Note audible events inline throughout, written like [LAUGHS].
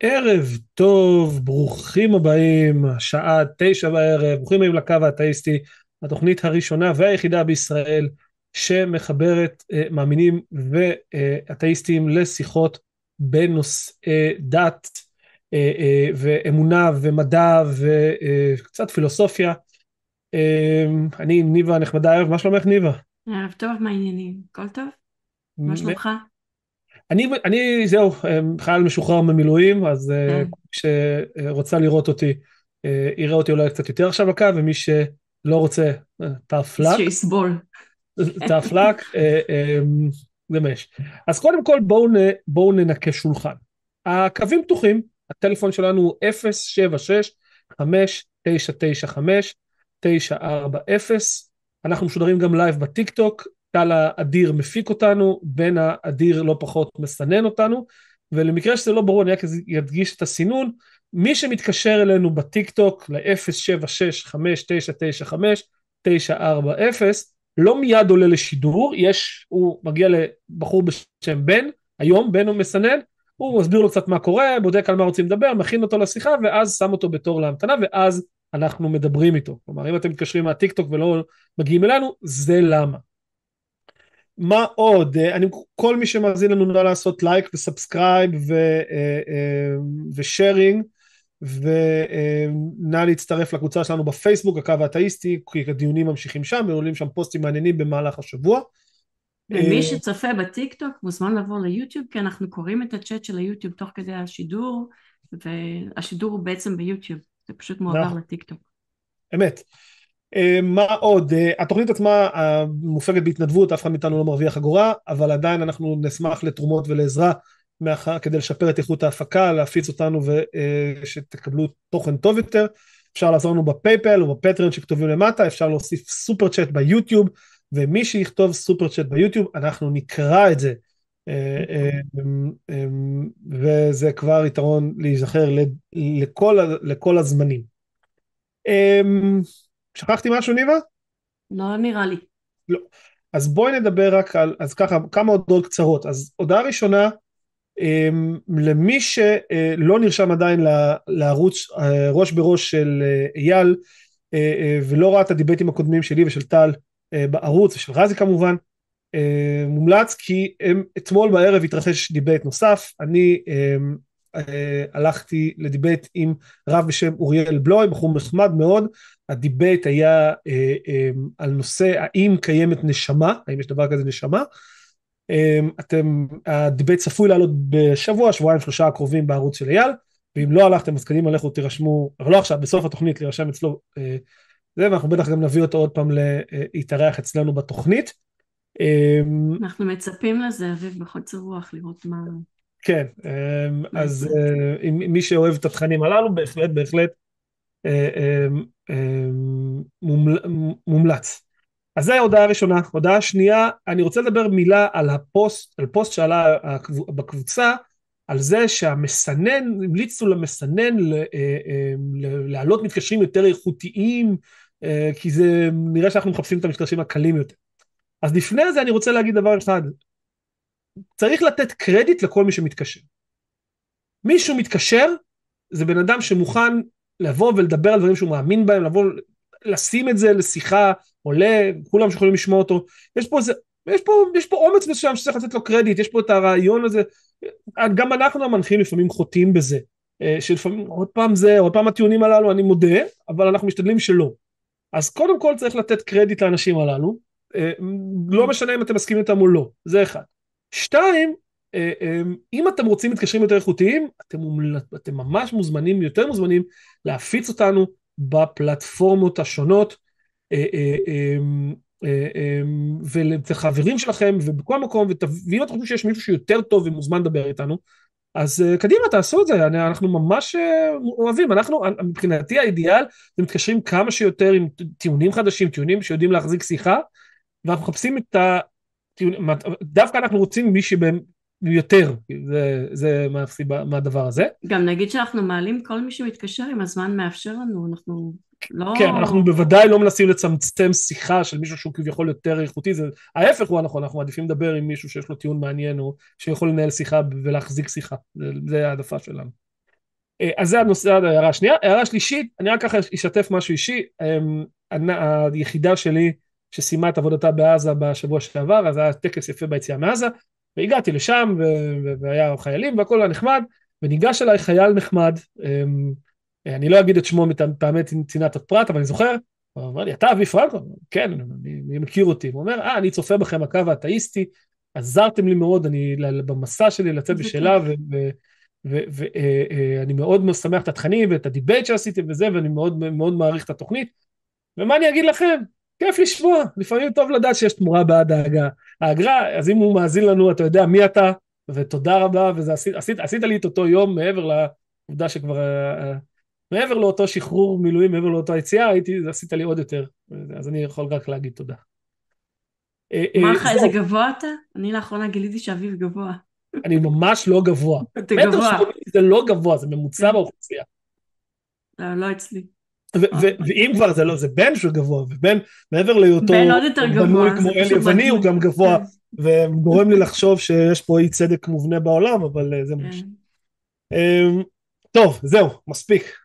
ערב טוב, ברוכים הבאים, השעה תשע בערב, ברוכים הבאים לקו האתאיסטי, התוכנית הראשונה והיחידה בישראל שמחברת uh, מאמינים ואתאיסטים לשיחות בנושאי דת uh, uh, ואמונה ומדע וקצת פילוסופיה. Uh, אני עם ניבה הנחמדה הערב, מה שלומך ניבה? ערב טוב, מה העניינים? הכל טוב? מה שלומך? אני, אני זהו, חייל משוחרר ממילואים, אז כן. שרוצה לראות אותי, יראה אותי אולי קצת יותר עכשיו בקו, ומי שלא רוצה, luck. שיסבול. tough luck, זה מה יש. אז קודם כל בואו בוא ננקה שולחן. הקווים פתוחים, הטלפון שלנו הוא 076-5995-940, אנחנו משודרים גם live בטיק טוק, טל האדיר מפיק אותנו, בן האדיר לא פחות מסנן אותנו, ולמקרה שזה לא ברור אני רק אדגיש את הסינון, מי שמתקשר אלינו בטיק טוק ל-076-5995-940 לא מיד עולה לשידור, יש, הוא מגיע לבחור בשם בן, היום בן הוא מסנן, הוא מסביר לו קצת מה קורה, בודק על מה רוצים לדבר, מכין אותו לשיחה ואז שם אותו בתור להמתנה ואז אנחנו מדברים איתו. כלומר אם אתם מתקשרים מהטיק טוק ולא מגיעים אלינו, זה למה. מה עוד? אה, אני, כל מי שמאזין לנו נא לעשות לייק ו subscribe ו sharing ונא להצטרף לקבוצה שלנו בפייסבוק, הקו האתאיסטי, כי הדיונים ממשיכים שם ועולים שם פוסטים מעניינים במהלך השבוע. ומי אה, שצופה בטיק טוק מוזמן לבוא ליוטיוב כי אנחנו קוראים את הצ'אט של היוטיוב תוך כדי השידור והשידור הוא בעצם ביוטיוב זה פשוט מועבר נכון. לטיק טוק. אמת. אה, מה עוד? אה, התוכנית עצמה מופקת בהתנדבות, אף אחד מאיתנו לא מרוויח אגורה, אבל עדיין אנחנו נשמח לתרומות ולעזרה כדי לשפר את איכות ההפקה, להפיץ אותנו ושתקבלו אה, תוכן טוב יותר. אפשר לעזור לנו ב PayPal או ב Patreon שכתובים למטה, אפשר להוסיף super chat ביוטיוב, ומי שיכתוב super chat ביוטיוב, אנחנו נקרא את זה. וזה כבר יתרון להיזכר לכל, לכל הזמנים. שכחתי משהו ניבה? לא נראה לי. לא. אז בואי נדבר רק על, אז ככה, כמה הודעות קצרות. אז הודעה ראשונה, אמ, למי שלא נרשם עדיין לערוץ אה, ראש בראש של אה, אייל, אה, ולא ראה את הדיבייטים הקודמים שלי ושל טל בערוץ, ושל רזי כמובן, מומלץ כי הם, אתמול בערב התרחש debate נוסף, אני אמ, הלכתי ל debate עם רב בשם אוריאל בלוי, בחור נחמד מאוד, ה debate היה אה, אה, על נושא האם קיימת נשמה, האם יש דבר כזה נשמה. אה, אתם, ה debate צפוי לעלות בשבוע, שבועיים, שלושה הקרובים בערוץ של אייל, ואם לא הלכתם אז קדימה לכו תירשמו, אבל לא עכשיו, בסוף התוכנית להירשם אצלו, אה, זה, ואנחנו בטח גם נביא אותו עוד פעם להתארח אצלנו בתוכנית. אה, אנחנו מצפים לזה, אביב, בחוצר רוח, לראות מה... כן, אז אה, מי שאוהב את התכנים הללו, בהחלט, בהחלט מומלץ. אז זו ההודעה הראשונה. הודעה שנייה, אני רוצה לדבר מילה על הפוסט, על פוסט שעלה בקבוצה, על זה שהמסנן, המליצו למסנן להעלות מתקשרים יותר איכותיים, כי זה נראה שאנחנו מחפשים את המתקשרים הקלים יותר. אז לפני זה אני רוצה להגיד דבר אחד, צריך לתת קרדיט לכל מי שמתקשר. מישהו מתקשר, זה בן אדם שמוכן לבוא ולדבר על דברים שהוא מאמין בהם, לבוא, לשים את זה לשיחה, עולה, כולם שיכולים לשמוע אותו, יש פה איזה, יש פה, יש פה אומץ מסוים שצריך לתת לו קרדיט, יש פה את הרעיון הזה, גם אנחנו המנחים לפעמים חוטאים בזה, אה, שלפעמים עוד פעם זה, עוד פעם הטיעונים הללו, אני מודה, אבל אנחנו משתדלים שלא. אז קודם כל צריך לתת קרדיט לאנשים הללו, אה, לא משנה אם אתם מסכימים איתם או לא, זה אחד. שתיים, אם אתם רוצים מתקשרים יותר איכותיים, אתם, אתם ממש מוזמנים, יותר מוזמנים, להפיץ אותנו בפלטפורמות השונות, אה, ולחברים שלכם ובכל מקום, ואם אתם חושבים שיש מישהו שיותר טוב ומוזמן לדבר איתנו, אז קדימה תעשו את זה, אנחנו ממש אוהבים, אנחנו מבחינתי האידיאל זה מתקשרים כמה שיותר עם טיעונים חדשים, טיעונים שיודעים להחזיק שיחה, ואנחנו מחפשים את ה... דווקא אנחנו רוצים מי יותר, זה, זה מהסיבה, מהדבר הזה. גם נגיד שאנחנו מעלים כל מי שמתקשר אם הזמן מאפשר לנו, אנחנו לא... כן, אנחנו בוודאי לא מנסים לצמצם שיחה של מישהו שהוא כביכול יותר איכותי, זה ההפך הוא הנכון, אנחנו מעדיפים לדבר עם מישהו שיש לו טיעון מעניין או שיכול לנהל שיחה ולהחזיק שיחה, זה, זה העדפה שלנו. אז זה הנושא, ההערה השנייה. הערה שלישית, אני רק ככה אשתף משהו אישי. היחידה שלי שסיימה את עבודתה בעזה בשבוע שעבר, אז היה טקס יפה ביציאה מעזה, והגעתי לשם, והיה חיילים והכל היה נחמד, וניגש אליי חייל נחמד, אני לא אגיד את שמו מטעמי צנעת הפרט, אבל אני זוכר, הוא אמר לי, אתה אבי פרנקו? כן, אני, אני מכיר אותי. הוא אומר, אה, אני צופה בכם הקו האתאיסטי, עזרתם לי מאוד, אני במסע שלי לצאת בשאלה, ואני מאוד שמח את התכנים ואת ה debate שעשיתם וזה, ואני מאוד מאוד מעריך את התוכנית. ומה אני אגיד לכם? כיף לשמוע, לפעמים טוב לדעת שיש תמורה בעד האגרה, אז אם הוא מאזין לנו, אתה יודע מי אתה, ותודה רבה, ועשית לי את אותו יום מעבר לעובדה שכבר מעבר לאותו שחרור מילואים, מעבר לאותו יציאה, הייתי, עשית לי עוד יותר, אז אני יכול רק להגיד תודה. אמר אה, לך אה, איזה גבוה אתה? אני לאחרונה גיליתי שאביב גבוה. אני ממש לא גבוה. אתה גבוה. זה לא גבוה, זה ממוצע כן. באוכלוסייה. לא, לא אצלי. ואם כבר זה לא, זה בן שהוא גבוה, ובן מעבר להיותו, גבוה, כמו אלי יווני הוא גם גבוה, כן. וגורם לי לחשוב שיש פה אי צדק מובנה בעולם, אבל אה, זה ממש. אמ, טוב, זהו, מספיק.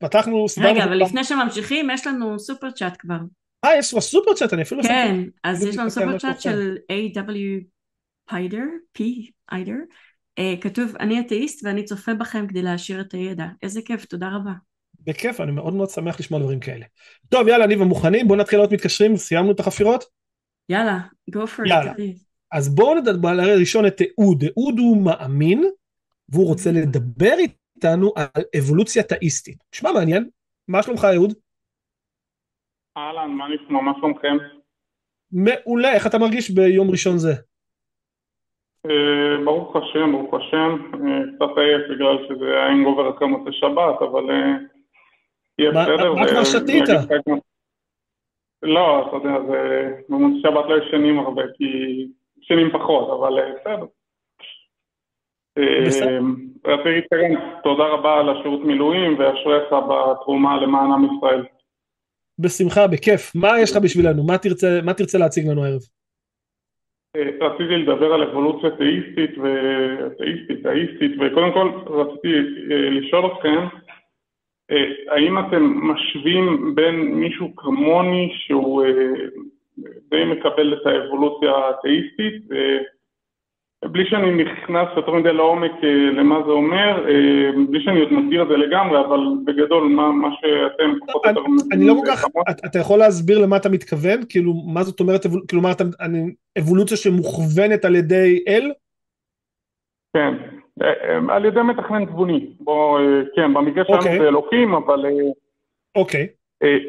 פתחנו, רגע, אבל לפני שממשיכים, יש לנו סופר צ'אט כבר. אה, יש כבר סופר צ'אט, אני אפילו... כן, אז יש לנו סופר צ'אט של A.W. פיידר, P. איידר. כתוב, אני אתאיסט ואני צופה בכם כדי להעשיר את הידע. איזה כיף, תודה רבה. בכיף, אני מאוד מאוד שמח לשמוע דברים כאלה. טוב, יאללה, אני ומוכנים, בואו נתחיל להיות מתקשרים, סיימנו את החפירות? יאללה, go for יאללה. it. אז בואו נדבר ראשון את אהוד. אהוד הוא מאמין, והוא רוצה לדבר איתנו על אבולוציה תאיסטית. נשמע מעניין, מה שלומך אהוד? אהלן, מה נשמע, מה שלומכם? מעולה, איך אתה מרגיש ביום ראשון זה? אה, ברוך השם, ברוך השם, אה, קצת עייף בגלל שזה היה האנגובר אחרי מוצאי שבת, אבל אה, יהיה בסדר. מה כבר שתית? לא, אתה יודע, במוצאי שבת לא ישנים הרבה, כי ישנים פחות, אבל בסדר. רציתי להתקדם, תודה רבה על השירות מילואים ואשריך בתרומה למען עם ישראל. בשמחה, בכיף. מה יש לך בשבילנו? מה תרצה, מה תרצה להציג לנו הערב? אה, רציתי לדבר על אבולוציה תאיסטית ותאיסטית, תאיסטית, וקודם כל רציתי אה, לשאול אתכם, אה, האם אתם משווים בין מישהו כמוני שהוא די מקבל את האבולוציה התאיסטית בלי שאני נכנס יותר מדי לעומק אה, למה זה אומר, אה, בלי שאני עוד מגדיר את זה לגמרי, אבל בגדול מה, מה שאתם פחות או יותר... אני לא כל כך, אתה יכול להסביר למה אתה מתכוון? כאילו, מה זאת אומרת, כלומר, אבולוציה שמוכוונת על ידי אל? כן, אה, על ידי מתכנן תבוני. בוא, כן, במקרה שלנו אוקיי. זה אלוקים, אבל... אוקיי.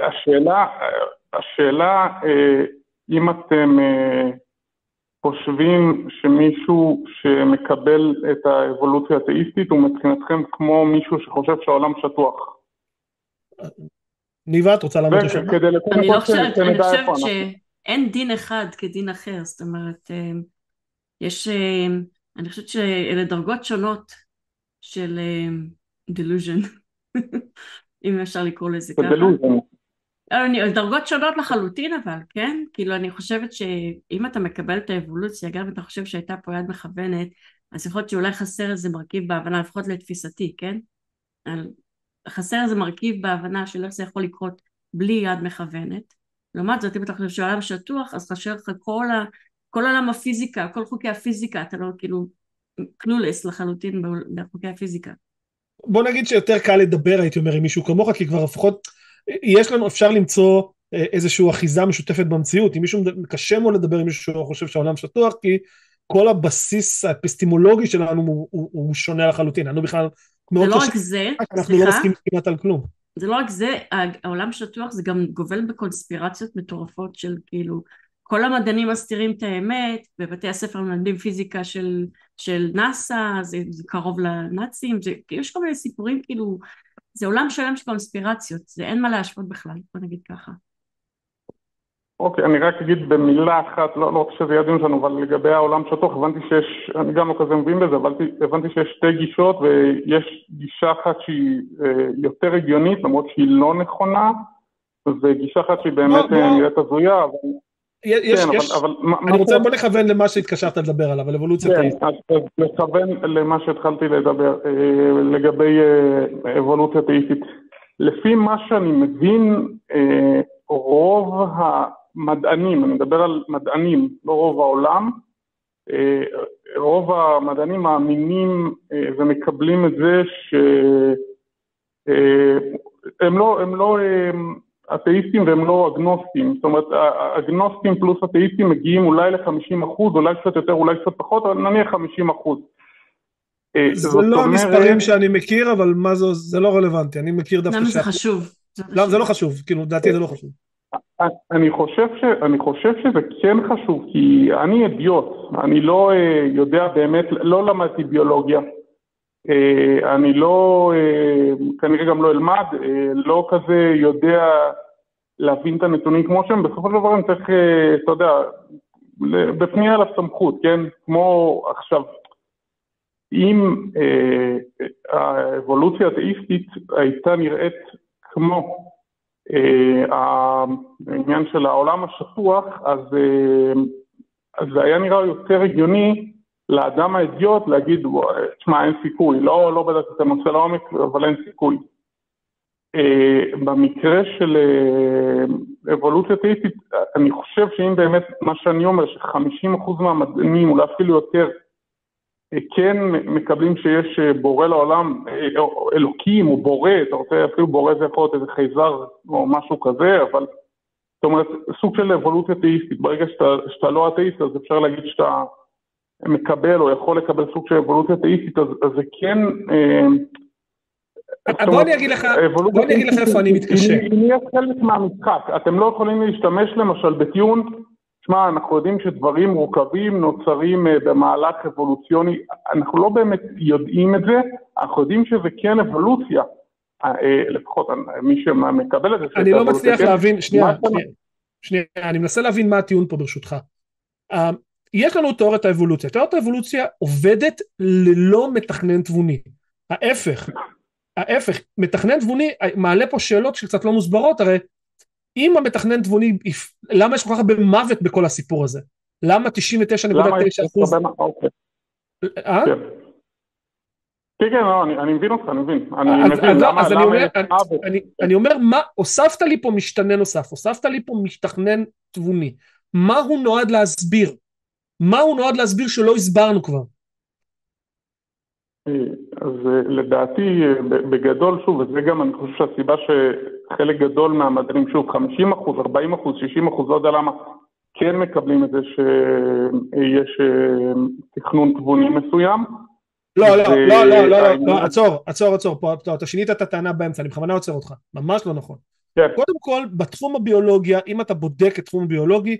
השאלה, השאלה, אם אתם... חושבים שמישהו שמקבל את האבולוציה האתאיסטית הוא מבחינתכם כמו מישהו שחושב שהעולם שטוח. ניבה, את רוצה לענות ראשונה? אני לא חושבת, אני חושבת שאין דין אחד כדין אחר, זאת אומרת, אה, יש, אה, אני חושבת שאלה דרגות שונות של דלוז'ן, אה, [LAUGHS] אם אפשר לקרוא לזה ככה. אני, דרגות שונות לחלוטין אבל, כן? כאילו אני חושבת שאם אתה מקבל את האבולוציה, גם אם אתה חושב שהייתה פה יד מכוונת, אז יכול להיות שאולי חסר איזה מרכיב בהבנה, לפחות לתפיסתי, כן? חסר איזה מרכיב בהבנה של איך זה יכול לקרות בלי יד מכוונת. לעומת זאת, אם אתה חושב שהעולם שטוח, אז חסר לך כל, כל עולם הפיזיקה, כל חוקי הפיזיקה, אתה לא כאילו קלולס לחלוטין בחוקי הפיזיקה. בוא נגיד שיותר קל לדבר, הייתי אומר, עם מישהו כמוך, כי כבר לפחות יש לנו, אפשר למצוא אה, איזושהי אחיזה משותפת במציאות, אם מישהו, קשה מאוד לדבר עם מישהו שחושב שהעולם שטוח, כי כל הבסיס האפיסטימולוגי שלנו הוא, הוא, הוא שונה לחלוטין, לנו בכלל מאוד קשה, זה לא רק זה, אנחנו לא סליחה, לא מסכימים כמעט על כלום. זה לא רק זה, העולם שטוח זה גם גובל בקונספירציות מטורפות של כאילו, כל המדענים מסתירים את האמת, בבתי הספר מלמדים פיזיקה של, של נאסא, זה, זה קרוב לנאצים, זה, יש כל מיני סיפורים כאילו זה עולם שלם של קונספירציות, זה אין מה להשוות בכלל, בוא נגיד ככה. אוקיי, okay, אני רק אגיד במילה אחת, לא, לא רוצה שזה יהיה הדיון שלנו, אבל לגבי העולם שטוח, הבנתי שיש, אני גם לא כזה מבין בזה, אבל הבנתי שיש שתי גישות, ויש גישה אחת שהיא אה, יותר הגיונית, למרות שהיא לא נכונה, וגישה אחת שהיא באמת אה, נראית הזויה, אבל... יש, כן, יש, אבל, אבל אני רוצה, בוא נכוון למה שהתקשרת לדבר עליו, על אבולוציה כן, אז, אז לכוון למה שהתחלתי לדבר, אה, לגבי אה, אבולוציה תאיסטית. לפי מה שאני מבין, אה, רוב המדענים, אני מדבר על מדענים, לא רוב העולם, רוב המדענים מאמינים ומקבלים את זה שהם לא, הם לא אתאיסטים והם לא אגנוסטים, זאת אומרת אגנוסטים פלוס אתאיסטים מגיעים אולי ל-50 אחוז, אולי קצת יותר, אולי קצת פחות, אבל נניח 50 אחוז. זה לא המספרים שאני מכיר, אבל מה זה, זה לא רלוונטי, אני מכיר דווקא... למה זה חשוב? למה זה לא חשוב, כאילו, לדעתי זה לא חשוב. אני חושב, ש, אני חושב שזה כן חשוב, כי אני אדיוט, אני לא uh, יודע באמת, לא למדתי ביולוגיה, אני לא, uh, כנראה גם לא אלמד, uh, לא כזה יודע להבין את הנתונים כמו שהם, בסופו של דבר אני צריך, אתה יודע, בפנייה לסמכות, כן? כמו עכשיו, אם uh, האבולוציה האתאיסטית הייתה נראית כמו אה, העניין של העולם השטוח, אה, אז זה היה נראה יותר הגיוני לאדם האדיוט להגיד, תשמע, אין סיכוי, לא, לא בדקתי את הנושא לעומק, אבל אין סיכוי. אה, במקרה של אבולוציה תאיסטית, אני חושב שאם באמת מה שאני אומר, ש-50% מהמדענים, אולי אפילו יותר, כן מקבלים שיש אה, בורא לעולם, אה, אלוקים או בורא, אתה רוצה אפילו בורא זה יכול להיות איזה חייזר או משהו כזה, אבל זאת אומרת סוג של אבולוציה תאיסטית, ברגע שאתה, שאתה לא אתאיסט אז אפשר להגיד שאתה מקבל או יכול לקבל סוג של אבולוציה תאיסטית, אז, אז זה כן... אה, בוא אני אגיד לך, בוא אני אגיד לך איפה אני מתקשה. היא נהיה חלק מהמשחק, אתם לא יכולים להשתמש למשל בטיעון שמע, אנחנו יודעים שדברים מורכבים נוצרים אה, במהלך אבולוציוני, אנחנו לא באמת יודעים את זה, אנחנו יודעים שזה כן אבולוציה, אה, לפחות מי שמקבל את זה. אני לא מצליח כן. להבין, שנייה, שנייה, אני מנסה להבין מה הטיעון פה ברשותך. יש לנו תיאוריית האבולוציה, תיאוריית האבולוציה עובדת ללא מתכנן תבוני, ההפך, ההפף, מתכנן תבוני מעלה פה שאלות שקצת לא מוסברות, הרי אם המתכנן תבוני, למה יש כל כך הרבה מוות בכל הסיפור הזה? למה 99.9 אחוז? אוקיי. אה? כן. כן, כן, לא, אני מבין אותך, אני מבין. אני מבין למה אני אומר, מה, הוספת לי פה משתנה נוסף, הוספת לי פה מתכנן תבוני. מה הוא נועד להסביר? מה הוא נועד להסביר שלא הסברנו כבר? אז אה, לדעתי, אה, בגדול, שוב, וזה גם, אני חושב שהסיבה שחלק גדול מהמדענים, שוב, 50 אחוז, 40 אחוז, 60 אחוז, לא יודע למה, כן מקבלים את זה שיש אה, תכנון תבוני מסוים. לא, לא, לא, לא, לא, לא, עצור, עצור, עצור, פה, אתה שינית את הטענה באמצע, אני בכוונה עוצר אותך, ממש לא נכון. כן. קודם כל, בתחום הביולוגיה, אם אתה בודק את תחום הביולוגי,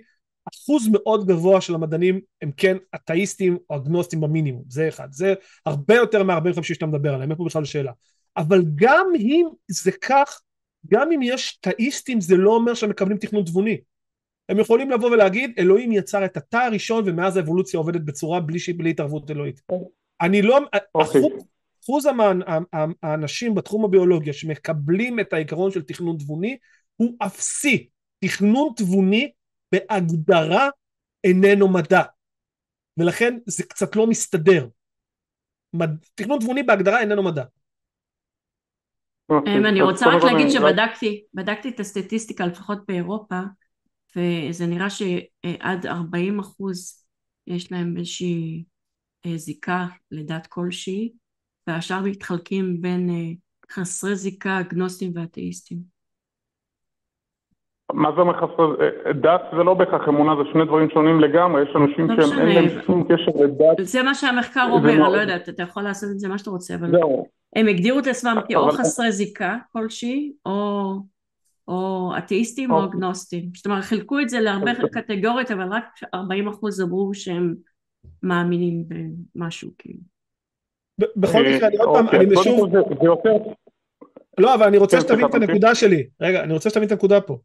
אחוז מאוד גבוה של המדענים הם כן אתאיסטים או אגנוסטים במינימום, זה אחד, זה הרבה יותר מה-45 שאתה מדבר עליהם, אין פה בכלל שאלה. אבל גם אם זה כך, גם אם יש תאיסטים זה לא אומר שהם מקבלים תכנון תבוני. הם יכולים לבוא ולהגיד אלוהים יצר את התא הראשון ומאז האבולוציה עובדת בצורה בלי, בלי התערבות אלוהית. אני לא, okay. אוקיי. אחוז, האנשים בתחום הביולוגיה שמקבלים את העיקרון של תכנון תבוני הוא אפסי. תכנון תבוני בהגדרה איננו מדע, ולכן זה קצת לא מסתדר. מד... תכנון תבוני בהגדרה איננו מדע. אוקיי, אמ, אני רוצה רק להגיד שבדקתי, בדקתי את הסטטיסטיקה לפחות באירופה, וזה נראה שעד 40 אחוז יש להם איזושהי אה, זיקה לדת כלשהי, והשאר מתחלקים בין אה, חסרי זיקה, אגנוסטים ואתאיסטים. מה זה מחסר? דת זה לא בהכרח אמונה, זה שני דברים שונים לגמרי, יש אנשים לא שהם אין להם שום קשר לדת. זה מה שהמחקר אומר, אני לא יודעת, אתה יכול לעשות את זה מה שאתה רוצה, אבל הם הגדירו את עצמם כאו חסרי זיקה כלשהי, או אתאיסטים או אוקיי. אגנוסטים. זאת אומרת, חילקו את זה להרבה אוקיי. קטגוריות, אבל רק 40 אחוז אמרו שהם מאמינים במשהו, כאילו. בכל מקרה, אני עוד פעם, אוקיי, אני משוב... לא, אבל אני רוצה כן, שתבין את הנקודה שלי. רגע, אני רוצה שתבין את הנקודה פה.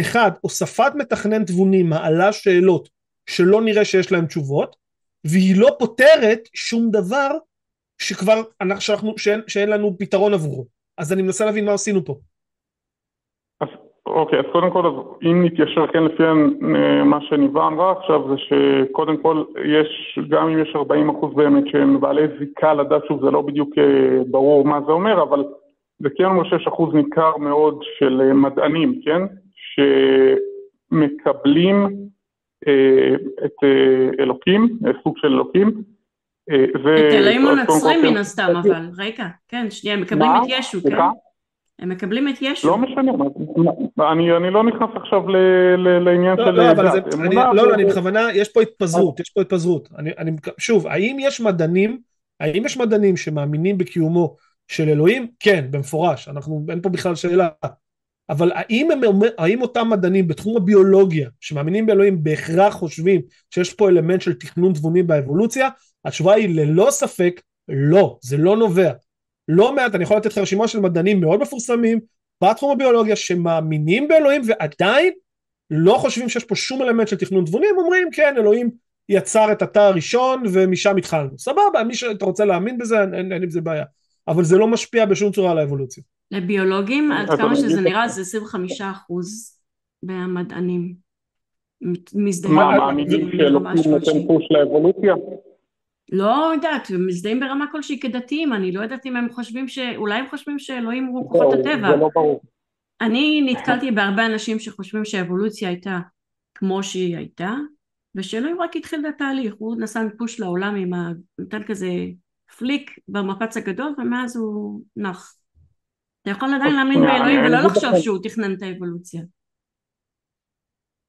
אחד, הוספת מתכנן תבוני מעלה שאלות שלא נראה שיש להן תשובות, והיא לא פותרת שום דבר שכבר, שאנחנו, שאין, שאין לנו פתרון עבורו. אז אני מנסה להבין מה עשינו פה. אז אוקיי, אז קודם כל, אם נתיישר כן לפי מה שניבה אמרה עכשיו, זה שקודם כל יש, גם אם יש 40 אחוז באמת שהם בעלי זיקה לדת, שוב זה לא בדיוק אה, ברור מה זה אומר, אבל זה כן אומר שיש אחוז ניכר מאוד של אה, מדענים, כן? שמקבלים אה, את אה, אלוקים, אה, סוג של אלוקים. אה, את אלוהים הנוצרים מן הסתם, אבל רגע, כן, שנייה, מקבלים את ישו, כן? הם מקבלים את ישו. לא משנה, אני, אני לא נכנס עכשיו ל, ל, לעניין לא, של... לא, אבל זה, אני, לא, לא, אני בכוונה, יש פה התפזרות, יש פה התפזרות. אני, אני, שוב, האם יש מדענים, האם יש מדענים שמאמינים בקיומו של אלוהים? כן, במפורש, אנחנו, אין פה בכלל שאלה. אבל האם, הם, האם אותם מדענים בתחום הביולוגיה שמאמינים באלוהים בהכרח חושבים שיש פה אלמנט של תכנון תבוני באבולוציה? התשובה היא ללא ספק לא, זה לא נובע. לא מעט, אני יכול לתת לך רשימה של מדענים מאוד מפורסמים בתחום הביולוגיה שמאמינים באלוהים ועדיין לא חושבים שיש פה שום אלמנט של תכנון תבוני, הם אומרים כן אלוהים יצר את התא הראשון ומשם התחלנו, סבבה, מי שאתה רוצה להאמין בזה אין, אין עם זה בעיה, אבל זה לא משפיע בשום צורה על האבולוציה. לביולוגים, עד כמה שזה נראה זה 25 אחוז מהמדענים מזדהים. מה, מאמינים שאלוהים נותן פוש לאבולוציה? לא יודעת, הם מזדהים ברמה כלשהי כדתיים, אני לא יודעת אם הם חושבים ש... אולי הם חושבים שאלוהים הוא כוחות הטבע. זה לא ברור. אני נתקלתי בהרבה אנשים שחושבים שהאבולוציה הייתה כמו שהיא הייתה, ושאלוהים רק התחיל את התהליך, הוא נשא פוש לעולם עם ה... נתן כזה פליק במפץ הגדול, ומאז הוא נח. אתה יכול עדיין להאמין באלוהים ולא לחשוב שהוא תכנן את האבולוציה.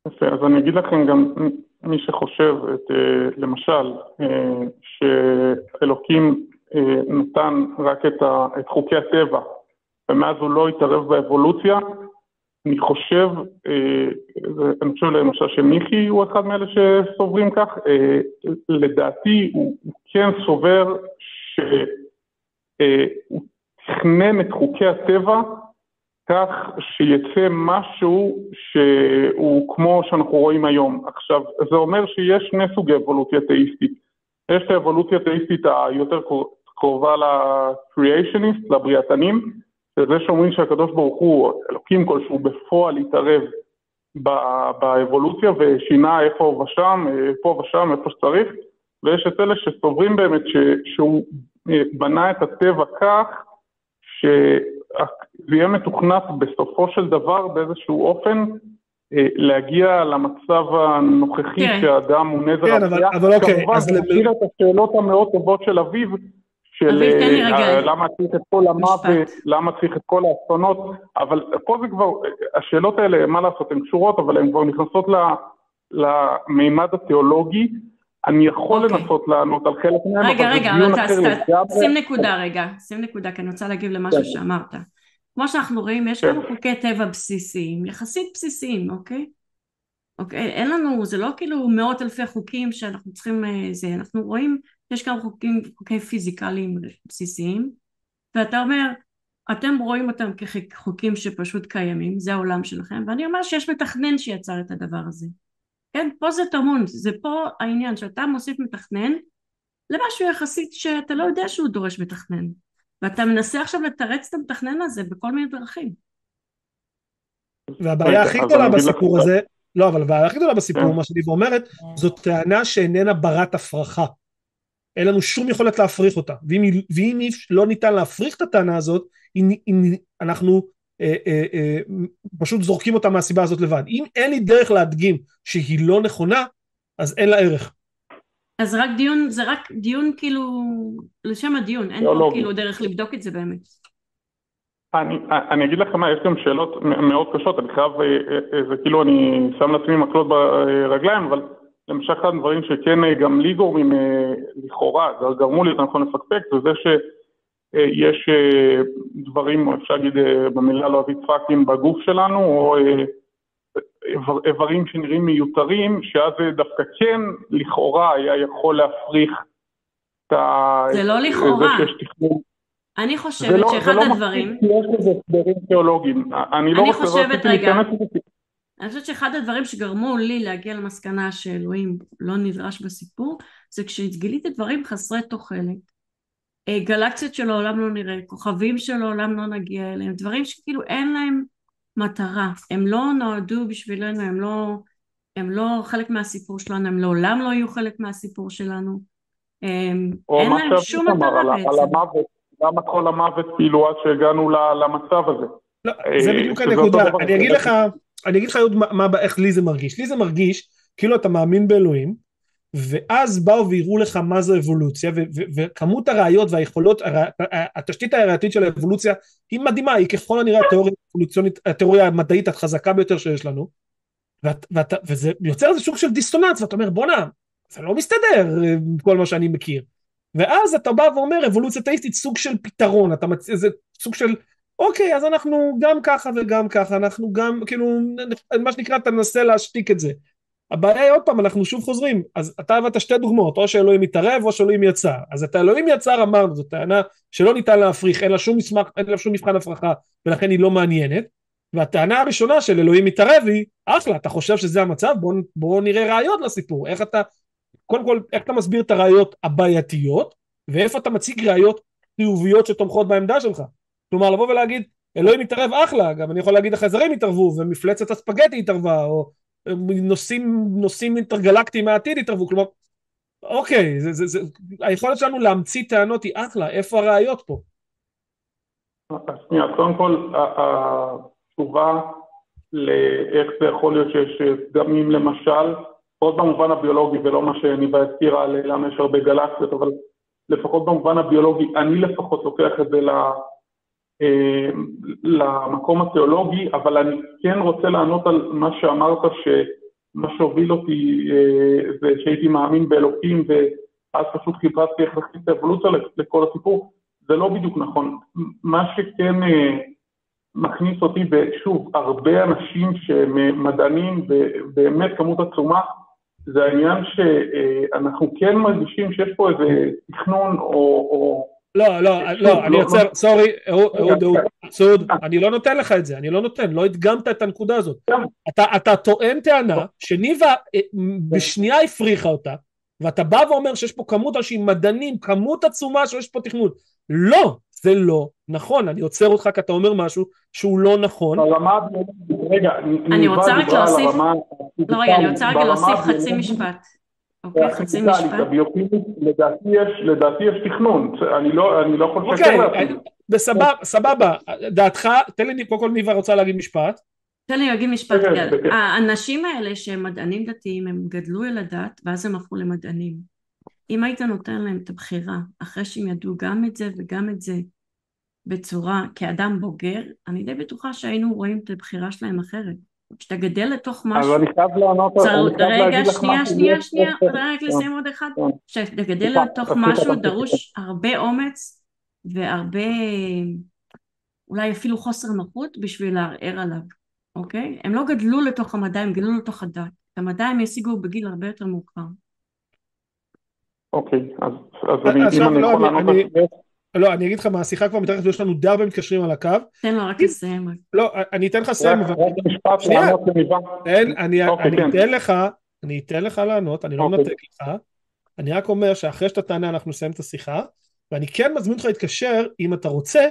יפה, אז אני אגיד לכם גם מי שחושב, את, אה, למשל, אה, שאלוקים אה, נתן רק את, ה, את חוקי הטבע ומאז הוא לא התערב באבולוציה, אני חושב, אני חושב למשל שמיכי הוא אחד מאלה שסוברים כך, לדעתי הוא כן סובר שהוא תכנן את חוקי הטבע כך שיצא משהו שהוא כמו שאנחנו רואים היום. עכשיו, זה אומר שיש שני סוגי אבולוציה תאיסטית. יש את האבולוציה התאיסטית היותר קרובה לקריאיישניסט, לבריאתנים, שזה שאומרים שהקדוש ברוך הוא, אלוקים כלשהו, בפועל התערב באבולוציה ושינה איפה ושם, פה ושם, איפה שצריך, ויש את אלה שסוברים באמת ש, שהוא בנה את הטבע כך ש... זה יהיה מתוכנת בסופו של דבר באיזשהו אופן אה, להגיע למצב הנוכחי כן. שהאדם הוא נזר כן, אבל, אבל אוקיי, כמובן, זה משאיר את השאלות המאוד טובות של אביב, של אה, למה צריך את כל המוות, למה צריך את כל האסונות, אבל פה זה כבר, השאלות האלה, מה לעשות, הן קשורות, אבל הן כבר נכנסות למימד התיאולוגי, אני יכול okay. אוקיי. לנסות לענות על חלק מהם, רגע, רגע, אבל שים נקודה רגע, שים נקודה, כי אני רוצה להגיב למשהו כן. שאמרת. כמו שאנחנו רואים, יש כמה כן. חוקי טבע בסיסיים, יחסית בסיסיים, אוקיי? אוקיי, אין לנו, זה לא כאילו מאות אלפי חוקים שאנחנו צריכים אה, זה, אנחנו רואים, יש כמה חוקים, חוקי פיזיקליים בסיסיים, ואתה אומר, אתם רואים אותם כחוקים שפשוט קיימים, זה העולם שלכם, ואני אומר שיש מתכנן שיצר את הדבר הזה. כן, פה זה טמון, זה פה העניין שאתה מוסיף מתכנן למשהו יחסית שאתה לא יודע שהוא דורש מתכנן. ואתה מנסה עכשיו לתרץ את המתכנן הזה בכל מיני דרכים. והבעיה הכי גדולה בסיפור הזה, לא, אבל הבעיה הכי גדולה בסיפור, מה שדיבה אומרת, זאת טענה שאיננה ברת הפרחה. אין לנו שום יכולת להפריך אותה. ואם, ואם לא ניתן להפריך את הטענה הזאת, אנחנו אה, אה, אה, פשוט זורקים אותה מהסיבה הזאת לבד. אם אין לי דרך להדגים שהיא לא נכונה, אז אין לה ערך. אז רק דיון, זה רק דיון כאילו, לשם הדיון, אין לא, פה לא. כאילו דרך לבדוק את זה באמת. אני, אני אגיד לך מה, יש גם שאלות מאוד קשות, אני חייב, זה כאילו אני שם לעצמי מקלות ברגליים, אבל למשל אחד הדברים שכן גם לי גורמים לכאורה, גרמו לי, נכון לפקפק, זה זה שיש דברים, אפשר להגיד במילה לא אביא צפקים בגוף שלנו, או איברים שנראים מיותרים, שאז זה דווקא כן לכאורה היה יכול להפריך את ה... זה לא לכאורה. אני חושבת לא, שאחד לא הדברים... יש לזה הסברים תיאולוגיים. אני לא רוצה... חושבת, רגע, אני חושבת שאחד הדברים שגרמו לי להגיע למסקנה שאלוהים לא נדרש בסיפור, זה כשגיליתי דברים חסרי תוחלת. אה, גלקסיות שלעולם לא נראה, כוכבים שלעולם לא נגיע אליהם, דברים שכאילו אין להם מטרה, הם לא נועדו בשבילנו, הם לא, הם לא חלק מהסיפור שלנו, הם לעולם לא יהיו חלק מהסיפור שלנו. אין להם שום מטרה בעצם. על המוות, למה כל המוות כאילו עד שהגענו למצב הזה? לא, זה בדיוק הנקודה, אני אגיד לך, אני אגיד לך עוד מה, איך לי זה מרגיש, לי זה מרגיש כאילו אתה מאמין באלוהים, ואז באו והראו לך מה זו אבולוציה, וכמות הראיות והיכולות, התשתית הראייתית של האבולוציה היא מדהימה, היא ככל הנראה התיאוריה התיאוריה המדעית החזקה ביותר שיש לנו, וזה יוצר איזה סוג של דיסטוננס, ואתה אומר בואנה, זה לא מסתדר עם כל מה שאני מכיר. ואז אתה בא ואומר אבולוציה תאיסטית סוג של פתרון, אתה מציע, זה סוג של אוקיי אז אנחנו גם ככה וגם ככה, אנחנו גם כאילו מה שנקרא תנסה להשתיק את זה. הבעיה היא עוד פעם אנחנו שוב חוזרים. אז אתה הבאת שתי דוגמאות או שאלוהים מתערב או שאלוהים יצר. אז את האלוהים יצר אמרנו זו טענה שלא ניתן להפריך אין לה שום מסמך אין לה שום מבחן הפרחה ולכן היא לא מעניינת. והטענה הראשונה של אלוהים מתערב היא אחלה אתה חושב שזה המצב? בוא, בוא נראה ראיות לסיפור. איך אתה קודם כל איך אתה מסביר את הראיות הבעייתיות ואיפה אתה מציג ראיות חיוביות שתומכות בעמדה שלך? כלומר לבוא ולהגיד אלוהים מתערב אחלה גם אני יכול להגיד החייזרים התערבו ומפלצת הספגטי התערבה או נושאים, נושאים אינטרגלקטיים מהעתיד התערבו, כלומר, אוקיי, זה, זה, זה, היכולת שלנו להמציא טענות היא אחלה, איפה הראיות פה? שנייה, קודם כל, התשובה לאיך זה יכול להיות שיש דמים למשל, לפחות במובן הביולוגי ולא מה שניבה הזכירה למה יש הרבה גלקסיות, אבל לפחות במובן הביולוגי, אני לפחות לוקח את זה למקום התיאולוגי, אבל אני כן רוצה לענות על מה שאמרת, שמה שהוביל אותי אה, זה שהייתי מאמין באלוקים ואז פשוט חיפשתי איך להכניס את האבולוציה לכל הסיפור, זה לא בדיוק נכון. מה שכן אה, מכניס אותי, ושוב, הרבה אנשים שהם מדענים, באמת כמות עצומה, זה העניין שאנחנו כן מרגישים שיש פה איזה תכנון או, או לא, לא, לא, אני עוצר, סורי, אהוד, אהוד, סעוד, אני לא נותן לך את זה, אני לא נותן, לא הדגמת את הנקודה הזאת. אתה טוען טענה שניבה אה, בשנייה הפריחה אותה, ואתה בא ואומר שיש פה כמות אנשים מדענים, כמות עצומה שיש פה תכנון. לא, זה לא נכון, אני עוצר אותך כי אתה אומר משהו שהוא לא נכון. רגע, אני רוצה רק להוסיף, לא רגע, אני רוצה רגע להוסיף חצי משפט. אוקיי, חצי משפט. לדעתי יש תכנון, אני לא, אני לא יכול לשקר אוקיי, לעצמי. בסבבה, דעתך, תן לי, קודם כל ניבה רוצה להגיד משפט. תן לי להגיד משפט, כן. האנשים האלה שהם מדענים דתיים, הם גדלו אל הדת ואז הם הפכו למדענים. אם היית נותן להם את הבחירה, אחרי שהם ידעו גם את זה וגם את זה בצורה, כאדם בוגר, אני די בטוחה שהיינו רואים את הבחירה שלהם אחרת. כשאתה גדל לתוך משהו... אבל אני חייב לענות, אני חייב להגיד לך משהו. רגע, שנייה, שנייה, שנייה, רק לסיים עוד אחד. כשאתה גדל לתוך משהו דרוש הרבה אומץ והרבה, אולי אפילו חוסר נוחות בשביל לערער עליו, אוקיי? הם לא גדלו לתוך המדע, הם גדלו לתוך הדת. את המדע הם ישיגו בגיל הרבה יותר מאוחר. אוקיי, אז אם אני יכול לא, לענות... לא, אני אגיד לך מה, השיחה כבר מתארכת ויש לנו די הרבה מתקשרים על הקו. תן לו רק לסיים. לא, אני אתן לך לסיים. רק משפט לענות לניבה. אני אוקיי, כן. אתן לך, אני אתן לך לענות, אני לא אוקיי. מנתק לך. אני רק אומר שאחרי שאתה תענה אנחנו נסיים את השיחה, ואני כן מזמין אותך להתקשר, אם אתה רוצה,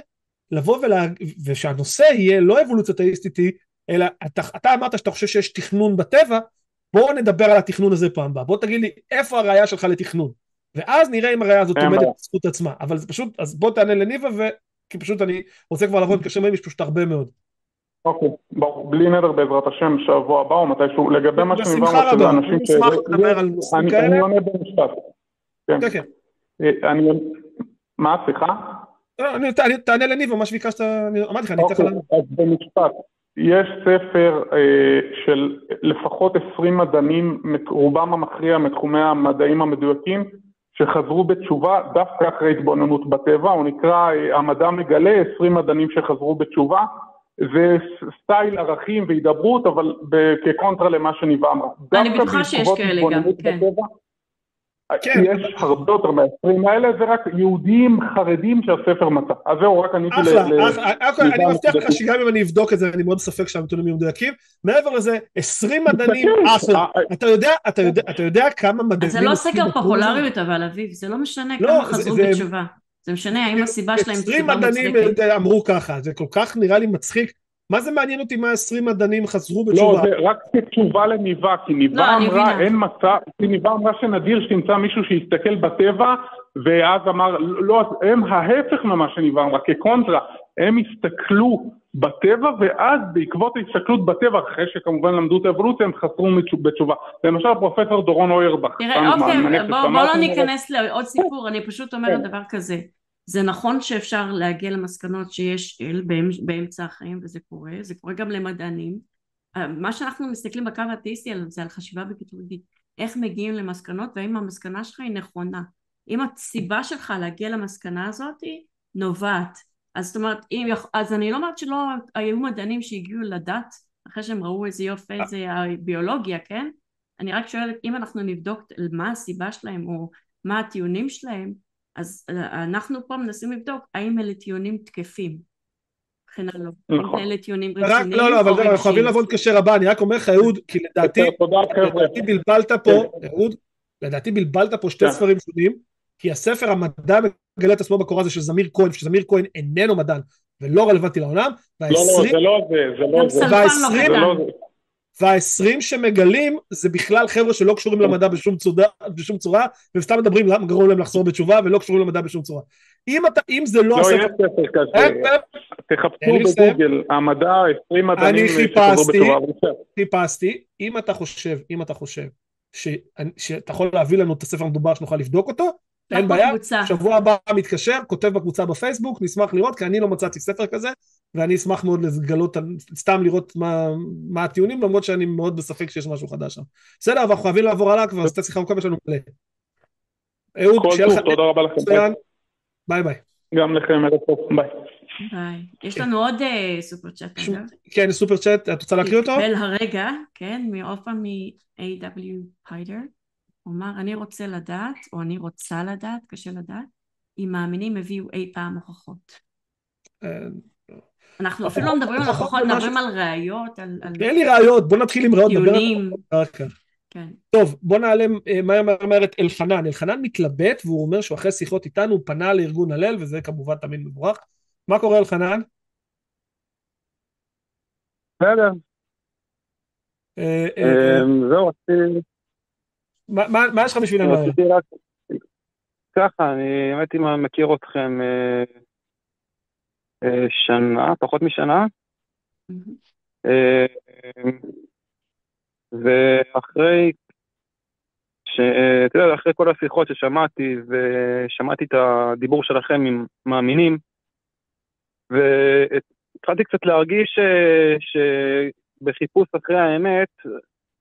לבוא ולה... ושהנושא יהיה לא אבולוציה תאיסטית, אלא אתה, אתה אמרת שאתה חושב שיש תכנון בטבע, בואו נדבר על התכנון הזה פעם הבאה. בוא תגיד לי איפה הראייה שלך לתכנון. ואז נראה אם הראייה הזאת עומדת בזכות עצמה, אבל זה פשוט, אז בוא תענה לניבה, כי פשוט אני רוצה כבר לבוא להתקשר מהם, יש פשוט הרבה מאוד. אוקיי, ברור, בלי נדר בעזרת השם, שבוע הבא או מתישהו, לגבי מה שניבה רוצה לאנשים ש... בשמחה רבה, נדבר על נושאים כאלה. אני עונה במשפט. כן, כן. אה, אני... מה, סליחה? לא, תענה לניבה, מה שביקשת, אמרתי לך, אני אתן לך לענות. אז במשפט, יש ספר אה, של לפחות 20 מדענים, רובם המכריע מתחומי המדעים המדויקים, שחזרו בתשובה דווקא אחרי התבוננות בטבע, הוא נקרא אה, המדע מגלה 20 מדענים שחזרו בתשובה, זה סטייל ערכים והידברות, אבל כקונטרה למה שניבה אמרה. אני בטוחה שיש כאלה גם, כן. בטבע, כן. יש הרבה יותר מהעשרים האלה, זה רק יהודים חרדים שהספר מצא. אז זהו, רק עניתי ל... אחלה, אחלה, אני מבטיח לך שגם אם אני אבדוק את זה, אני מאוד ספק שהנתונים יהיו מדויקים. מעבר לזה, עשרים מדענים, אחלה. אתה יודע, אתה יודע, אתה יודע כמה מדענים... זה לא סקר פופולריות אבל, אביב, זה לא משנה לא, כמה חזרו בתשובה. זה משנה האם הסיבה שלהם עשרים מדענים אמרו ככה, זה כל כך נראה לי מצחיק מה זה מעניין אותי מה 20 מדענים חזרו לא, בתשובה? לא, זה רק כתשובה לניבה, כי ניבה לא, אמרה, אין מצב, כי ניבה אמרה שנדיר שתמצא מישהו שיסתכל בטבע, ואז אמר, לא, הם ההפך ממה שניבה אמרה, כקונטרה, הם הסתכלו בטבע, ואז בעקבות ההסתכלות בטבע, אחרי שכמובן למדו את האבולוציה, הם חזרו בתשובה. למשל פרופסור דורון אוירבך. תראה, אוקיי, בוא, בוא לא ניכנס לעוד סיפור, אני פשוט אומרת כן. דבר כזה. זה נכון שאפשר להגיע למסקנות שיש אל באמצע החיים וזה קורה, זה קורה גם למדענים. אה, מה שאנחנו מסתכלים בקו האתאיסטי עליו זה על חשיבה בקיטורית, איך מגיעים למסקנות והאם המסקנה שלך היא נכונה. אם הסיבה שלך להגיע למסקנה הזאת נובעת, אז זאת אומרת, אם, אז אני לא אומרת שלא היו מדענים שהגיעו לדת אחרי שהם ראו איזה יופי, איזה ביולוגיה, כן? אני רק שואלת אם אנחנו נבדוק מה הסיבה שלהם או מה הטיעונים שלהם אז אה, אנחנו פה מנסים לבדוק האם אלה טיעונים תקפים. הלאה. נכון. אלה טיעונים רציניים לא, לא, אבל אנחנו חייבים לעבוד קשה רבה, אני רק אומר לך, אהוד, כי לדעתי, לדעתי בלבלת פה, כן. אהוד, לדעתי בלבלת פה שתי כן. ספרים שונים, כי הספר המדע מגלה את עצמו בקורה זה של זמיר כהן, שזמיר כהן איננו מדען ולא רלוונטי לעולם, לא, לא, זה לא זה, זה לא זה. והעשרים, שמגלים זה בכלל חבר'ה שלא קשורים למדע בשום, צודה, בשום צורה והם סתם מדברים למה גרום להם לחזור בתשובה ולא קשורים למדע בשום צורה. אם, אתה, אם זה לא... לא, יש ספר כזה. תחפשו בגוגל, המדע, עשרים מדענים שחזרו בתשובה. חיפשתי, אם אתה חושב, אם אתה חושב שאתה יכול להביא לנו את הספר המדובר שנוכל לבדוק אותו, אין בעיה, שבוע הבא מתקשר, כותב בקבוצה בפייסבוק, נשמח לראות, כי אני לא מצאתי ספר כזה, ואני אשמח מאוד לגלות, סתם לראות מה, מה הטיעונים, למרות שאני מאוד בספק שיש משהו חדש שם. בסדר, אבל אנחנו חייבים לעבור הלאה כבר, אז אתה שיחה מוקמת לנו מלא. אהוד, שיהיה לך... תודה רבה לכם. ביי ביי. גם לכם, ערב טוב, ביי. ביי. יש לנו עוד אה, סופר צ'אט, אגב. כן, סופר צ'אט, את רוצה להקריא אותו? קיבל הרגע, כן, מעופרה מ-AW היידר. הוא אמר, אני רוצה לדעת, או אני רוצה לדעת, קשה לדעת, אם מאמינים הביאו אי פעם הוכחות. אה, אנחנו אפילו לא מדברים על הוכחות, מדברים על ראיות, על... אין לי ראיות, בוא נתחיל עם ראיות. טיעונים. כן. טוב, בוא נעלה מה אומרת אלחנן. אלחנן מתלבט והוא אומר שהוא אחרי שיחות איתנו, הוא פנה לארגון הלל, וזה כמובן תמיד מבורך. מה קורה אלחנן? בסדר. אה, אה, זהו, רציתי... מה יש לך בשבילנו? ככה, אני האמת אם מכיר אתכם אה, אה, שנה, פחות משנה. אה, ואחרי, אתה יודע, אחרי כל השיחות ששמעתי, ושמעתי את הדיבור שלכם עם מאמינים, והתחלתי קצת להרגיש שבחיפוש אחרי האמת,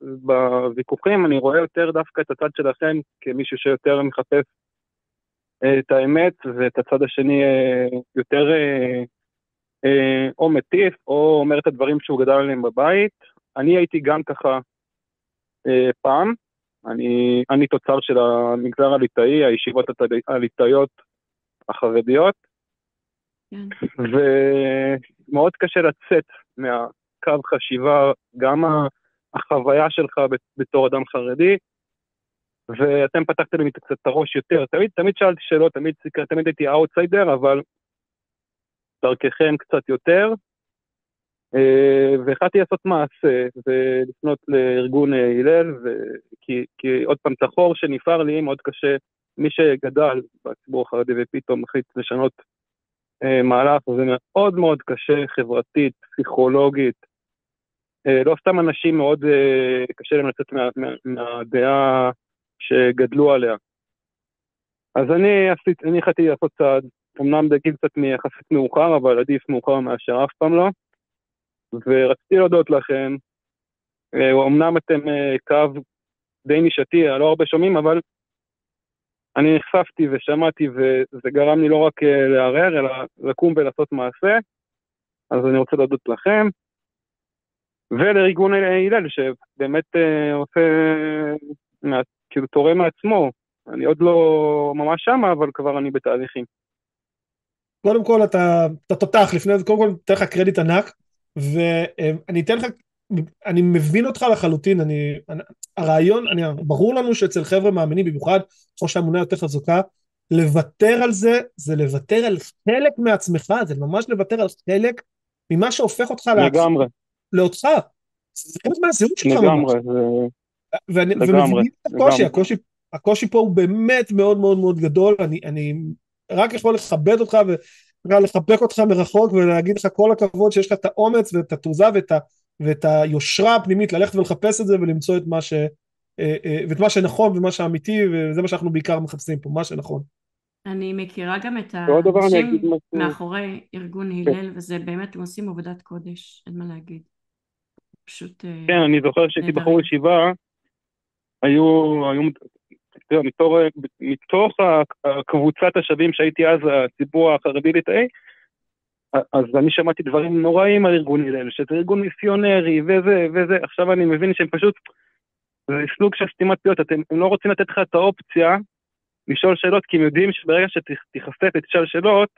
בוויכוחים אני רואה יותר דווקא את הצד שלכם כמישהו שיותר מחפש אה, את האמת ואת הצד השני אה, יותר אה, או מטיף או אומר את הדברים שהוא גדל עליהם בבית. אני הייתי גם ככה פעם, אני, אני תוצר של המגזר הליטאי, הישיבות הליטאיות החרדיות, כן. ומאוד קשה לצאת מהקו חשיבה, גם החוויה שלך בתור אדם חרדי, ואתם פתחתם לי קצת את הראש יותר. תמיד, תמיד שאלתי שאלות, תמיד, תמיד הייתי אאוטסיידר, אבל דרככם קצת יותר. אה, והחלטתי לעשות מעשה ולפנות לארגון אה, הלל, כי, כי עוד פעם, את החור שנפער לי מאוד קשה, מי שגדל בציבור החרדי ופתאום החליט לשנות אה, מהלך, זה מאוד מאוד קשה חברתית, פסיכולוגית, לא סתם אנשים מאוד קשה להם לצאת מה, מה, מהדעה שגדלו עליה. אז אני, אני החלטתי לעשות צעד, אמנם בגיל קצת יחסית מאוחר, אבל עדיף מאוחר מאשר אף פעם לא. ורציתי להודות לכם, אה, אמנם אתם קו די נישתי, לא הרבה שומעים, אבל אני נחשפתי ושמעתי וזה גרם לי לא רק לערער, אלא לקום ולעשות מעשה. אז אני רוצה להודות לכם. ולארגון הלל שבאמת אה, עושה, כאילו תורם מעצמו. אני עוד לא ממש שמה, אבל כבר אני בתהליכים. קודם כל אתה, אתה תותח, לפני זה קודם כל אתן לך קרדיט ענק, ואני אתן לך, אני מבין אותך לחלוטין, אני, אני הרעיון, אני, ברור לנו שאצל חבר'ה מאמינים, במיוחד או שהאמונה יותר חזקה, לוותר על זה, זה לוותר על חלק מעצמך, זה ממש לוותר על חלק ממה שהופך אותך לגמרי. לאותך. זה חלק מהזהות שלך ממש. לגמרי, ואני, ומבינים את הקושי, הקושי, הקושי פה הוא באמת מאוד מאוד מאוד גדול, אני, אני רק יכול לכבד אותך ולחבק אותך מרחוק ולהגיד לך כל הכבוד שיש לך את האומץ ואת התעוזה ואת, ה, ואת היושרה הפנימית ללכת ולחפש את זה ולמצוא את מה, ש, אה, אה, ואת מה שנכון ומה שאמיתי וזה מה שאנחנו בעיקר מחפשים פה, מה שנכון. אני מכירה גם את האנשים מאחורי ארגון הלל וזה באמת הם עושים עבודת קודש, אין מה להגיד. פשוט... אה, כן, אני זוכר שהייתי בחור ישיבה, היו, היו, מתוך, מתוך קבוצת השווים שהייתי אז, הציבור החרדי ליטאי, אז אני שמעתי דברים נוראים על ארגון הלל, שזה ארגון מיסיונרי וזה וזה, עכשיו אני מבין שהם פשוט, זה סוג של סתימת פיות, אתם, הם לא רוצים לתת לך את האופציה לשאול שאלות, כי הם יודעים שברגע שתיחשף ותשאל שאלות,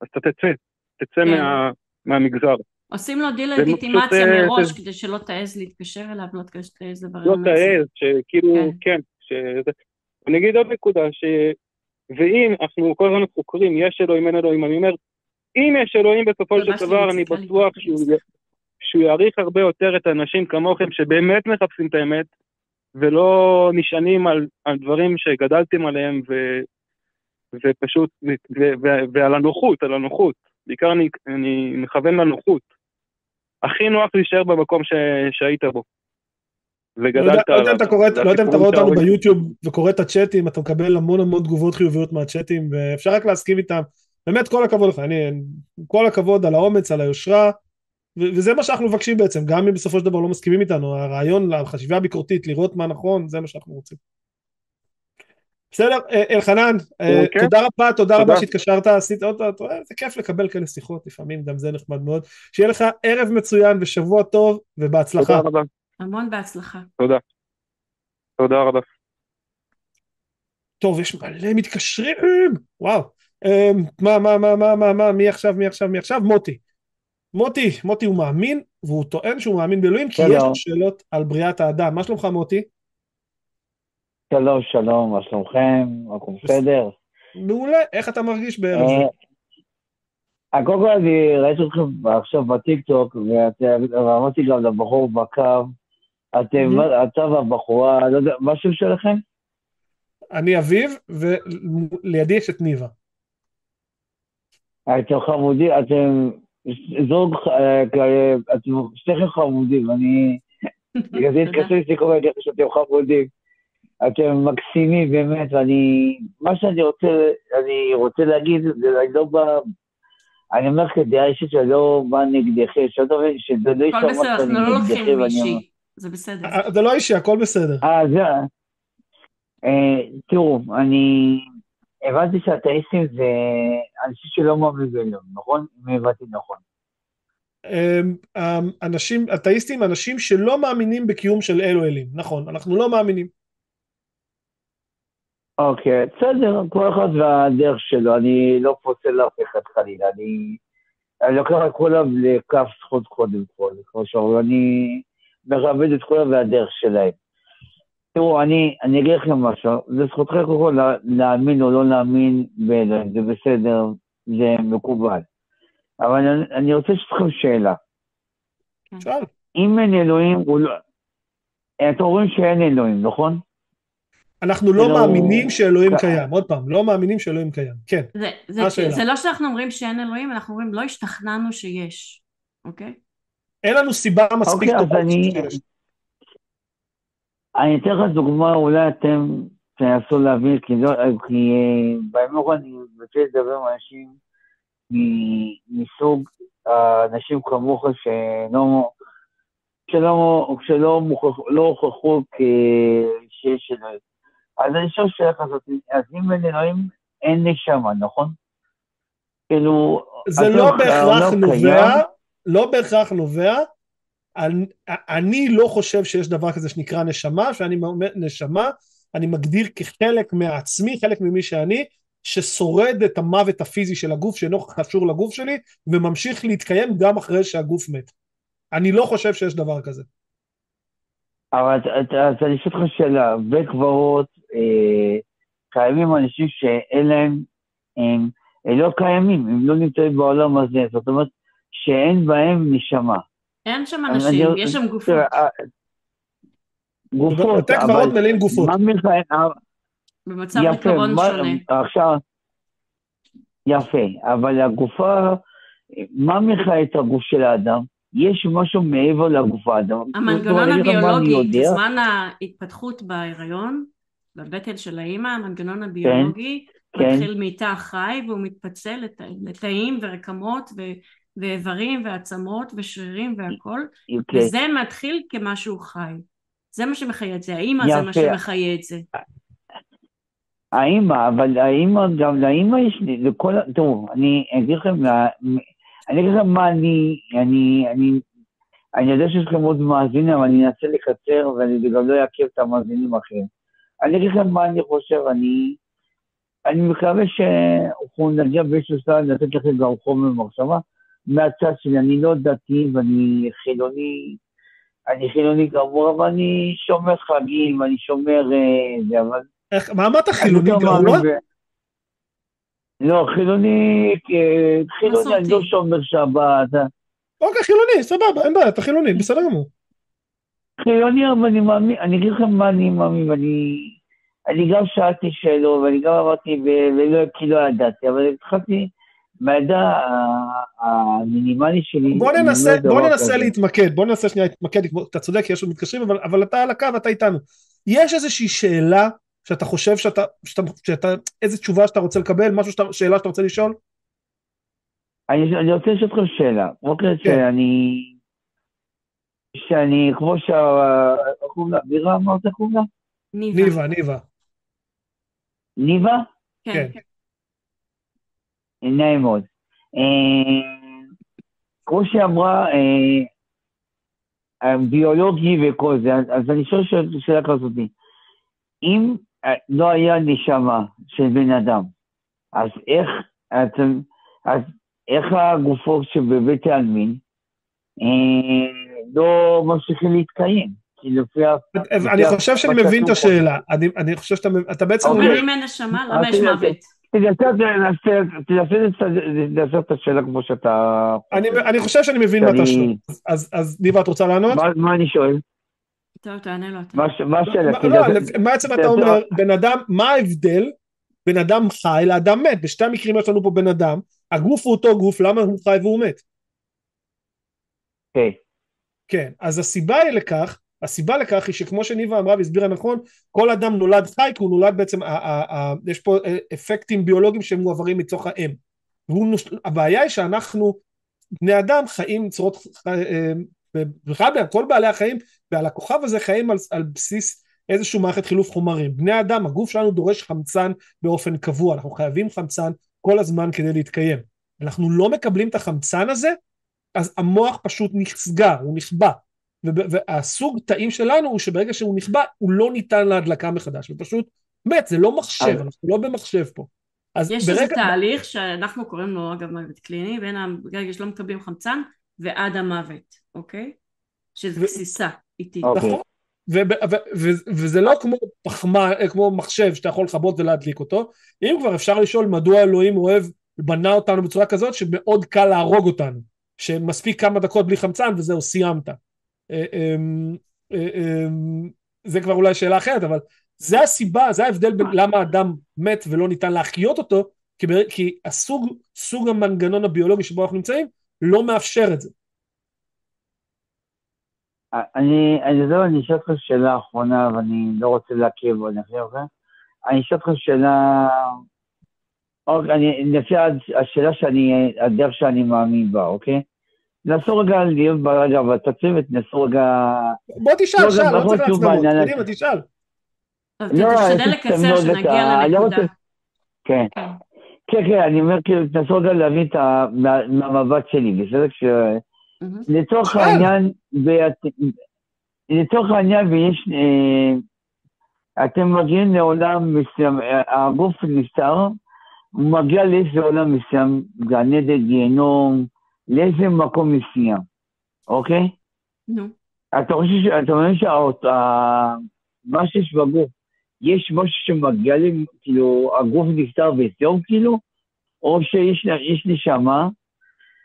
אז אתה תצא, תצא כן. מה, מהמגזר. עושים לו דיל לגיטימציה אה, מראש, כדי שלא תעז להתקשר אליו, לא תעז לברר לא תעז, שכאילו, כן, כן אני אגיד עוד נקודה, ש... ואם אנחנו כל הזמן חוקרים, יש אלוהים, אין אלוהים, אני אומר, אם יש אלוהים בסופו של דבר, אני בטוח שהוא, יעריך הרבה יותר את האנשים כמוכם שבאמת מחפשים את האמת, ולא נשענים על, על דברים שגדלתם עליהם, ו, ופשוט, ו, ו, ו, ועל הנוחות, על הנוחות. בעיקר אני, אני מכוון לנוחות. הכי נוח להישאר במקום ש, שהיית בו. וגדלת לא יודע אם אתה קורא, לא יודע אם אתה רואה אותנו ביוטיוב וקורא את הצ'אטים, אתה מקבל המון המון תגובות חיוביות מהצ'אטים, ואפשר רק להסכים איתם. באמת כל הכבוד לך, אני, כל הכבוד על האומץ, על היושרה, וזה מה שאנחנו מבקשים בעצם, גם אם בסופו של דבר לא מסכימים איתנו, הרעיון, החשיבה הביקורתית, לראות מה נכון, זה מה שאנחנו רוצים. בסדר, אה, אלחנן, אה, אוקיי. תודה רבה, תודה רבה שהתקשרת, עשית עוד, זה כיף לקבל כאלה שיחות, לפעמים גם זה נחמד מאוד. שיהיה לך ערב מצוין ושבוע טוב ובהצלחה. תודה רבה. המון בהצלחה. תודה. תודה רבה. טוב, יש מלא מתקשרים, וואו. מה, מה, מה, מה, מה, מה, מי עכשיו, מי עכשיו, מי עכשיו? מוטי. מוטי, מוטי הוא מאמין, והוא טוען שהוא מאמין באלוהים, כי יש לו שאלות על בריאת האדם. מה שלומך, מוטי? שלום, שלום, מה שלומכם? הכל בסדר? מעולה, איך אתה מרגיש בערב זה? אה, קודם כל אני ראיתי אתכם עכשיו בטיקטוק, ואמרתי גם לבחור בקו, אתם, אתה והבחורה, לא יודע, מה השם שלכם? אני אביב, ולידי יש את ניבה. אתם חמודים, אתם זוג, אה, אתם שניכם חמודים, אני... [LAUGHS] בגלל זה התקשרתי את זה שאתם חמודים. אתם מקסימים באמת, ואני... מה שאני רוצה, אני רוצה להגיד, אני לא בא... אני אומר כדעה אישית שאני לא בא נגדכם, שזה לא יישמע שאני לא נגדכם. זה בסדר. אה, זה לא אישי, הכל בסדר. אה, זה... אה, תראו, אני הבנתי שהאתאיסטים זה אנשים שלא מאמינים באלוהים, נכון? אם הבנתי נכון. אמ, אמ, אנשים, אתאיסטים, אנשים שלא מאמינים בקיום של אלו אלים, נכון, אנחנו לא מאמינים. אוקיי, בסדר, כל אחד והדרך שלו, אני לא פוסל אף אחד חלילה, אני, אני לוקח את כולם לכף זכות קודם כל, כמו שאומרים, אני מכבד את כולם והדרך שלהם. תראו, אני, אני אגיד לכם משהו, זה זכותכם קודם כל להאמין או לא להאמין באלוהים, זה בסדר, זה מקובל. אבל אני, אני רוצה לשאול אתכם שאלה. שאל. אם אין אלוהים, הוא לא... אתם אומרים שאין אלוהים, נכון? אנחנו לא מאמינים שאלוהים קיים, עוד פעם, לא מאמינים שאלוהים קיים, כן. זה, זה, זה לא שאנחנו אומרים שאין אלוהים, אנחנו אומרים לא השתכנענו שיש, אוקיי? אין לנו סיבה מספיק אוקיי, טובה שיש. אני אתן לך דוגמה, אולי אתם תנסו להבין, כי, לא, כי אה, בימים האחרונים אני רוצה לדבר עם אנשים מסוג אנשים כמוך שלא, שלא, שלא לא הוכחו שיש אלוהים. אז אני שואל שאלה כזאת, אז אם אין אלוהים, אין נשמה, נכון? כאילו... זה לא בהכרח נובע, לא בהכרח נובע, אני לא חושב שיש דבר כזה שנקרא נשמה, שאני אומר נשמה, אני מגדיר כחלק מעצמי, חלק ממי שאני, ששורד את המוות הפיזי של הגוף שאינו קשור לגוף שלי, וממשיך להתקיים גם אחרי שהגוף מת. אני לא חושב שיש דבר כזה. אבל אז אני אשאל אותך שאלה, בית קברות, אה, קיימים אנשים שאין להם, הם, הם לא קיימים, הם לא נמצאים בעולם הזה, זאת אומרת, שאין בהם נשמה. אין שם אנשים, יש שם גופות. גופות, בתי קברות מלאים גופות. מה מיכאל... במצב עיקרון שונה. עכשיו, יפה, אבל הגופה, מה מכהה את הגוף של האדם? יש משהו מעבר לגוף האדם. המנגנון הביולוגי, בזמן ההתפתחות בהיריון, בבטן של האימא, המנגנון כן, הביולוגי כן, מתחיל כן. מתא חי והוא מתפצל לת... לתאים ורקמות ו... ואיברים ועצמות ושרירים והכל, okay. אוקיי. וזה מתחיל כמשהו חי. זה מה שמחיה את זה, האימא זה מה שמחיה את זה. האימא, אבל האימא, גם לאימא יש לי, לכל, תראו, אני אגיד לכם, אני אגיד לכם מה אני, אני, אני, אני יודע שיש לכם עוד מאזינים, אבל אני אנסה לקצר ואני גם לא אעכב את המאזינים האחרים. אני אגיד לכם מה אני חושב, אני, אני מקווה שאנחנו נגיע באיזשהו שלב לתת לכם גם חומר מחשבה. מהצד שלי, אני לא דתי ואני חילוני, אני חילוני גמור, אבל אני שומר חגים, אני שומר אה, זה, אבל... איך, מה אמרת חילוני גרוע? לא, חילוני, אה, חילוני, אני לא שומר שבת. אוקיי, חילוני, סבבה, אין בעיה, אתה חילוני, בסדר גמור. חילוני, אבל אני מאמין, אני אגיד לכם מה אני מאמין, ואני... אני גם שאלתי שאלות, ואני גם אמרתי, ולא, כי לא ידעתי, אבל התחלתי... מהעדה המינימלי שלי... בוא ננסה, בוא ננסה להתמקד, בוא ננסה שנייה להתמקד, אתה צודק, יש עוד מתקשרים, אבל, אבל אתה על הקו, אתה איתנו. יש איזושהי שאלה שאתה חושב שאתה, שאתה, שאתה, איזה תשובה שאתה רוצה לקבל, משהו שאתה, שאלה שאתה רוצה לשאול? אני, אני רוצה לשאול אותך שאלה. אוקיי, כן. שאני... שאני, כמו שה... איך קוראים לה? בירה אמרת קוראים לה? ניבה. ניבה, ניבה? כן. כן. נעים מאוד. אה, כמו שאמרה, אה, ביולוגי וכל זה, אז אני שואל שאלה כזאת, אם אה, לא היה נשמה של בן אדם, אז איך, אתם, אז איך הגופות שבבית העלמין לא ממשיכים להתקיים? אני חושב שאני מבין את השאלה, אני חושב שאתה בעצם... אומר אם אין נשמה, למה יש מוות? תנסה את השאלה כמו שאתה... אני חושב שאני מבין מה אתה שואל. אז ניבה, את רוצה לענות? מה אני שואל? טוב, תענה לו. מה השאלה? לא, בעצם אתה אומר, בן אדם, מה ההבדל בין אדם חי לאדם מת? בשתי המקרים יש לנו פה בן אדם, הגוף הוא אותו גוף, למה הוא חי והוא מת? כן. כן, אז הסיבה היא לכך הסיבה לכך היא שכמו שניבה אמרה והסבירה נכון, כל אדם נולד חי כי הוא נולד בעצם, ה- ה- ה- יש פה אפקטים ביולוגיים שהם מועברים מתוך האם. הבעיה היא שאנחנו, בני אדם חיים צורות, אה, בכלל כל בעלי החיים ועל הכוכב הזה חיים על, על בסיס איזושהי מערכת חילוף חומרים. בני אדם, הגוף שלנו דורש חמצן באופן קבוע, אנחנו חייבים חמצן כל הזמן כדי להתקיים. אנחנו לא מקבלים את החמצן הזה, אז המוח פשוט נסגר, הוא נכבה. והסוג תאים שלנו הוא שברגע שהוא נכבה הוא לא ניתן להדלקה מחדש, ופשוט מת, זה לא מחשב, אנחנו לא במחשב פה. אז יש ברגע... איזה תהליך שאנחנו קוראים לו אגב מוות קליני, בין הרגע שלא מקבלים חמצן ועד המוות, אוקיי? שזה גסיסה איטית. נכון. וזה לא כמו פחמה, כמו מחשב שאתה יכול לכבות ולהדליק אותו, אם כבר אפשר לשאול מדוע אלוהים אוהב, בנה אותנו בצורה כזאת שמאוד קל להרוג אותנו, שמספיק כמה דקות בלי חמצן וזהו סיימת. אה, אמ, אה, אמ, זה כבר אולי שאלה אחרת, אבל זה הסיבה, זה ההבדל בין למה אדם מת ולא ניתן להחיות אותו, כי, כי הסוג, סוג המנגנון הביולוגי שבו אנחנו נמצאים לא מאפשר את זה. אני, אני יודע, אני אשאל אותך שאלה אחרונה, ואני לא רוצה להכיר אני אחרי זה. אני אשאל אותך שאלה, אוקיי, אני, לפי השאלה שאני, הדרך שאני מאמין בה, אוקיי? נסו רגע להיות ברגע, אבל תציב את נסו רגע... בוא תשאל, שאל, לא צריך לעצמאות, קדימה, תשאל. לא, תשתדל לקצר שנגיע לנקודה. כן. כן. כן, כן, אני אומר, כאילו, תנסו רגע להבין את המבט שלי, בסדר? לצורך העניין, לצורך העניין, ויש... אה, אתם מגיעים לעולם מסוים, הגוף נסתר, הוא מגיע לאיזה עולם מסוים, גן עדן, גיהנום, לאיזה מקום מסוים, אוקיי? נו. אתה חושב, אתה אומר שמה שיש בגוף, יש משהו שמגיע לי, כאילו, הגוף נפטר וזהו כאילו? או שיש נשמה,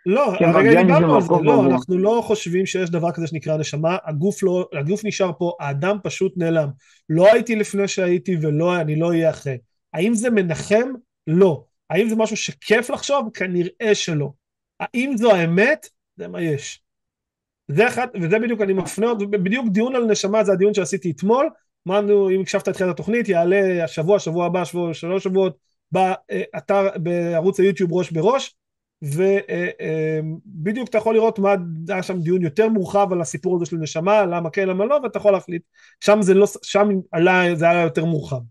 לא, הרגע דיברנו על זה, לא, אנחנו לא חושבים שיש דבר כזה שנקרא נשמה, הגוף לא, הגוף נשאר פה, האדם פשוט נעלם. לא הייתי לפני שהייתי ולא, אני לא אהיה אחרי. האם זה מנחם? לא. האם זה משהו שכיף לחשוב? כנראה שלא. האם זו האמת? זה מה יש. זה אחד, וזה בדיוק, אני מפנה עוד, בדיוק דיון על נשמה זה הדיון שעשיתי אתמול, אמרנו, אם הקשבת את תחילת התוכנית, יעלה השבוע, שבוע הבא, שבוע, שלוש שבועות, באתר, בערוץ היוטיוב ראש בראש, ובדיוק אתה יכול לראות מה, היה שם דיון יותר מורחב על הסיפור הזה של נשמה, למה כן, למה לא, ואתה יכול להחליט, שם זה לא, שם עלה, זה היה יותר מורחב.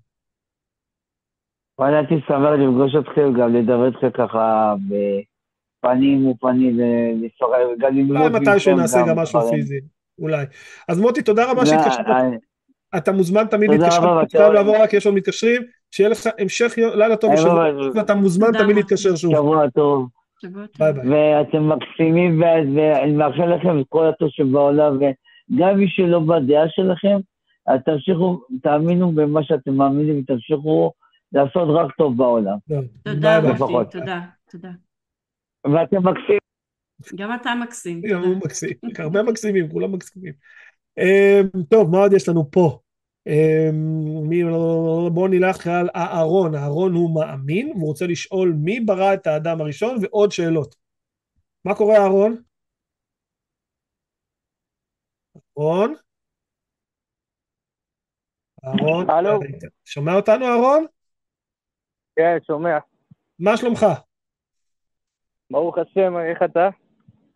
וואלה, הייתי שמח לפגוש אתכם, גם לדבר איתכם ככה בפנים ופנים, גם ללמוד אולי מתישהו נעשה גם משהו פיזי, אולי. אז מוטי, תודה רבה שהתקשרת. אתה מוזמן תמיד להתקשר, אתה חייב לעבור רק, יש עוד מתקשרים, שיהיה לך המשך לילה טוב, ואתה מוזמן תמיד להתקשר שוב. שבוע טוב. ביי ביי. ואתם מקסימים, ואני מאחל לכם את כל הטוב שבעולם, וגם מי שלא בדעה שלכם, תמשיכו, תאמינו במה שאתם מאמינים, ותמשיכו לעשות רק טוב בעולם. תודה, מוטי, תודה, תודה. ואתם מקסימים. גם אתה מקסים. גם הוא מקסים, הרבה מקסימים, כולם מקסימים. אמ, טוב, מה עוד יש לנו פה? אמ, בואו נלך על אהרון, אהרון הוא מאמין, והוא רוצה לשאול מי ברא את האדם הראשון ועוד שאלות. מה קורה אהרון? אהרון? אהרון? הלו? שומע אותנו אהרון? כן, שומע. מה שלומך? ברוך השם, איך אתה?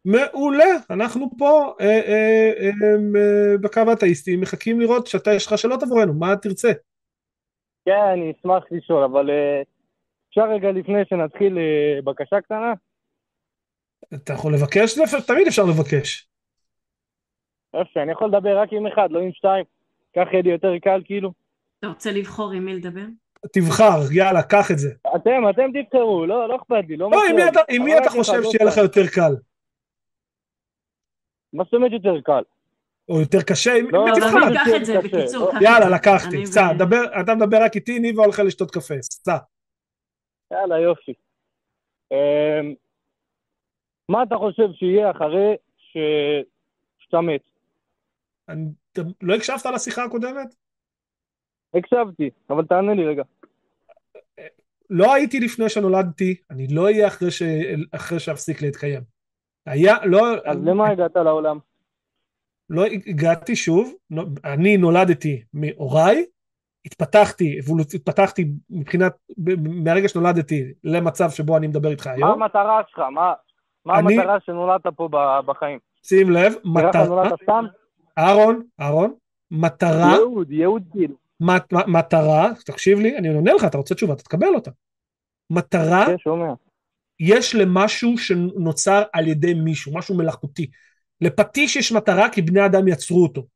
מעולה, אנחנו פה אה, אה, אה, אה, בקו האתאיסטי, מחכים לראות שאתה, יש לך שאלות עבורנו, מה תרצה? כן, אני אשמח לשאול, אבל אה, אפשר רגע לפני שנתחיל אה, בקשה קטנה? אתה יכול לבקש? תמיד אפשר לבקש. יפה, אני יכול לדבר רק עם אחד, לא עם שתיים. ככה יהיה לי יותר קל, כאילו. אתה רוצה לבחור עם מי לדבר? תבחר, יאללה, קח את זה. אתם, אתם תבחרו, לא, לא אכפת לי, לא לא, עם מי אתה חושב שיהיה לך יותר קל? מה זאת אומרת יותר קל? או יותר קשה, לא, לא, קח את זה, בקיצור. יאללה, לקחתי, סע, אתה מדבר רק איתי, ניבה הולך לשתות קפה, סע. יאללה, יופי. אמ, מה אתה חושב שיהיה אחרי שאתה מת? לא הקשבת לשיחה הקודמת? הקשבתי, אבל תענה לי רגע. לא הייתי לפני שנולדתי, אני לא אהיה אחרי, ש... אחרי שאפסיק להתקיים. היה, לא... אז למה הגעת לעולם? לא הגעתי שוב, אני נולדתי מהוריי, התפתחתי, התפתחתי מבחינת, מהרגע שנולדתי למצב שבו אני מדבר איתך היום. מה המטרה שלך? מה, מה אני, המטרה שנולדת פה בחיים? שים לב, מטרה... אהרון, אהרון, מטרה... יהוד, יהוד כאילו. מטרה, תקשיב לי, אני עונה לך, אתה רוצה תשובה, אתה תקבל אותה. מטרה, כן. יש למשהו שנוצר על ידי מישהו, משהו מלאכותי. לפטיש יש מטרה כי בני אדם יצרו אותו.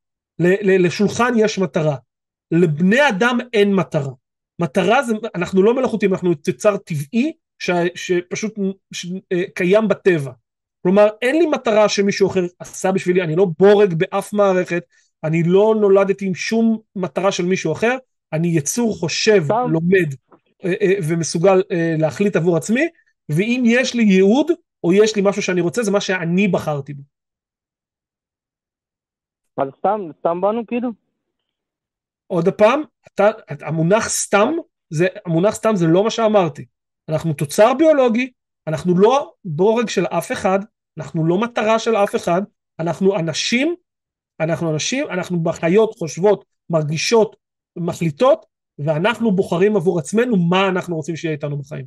לשולחן יש מטרה. לבני אדם אין מטרה. מטרה זה, אנחנו לא מלאכותיים, אנחנו תוצר טבעי ש, שפשוט ש, אה, קיים בטבע. כלומר, אין לי מטרה שמישהו אחר עשה בשבילי, אני לא בורג באף מערכת, אני לא נולדתי עם שום מטרה של מישהו אחר, אני יצור חושב. לומד אה, אה, ומסוגל להחליט עבור עצמי, ואם יש לי ייעוד, או יש לי משהו שאני רוצה, זה מה שאני בחרתי בו. אז סתם, סתם באנו כאילו? עוד פעם, אתה, המונח סתם, זה, המונח סתם זה לא מה שאמרתי. אנחנו תוצר ביולוגי, אנחנו לא בורג של אף אחד, אנחנו לא מטרה של אף אחד, אנחנו אנשים, אנחנו אנשים, אנחנו בחיות חושבות, מרגישות, מחליטות, ואנחנו בוחרים עבור עצמנו מה אנחנו רוצים שיהיה איתנו בחיים.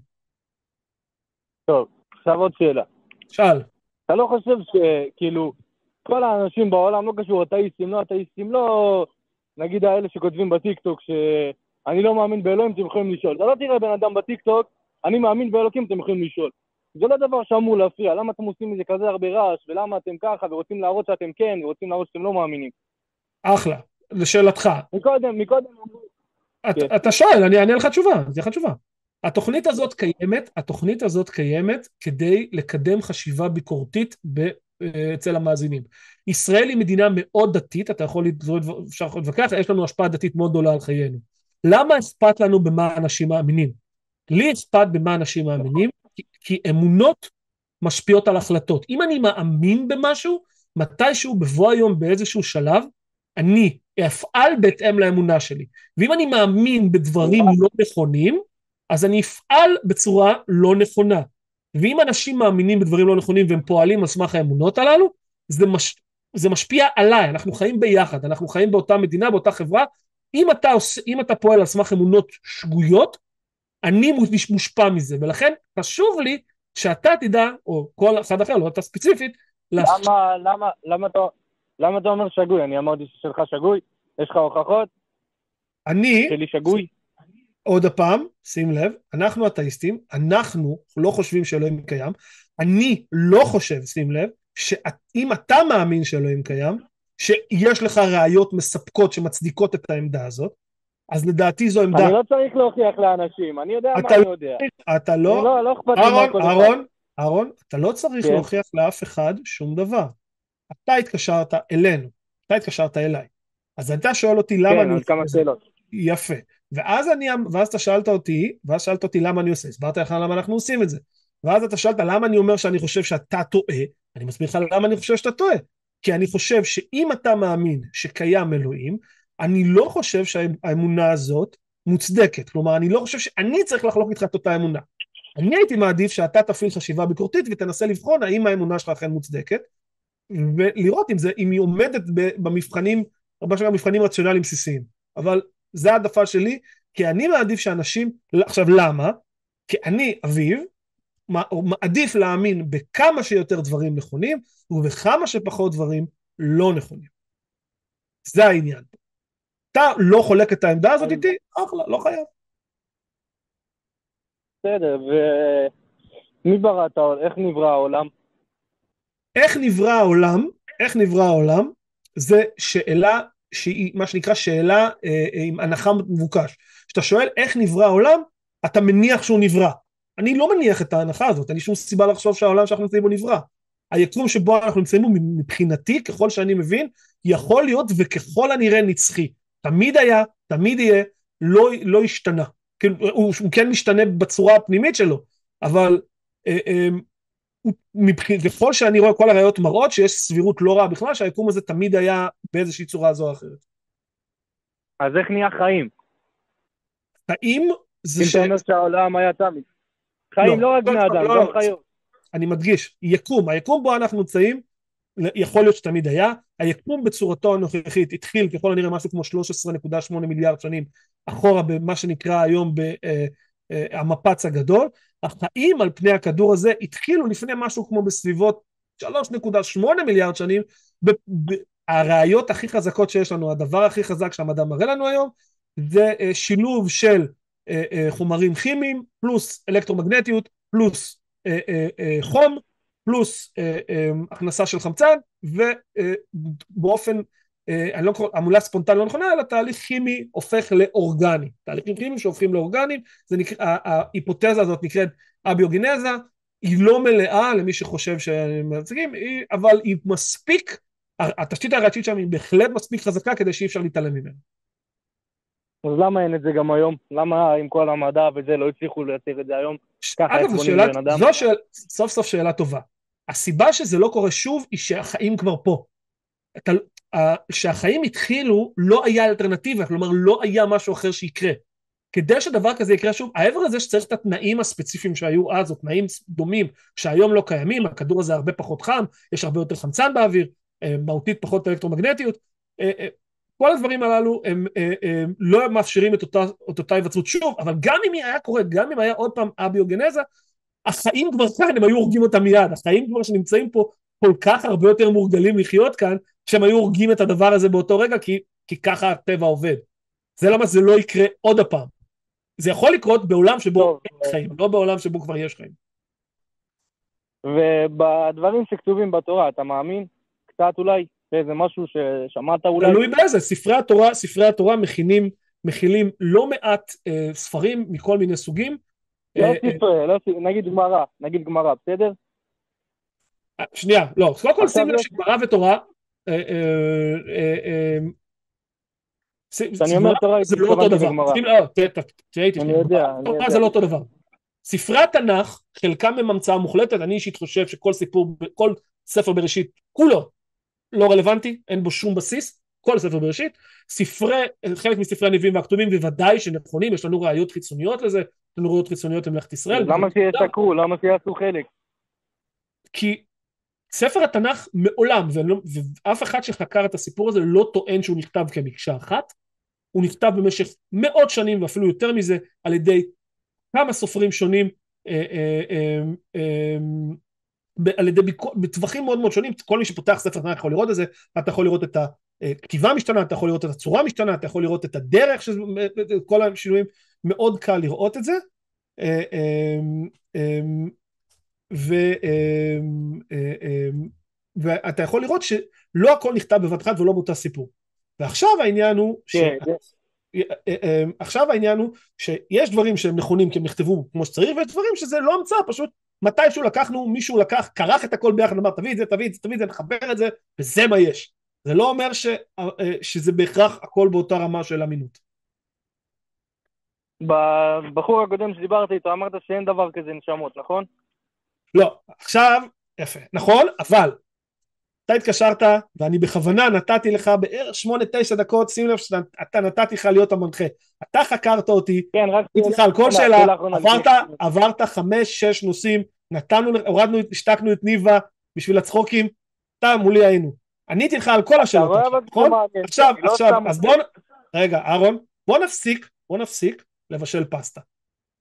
טוב, עכשיו עוד שאלה. שאל. אתה לא חושב שכאילו, כל האנשים בעולם, לא קשור אתאיסטים, לא אתאיסטים, לא נגיד האלה שכותבים בטיקטוק שאני לא מאמין באלוהים, אתם יכולים לשאול. אתה לא תראה בן אדם בטיקטוק, אני מאמין באלוקים, אתם יכולים לשאול. זה לא דבר שאמור להפריע, למה אתם עושים מזה כזה הרבה רעש, ולמה אתם ככה, ורוצים להראות שאתם כן, ורוצים להראות שאתם לא מאמינים. אחלה, לשאלתך. מקודם, מקודם כן. אתה שואל, אני אענה לך תשובה, אני אתן לך תשובה. התוכנית הזאת קיימת, התוכנית הזאת קיימת כדי לקדם חשיבה ביקורתית ב, אצל המאזינים. ישראל היא מדינה מאוד דתית, אתה יכול, אפשר להתווכח, יש לנו השפעה דתית מאוד גדולה על חיינו. למה אכפת לנו במה אנשים מאמינים? לי אכפת במה אנשים מאמינים, כי, כי אמונות משפיעות על החלטות. אם אני מאמין במשהו, מתישהו בבוא היום באיזשהו שלב, אני אפעל בהתאם לאמונה שלי. ואם אני מאמין בדברים לא נכונים, אז אני אפעל בצורה לא נכונה. ואם אנשים מאמינים בדברים לא נכונים והם פועלים על סמך האמונות הללו, זה, מש... זה משפיע עליי, אנחנו חיים ביחד, אנחנו חיים באותה מדינה, באותה חברה. אם אתה, עוש... אם אתה פועל על סמך אמונות שגויות, אני מושפע מזה, ולכן חשוב לי שאתה תדע, או כל אחד אחר, לא אתה ספציפית, למה, למה, למה, אתה, למה אתה אומר שגוי? אני אמרתי ששלך שגוי? יש לך הוכחות? אני... שלי שגוי? עוד פעם, שים לב, אנחנו אתאיסטים, אנחנו לא חושבים שאלוהים קיים, אני לא חושב, שים לב, שאם אתה מאמין שאלוהים קיים, שיש לך ראיות מספקות שמצדיקות את העמדה הזאת, אז לדעתי זו עמדה... אני לא צריך להוכיח לאנשים, אני יודע מה אני יודע. אתה לא... לא, לא אכפת לי מה כל. אהרון, אהרון, אתה לא צריך כן. להוכיח לאף אחד שום דבר. אתה התקשרת אלינו, אתה התקשרת אליי. אז אתה שואל אותי למה כן, אני... כן, כמה שאלות. יפה. ואז אני, ואז אתה שאלת אותי, ואז שאלת אותי למה אני עושה, הסברתי לך למה אנחנו עושים את זה. ואז אתה שאלת למה אני אומר שאני חושב שאתה טועה, אני מסביר לך למה אני חושב שאתה טועה. כי אני חושב שאם אתה מאמין שקיים אלוהים, אני לא חושב שהאמונה הזאת מוצדקת. כלומר, אני לא חושב שאני צריך לחלוק איתך את אותה אמונה. אני הייתי מעדיף שאתה תפעיל חשיבה ביקורתית ותנסה לבחון האם האמונה שלך אכן מוצדקת, ולראות אם, זה, אם היא עומדת במבחנים, הרבה פעמים מבחנים רציונליים בסיסיים. אבל זה העדפה שלי, כי אני מעדיף שאנשים, עכשיו למה? כי אני, אביב, מעדיף להאמין בכמה שיותר דברים נכונים, ובכמה שפחות דברים לא נכונים. זה העניין. אתה לא חולק את העמדה הזאת איתי, אחלה, לא חייב. בסדר, ומי ברא את העולם? איך נברא העולם? איך נברא העולם? איך נברא העולם? זה שאלה שהיא מה שנקרא שאלה אה, עם הנחה מבוקש. כשאתה שואל איך נברא העולם, אתה מניח שהוא נברא. אני לא מניח את ההנחה הזאת, אין לי שום סיבה לחשוב שהעולם שאנחנו נמצאים בו נברא. היקום שבו אנחנו נמצאים בו מבחינתי, ככל שאני מבין, יכול להיות וככל הנראה נצחי. תמיד היה, תמיד יהיה, לא, לא השתנה. כאילו, הוא, הוא כן משתנה בצורה הפנימית שלו, אבל אה, אה, ככל שאני רואה כל הראיות מראות שיש סבירות לא רעה בכלל שהיקום הזה תמיד היה באיזושהי צורה זו או אחרת. אז איך נהיה חיים? חיים זה ש... אם אתה אומר שהעולם היה תמיד. חיים לא, לא רק בני לא, אדם, לא, גם לא. חיות. אני מדגיש, יקום, היקום בו אנחנו נמצאים, יכול להיות שתמיד היה, היקום בצורתו הנוכחית התחיל ככל הנראה משהו כמו 13.8 מיליארד שנים אחורה במה שנקרא היום במפץ הגדול, החיים על פני הכדור הזה התחילו לפני משהו כמו בסביבות 3.8 מיליארד שנים, הראיות הכי חזקות שיש לנו, הדבר הכי חזק שהמדע מראה לנו היום, זה אה, שילוב של אה, אה, חומרים כימיים, פלוס אלקטרומגנטיות, פלוס חום, פלוס הכנסה של חמצן, ובאופן אני לא קורא, המולה ספונטנית לא נכונה, אלא תהליך כימי הופך לאורגני. תהליכים כימיים שהופכים לאורגניים, ההיפותזה הזאת נקראת אביוגנזה, היא לא מלאה למי שחושב שהם מייצגים, אבל היא מספיק, התשתית הראשית שם היא בהחלט מספיק חזקה כדי שאי אפשר להתעלם ממנה. אז למה אין את זה גם היום? למה עם כל המדע וזה לא הצליחו לייצר את זה היום? אגב, זו שאלה, זו שאל, סוף סוף שאלה טובה. הסיבה שזה לא קורה שוב היא שהחיים כבר פה. אתה, כשהחיים התחילו לא היה אלטרנטיבה, כלומר לא היה משהו אחר שיקרה. כדי שדבר כזה יקרה שוב, העבר הזה שצריך את התנאים הספציפיים שהיו אז, או תנאים דומים שהיום לא קיימים, הכדור הזה הרבה פחות חם, יש הרבה יותר חמצן באוויר, אה, מהותית פחות אלקטרומגנטיות, אה, אה, כל הדברים הללו הם, הם, הם לא מאפשרים את אותה, את אותה היווצרות שוב, אבל גם אם היא היה קורית, גם אם היה עוד פעם אביוגנזה, החיים כבר כאן, הם היו הורגים אותם מיד, החיים כבר שנמצאים פה כל כך הרבה יותר מורגלים לחיות כאן, שהם היו הורגים את הדבר הזה באותו רגע, כי, כי ככה הטבע עובד. זה למה זה לא יקרה עוד הפעם. זה יכול לקרות בעולם שבו טוב, אין חיים, לא בעולם שבו כבר יש חיים. ובדברים שכתובים בתורה, אתה מאמין? קצת אולי? איזה משהו ששמעת אולי? תלוי באיזה, ספרי התורה, ספרי התורה מכינים, מכילים לא מעט אה, ספרים מכל מיני סוגים. לא אה, ספרי, אה, לא ספרי, נגיד גמרא, נגיד גמרא, בסדר? שנייה, לא, קודם כל שים לב שגמרא ותורה כשאני אומר תורה, זה לא אותו דבר. תראה איתי. תורה זה לא אותו דבר. ספרי התנ"ך, חלקם הם המצאה מוחלטת, אני אישית חושב שכל סיפור, כל ספר בראשית, כולו לא רלוונטי, אין בו שום בסיס, כל ספר בראשית, ספרי, חלק מספרי הנביאים והכתובים בוודאי שנכונים, יש לנו ראיות חיצוניות לזה, יש לנו ראיות חיצוניות למלאכת ישראל. למה שישקרו? למה שיעשו חלק? כי ספר התנ"ך מעולם, ולא, ואף אחד שחקר את הסיפור הזה לא טוען שהוא נכתב כמקשה אחת, הוא נכתב במשך מאות שנים ואפילו יותר מזה על ידי כמה סופרים שונים אה, אה, אה, על ידי בטווחים מאוד מאוד שונים, כל מי שפותח ספר תנ"ך יכול לראות את זה, אתה יכול לראות את הכתיבה משתנה, אתה יכול לראות את הצורה משתנה, אתה יכול לראות את הדרך, שזה, כל השינויים, מאוד קל לראות את זה. ו, ואתה יכול לראות שלא הכל נכתב בבת אחת ולא באותה סיפור. ועכשיו העניין הוא, ש... כן, עכשיו העניין הוא שיש דברים שהם נכונים כי הם נכתבו כמו שצריך ויש דברים שזה לא המצאה פשוט מתישהו לקחנו מישהו לקח כרך את הכל ביחד אמר תביא את זה תביא את זה תביא את זה נחבר את זה וזה מה יש זה לא אומר ש, שזה בהכרח הכל באותה רמה של אמינות. בבחור הקודם שדיברתי איתו אמרת שאין דבר כזה נשמות נכון? לא עכשיו יפה נכון אבל אתה התקשרת ואני בכוונה נתתי לך בערך שמונה תשע דקות שים לב שאתה נתתי לך להיות המנחה אתה חקרת אותי כן רק לך על כל שאלה עברת עברת חמש שש נושאים נתנו הורדנו השתקנו את ניבה בשביל הצחוקים אתה מולי היינו עניתי לך על כל השאלות נכון? עכשיו לא עכשיו אז בוא רגע אהרון בוא נפסיק בוא נפסיק לבשל פסטה.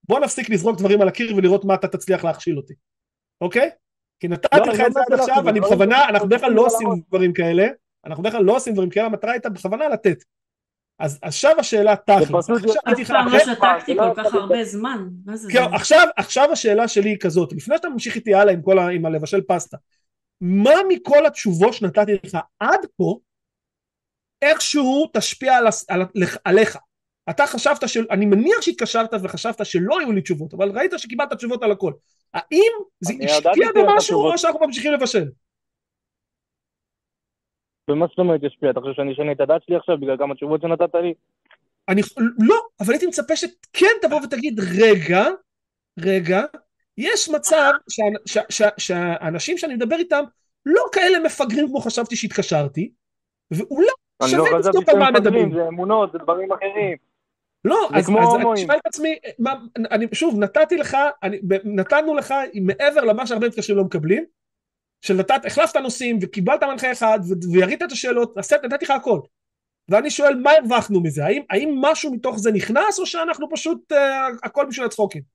בוא נפסיק לזרוק דברים על הקיר ולראות מה אתה תצליח להכשיל אותי אוקיי? כי נתתי לא, לך את זה עד עכשיו, ואני בכוונה, אנחנו בדרך כלל לא עושים דברים כאלה, אנחנו בדרך כלל לא עושים דברים כאלה, המטרה הייתה בכוונה לתת. אז עכשיו השאלה תכלס. אף פעם לא שתקתי כל כך הרבה זמן. עכשיו השאלה שלי היא כזאת, לפני שאתה ממשיך איתי הלאה עם הלבשל פסטה, מה מכל התשובות שנתתי לך עד כה, איכשהו תשפיע עליך? אתה חשבת, ש... אני מניח שהתקשרת וחשבת שלא היו לי תשובות, אבל ראית שקיבלת תשובות על הכל. האם זה השפיע במשהו או שאנחנו ממשיכים לבשל? במה זאת אומרת השפיע? אתה חושב שאני אשנה את הדת שלי עכשיו בגלל כמה תשובות שנתת לי? אני, לא, אבל הייתי מצפה שכן תבוא ותגיד, רגע, רגע, יש מצב שהאנשים שאני מדבר איתם לא כאלה מפגרים כמו חשבתי שהתקשרתי, ואולי שווה לבדוק על מה מדברים. זה אמונות, זה דברים אחרים. לא, אז, אז אני שואל את עצמי, מה, אני שוב, נתתי לך, אני, נתנו לך מעבר למה שהרבה מתקשרים לא מקבלים, שנתת, החלפת נושאים וקיבלת מנחה אחד וירית את השאלות, נתתי לך הכל. ואני שואל, מה הרווחנו מזה? האם, האם משהו מתוך זה נכנס, או שאנחנו פשוט, uh, הכל בשביל הצחוקים?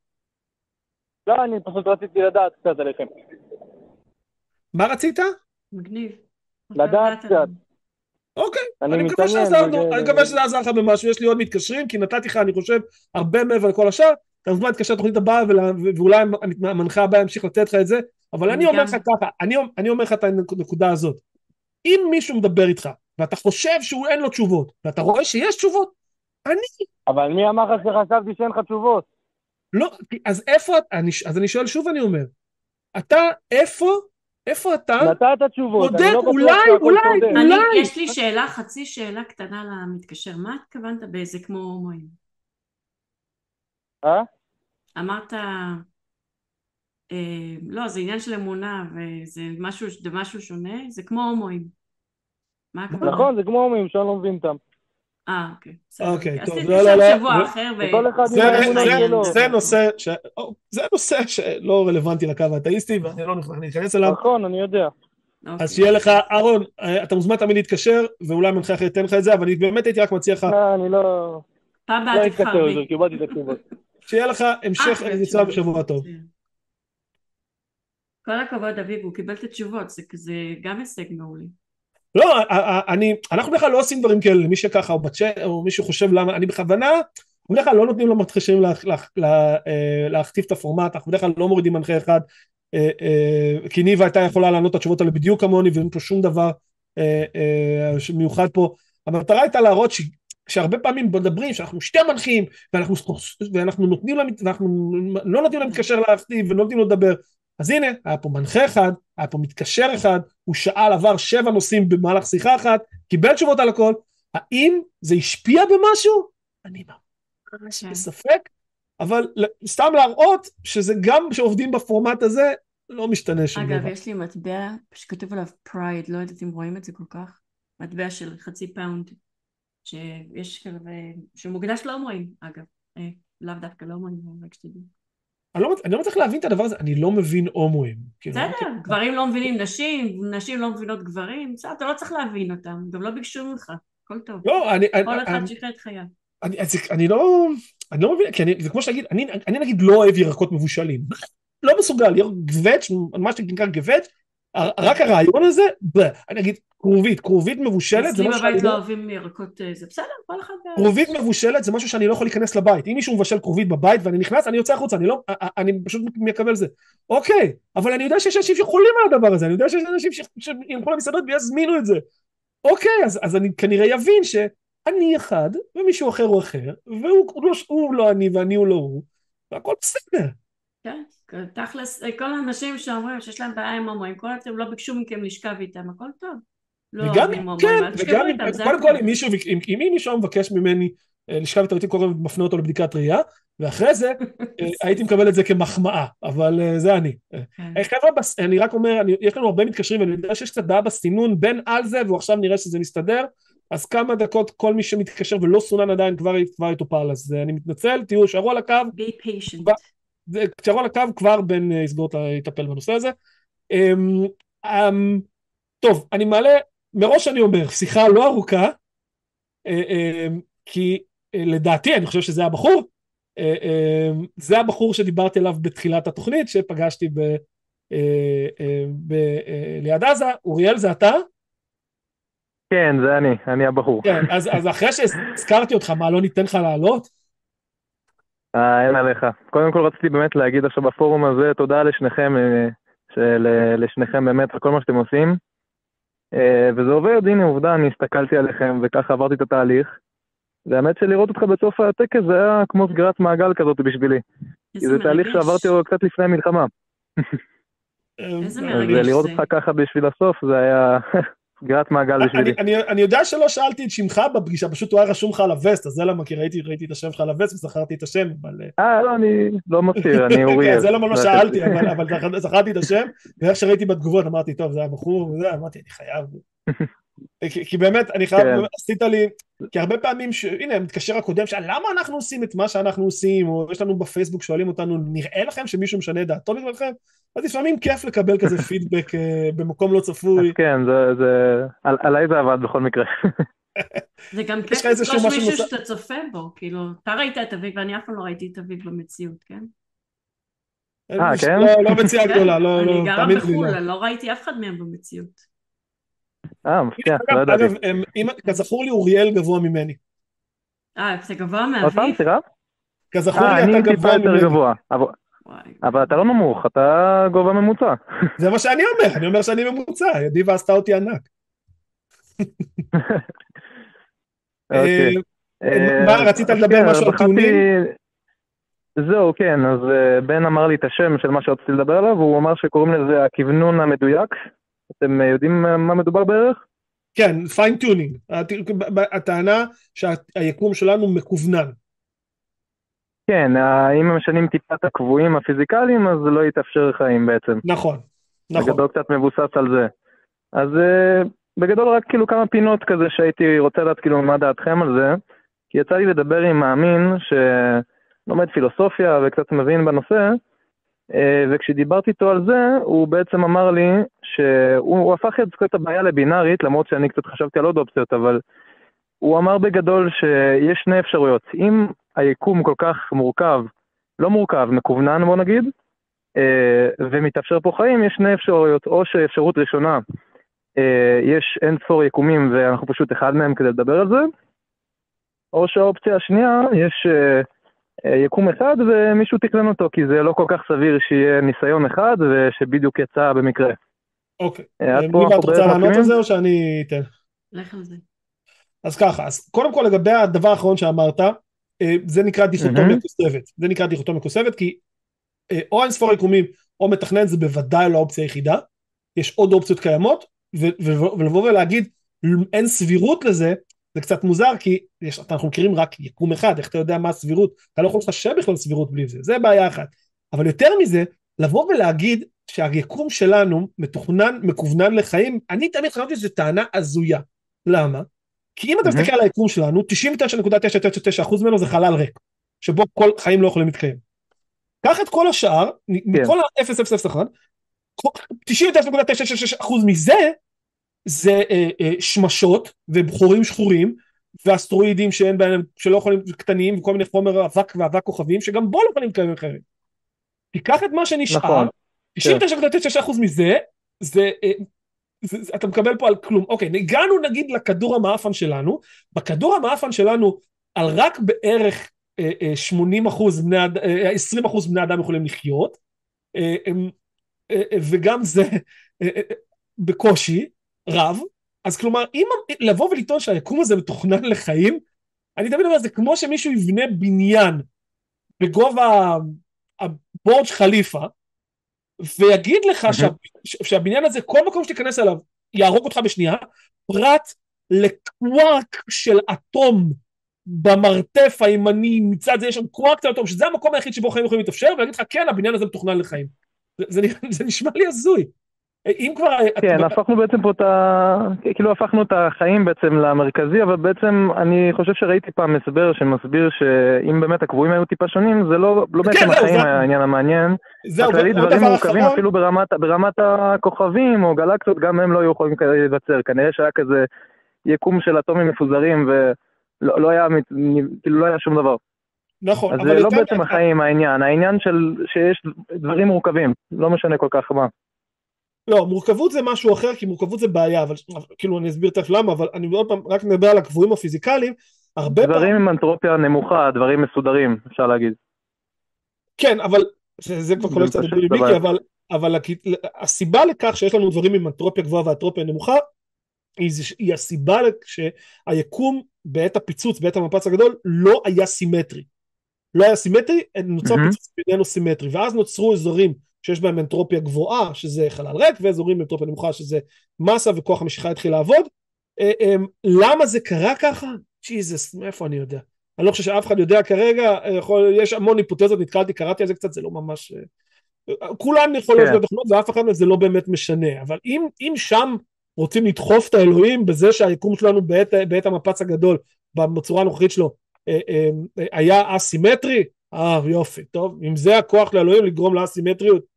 לא, אני פשוט רציתי לדעת קצת עליכם. מה רצית? מגניב. לדעת קצת. אוקיי, אני, אני מקווה שעזרנו, אני מקווה שזה עזר לך במשהו, יש לי עוד מתקשרים, כי נתתי לך, אני חושב, הרבה מעבר לכל השאר, אתה מוזמן להתקשר לתוכנית הבאה, ואולי המנחה הבאה ימשיך לתת לך את זה, אבל אני אומר לך ככה, אני אומר לך את הנקודה הזאת, אם מישהו מדבר איתך, ואתה חושב שהוא אין לו תשובות, ואתה רואה שיש תשובות, אני... אבל מי אמר לך שחשבתי שאין לך תשובות? לא, אז איפה, אז אני שואל שוב אני אומר, אתה איפה איפה אתה? נתת תשובות, אני לא בטוח אולי, אולי, אולי. יש לי שאלה, חצי שאלה קטנה למתקשר. מה התכוונת באיזה כמו הומואים? אה? אמרת, אה, לא, זה עניין של אמונה וזה משהו, משהו שונה, זה כמו הומואים. מה הכוונה? נכון, זה כמו הומואים שאני לא מבין אותם. אה, אוקיי. אוקיי, טוב, לא, לא, לא. שבוע אחר ו... זה נושא זה נושא שלא רלוונטי לקו האתאיסטי ואני לא נכנס אליו. נכון, אני יודע. אוקיי. אז שיהיה לך, אהרון, אתה מוזמן תמיד להתקשר, ואולי מנחה אחר ייתן לך את זה, אבל אני באמת הייתי רק מציע לך... לא, אני לא... פעם הבאה תבחר בי. קיבלתי את התשובות. שיהיה לך המשך נצרה בשבוע טוב. כל הכבוד, אביב, הוא קיבל את התשובות, זה גם הישג מעולה. לא, אני, אנחנו בכלל לא עושים דברים כאלה למי שככה, או בצ'אט, או מישהו חושב למה, אני בכוונה, בדרך כלל לא נותנים למתחשבים אה, להכתיב את הפורמט, אנחנו בדרך כלל לא מורידים מנחה אחד, אה, אה, כי ניבה הייתה יכולה לענות את התשובות האלה בדיוק כמוני, ואין פה שום דבר מיוחד פה. המטרה הייתה להראות. שהרבה פעמים מדברים שאנחנו שתי מנחים ואנחנו, ואנחנו נותנים להם, ואנחנו לא נותנים להם להתקשר להכתיב ולא נותנים לו לדבר אז הנה, היה פה מנחה אחד, היה פה מתקשר אחד, הוא שאל, עבר שבע נושאים במהלך שיחה אחת, קיבל תשובות על הכל, האם זה השפיע במשהו? אני ממש כן. בספק, אבל סתם להראות שזה גם כשעובדים בפורמט הזה, לא משתנה שום דבר. אגב, יש לי מטבע שכתוב עליו Pride, לא יודעת אם רואים את זה כל כך, מטבע של חצי פאונד, שיש כאלה, שמוקדש להומואים, אגב, אה, לאו דווקא להומואים, רק שתדעו. אני לא, אני לא מצליח להבין את הדבר הזה, אני לא מבין הומואים. כאילו, בסדר, כאילו, גברים לא מבינים נשים, נשים לא מבינות גברים, בסדר, אתה לא צריך להבין אותם, גם לא ביקשו ממך, הכל טוב. לא, אני... כל אני, אחד אני, שיחיה את חייו. אני, אני לא... אני לא מבין, כי אני, זה כמו שתגיד, אני, אני נגיד לא אוהב ירקות מבושלים. לא מסוגל, גווץ', מה שנקרא גווץ', רק הרעיון הזה, אני אגיד, כרובית, כרובית מבושלת זה משהו שאני... אצלי בבית לא אוהבים ירקות, אה, זה בסדר, כל אחד... כרובית מבושלת זה משהו שאני לא יכול להיכנס לבית. אם מישהו מבשל כרובית בבית ואני נכנס, אני יוצא החוצה, אני לא... אני פשוט מקבל זה. אוקיי, אבל אני יודע שיש אנשים שיכולים על הדבר הזה, אני יודע שיש אנשים שילכו למסעדות ויזמינו את זה. אוקיי, אז, אז אני כנראה אבין שאני אחד, ומישהו אחר הוא אחר, והוא לא, הוא לא אני ואני הוא לא הוא, והכל בסדר. כן, תכלס, כל האנשים שאומרים שיש להם בעיה עם הומואים, כל אתם לא ביקשו מכם לשכב איתם, הכל טוב. לא וגם אם, כן, וגם אם, קודם כל אם מישהו, אם, אם מישהו מבקש ממני אה, לשכב איתו, הייתי קורא ומפנה אותו לבדיקת ראייה, ואחרי זה [LAUGHS] אה, הייתי מקבל את זה כמחמאה, אבל אה, זה אני. כן. חבר'ה, אני רק אומר, אני, יש לנו הרבה מתקשרים, ואני יודע שיש קצת בעיה בסינון בין על זה, והוא עכשיו נראה שזה מסתדר, אז כמה דקות כל מי שמתקשר ולא סונן עדיין כבר, כבר יטופל, אז אני מתנצל, תהיו, שערו על הקו. be patient. על הקו, כבר בן יסגור, יטפל בנושא הזה. Um, um, טוב, אני מעלה מראש אני אומר, שיחה לא ארוכה, אה, אה, כי אה, לדעתי, אני חושב שזה הבחור, זה הבחור שדיברתי עליו בתחילת התוכנית, שפגשתי ב, ליד עזה, אוריאל זה אתה? כן, זה אני, אני הבחור. כן, אז, אז אחרי שהזכרתי אותך, מה, לא ניתן לך לעלות? אה, אין עליך. קודם כל רציתי באמת להגיד עכשיו בפורום הזה, תודה לשניכם, של, לשניכם באמת על כל מה שאתם עושים. אה, וזה עובד, הנה עובדה, אני הסתכלתי עליכם וככה עברתי את התהליך. והאמת שלראות אותך בסוף הטקס זה היה כמו סגירת מעגל כזאת בשבילי. כי זה תהליך שעברתי אותו קצת לפני המלחמה. איזה [LAUGHS] מרגש זה. לראות אותך ככה בשביל הסוף זה היה [LAUGHS] סגירת מעגל בשבילי. אני, אני, אני יודע שלא שאלתי את שמך בפגישה, פשוט הוא היה רשום לך על הווסט, אז זה למה, כי ראיתי, ראיתי את השם שלך על הווסט וזכרתי את השם, אבל... אה, לא, אני לא מכיר, אני [LAUGHS] אוריאל. זה למה לא שאלתי, אבל, אבל זכרתי את השם, ואיך שראיתי בתגובות אמרתי, טוב, זה הבחור, וזה, אמרתי, אני חייב. [LAUGHS] כי, כי באמת, אני חייב, כן. עשית לי, כי הרבה פעמים, ש... הנה, המתקשר הקודם, שאל למה אנחנו עושים את מה שאנחנו עושים, או יש לנו בפייסבוק שואלים אותנו, נראה לכם שמישהו משנה דעתו בגללכם? אז לפעמים כיף לקבל כזה [LAUGHS] פידבק אה, במקום לא צפוי. אז כן, זה, זה, על, עליי זה עבד בכל מקרה. [LAUGHS] זה גם כיף לפגוש מישהו שאתה צופה בו, כאילו, אתה ראית את אביב ואני אף פעם לא ראיתי את אביב במציאות, כן? אה, כן? לא, לא מציאה גדולה, לא, לא, אני גרה בחו"ל, לא ראיתי אף אחד מהם במציאות. אה, מפתיע, לא ידעתי. אגב, כזכור לי אוריאל גבוה ממני. אה, אתה גבוה מאביב? עוד פעם, סליחה? כזכור לי אתה גבוה ממני. אני טיפה יותר גבוה, אבל אתה לא נמוך, אתה גובה ממוצע. [LAUGHS] זה מה שאני אומר, אני אומר שאני ממוצע, ידיבה עשתה אותי ענק. [LAUGHS] אוקיי. אה, אה, מה, רצית לדבר כן, משהו על טיעונים? זהו, כן, אז אה, בן אמר לי את השם של מה שרציתי לדבר עליו, והוא אמר שקוראים לזה הכוונון המדויק. אתם יודעים מה מדובר בערך? כן, fine-tuning. הטענה שהיקום שלנו מכוונן. כן, אם הם משנים טיפה את הקבועים הפיזיקליים, אז לא יתאפשר חיים בעצם. נכון, נכון. בגדול קצת מבוסס על זה. אז אה, בגדול רק כאילו כמה פינות כזה שהייתי רוצה לדעת כאילו מה דעתכם על זה, כי יצא לי לדבר עם מאמין שלומד פילוסופיה וקצת מבין בנושא, uh, וכשדיברתי איתו על זה, הוא בעצם אמר לי שהוא הפך את הבעיה לבינארית, למרות שאני קצת חשבתי על עוד אופציות, אבל הוא אמר בגדול שיש שני אפשרויות. אם היקום כל כך מורכב, לא מורכב, מקוונן בוא נגיד, אה, ומתאפשר פה חיים, יש שני אפשרויות, או שאפשרות ראשונה, אה, יש אין ספור יקומים ואנחנו פשוט אחד מהם כדי לדבר על זה, או שהאופציה השנייה, יש אה, יקום אחד ומישהו תקלן אותו, כי זה לא כל כך סביר שיהיה ניסיון אחד ושבדיוק יצא במקרה. אוקיי. מי את רוצה לענות על זה או שאני אתן? לך על זה. אז ככה, אז קודם כל לגבי הדבר האחרון שאמרת, זה נקרא דיכוטומיה. כוסבת, זה נקרא דיכוטומיה כוסבת כי אה, או אין ספור יקומים או מתכנן זה בוודאי לא האופציה היחידה, יש עוד אופציות קיימות ולבוא ולהגיד אין סבירות לזה, זה קצת מוזר כי יש, אנחנו מכירים רק יקום אחד, איך אתה יודע מה הסבירות? אתה לא יכול לחשב בכלל סבירות בלי זה, זה בעיה אחת. אבל יותר מזה, לבוא ולהגיד שהיקום שלנו מתוכנן, מקוונן לחיים, אני תמיד חשבתי שזו טענה הזויה. למה? כי אם אתה מסתכל על היקום שלנו, 99.999% ממנו זה חלל ריק, שבו כל חיים לא יכולים להתקיים. קח את כל השאר, כן. מכל ה-001, 99.996% מזה זה אה, אה, שמשות ובחורים שחורים ואסטרואידים שאין בהם, שלא יכולים, קטנים וכל מיני חומר אבק ואבק כוכבים שגם בו לא יכולים להתקיים אחרת. תיקח את מה שנשאר, נכון. 99.9% מזה זה, אה, זה, זה, אתה מקבל פה על כלום. אוקיי, הגענו נגיד לכדור המאפן שלנו, בכדור המאפן שלנו על רק בערך 80 אחוז, בני, 20 אחוז בני אדם יכולים לחיות, וגם זה בקושי רב, אז כלומר, אם לבוא ולטעון שהיקום הזה מתוכנן לחיים, אני תמיד אומר, זה כמו שמישהו יבנה בניין בגובה הבורג' חליפה, ויגיד לך שה, שהבניין הזה, כל מקום שתיכנס אליו, יהרוג אותך בשנייה, פרט לקווארק של אטום במרתף הימני מצד זה יש שם קווארק של אטום, שזה המקום היחיד שבו חיים יכולים להתאפשר, ולהגיד לך כן, הבניין הזה מתוכנן לחיים. זה, זה, זה נשמע לי הזוי. אם כבר... כן, הפכנו בעצם פה את ה... כאילו הפכנו את החיים בעצם למרכזי, אבל בעצם אני חושב שראיתי פעם הסבר שמסביר שאם באמת הקבועים היו טיפה שונים, זה לא, לא בעצם כן, החיים היה העניין המעניין. זהו, בכללי דברים מורכבים אחרון... אפילו ברמת, ברמת הכוכבים או גלקסיות, גם הם לא היו יכולים להיווצר. כנראה שהיה כזה יקום של אטומים מפוזרים ולא לא היה, כאילו לא היה שום דבר. נכון, אבל... אז זה לא בעצם החיים העניין, העניין של שיש דברים מורכבים, לא משנה כל כך מה. לא, מורכבות זה משהו אחר, כי מורכבות זה בעיה, אבל כאילו אני אסביר תכף למה, אבל אני עוד פעם רק מדבר על הקבועים הפיזיקליים, הרבה פעמים... דברים עם אנטרופיה נמוכה, דברים מסודרים, אפשר להגיד. כן, אבל זה, זה כבר כולל קצת מיקי, אבל, אבל הסיבה לכך שיש לנו דברים עם אנטרופיה גבוהה ואנטרופיה נמוכה, היא, היא הסיבה שהיקום בעת הפיצוץ, בעת המפץ הגדול, לא היה סימטרי. לא היה סימטרי, נוצר mm-hmm. פיצוץ בינינו סימטרי, ואז נוצרו אזורים שיש בהם אנטרופיה גבוהה שזה חלל ריק ואזורים עם אנטרופיה נמוכה שזה מסה וכוח המשיכה התחיל לעבוד אה, אה, למה זה קרה ככה? ג'יזוס מאיפה אני יודע אני לא חושב שאף אחד יודע כרגע יכול, יש המון היפותזות נתקלתי קראתי על זה קצת זה לא ממש אה, כולן יכולות כן. להיות נכונות ואף אחד מזה לא באמת משנה אבל אם, אם שם רוצים לדחוף את האלוהים בזה שהיקום שלנו בעת, בעת המפץ הגדול בצורה הנוכחית שלו היה אסימטרי אה יופי טוב אם זה הכוח לאלוהים לגרום לאסימטריות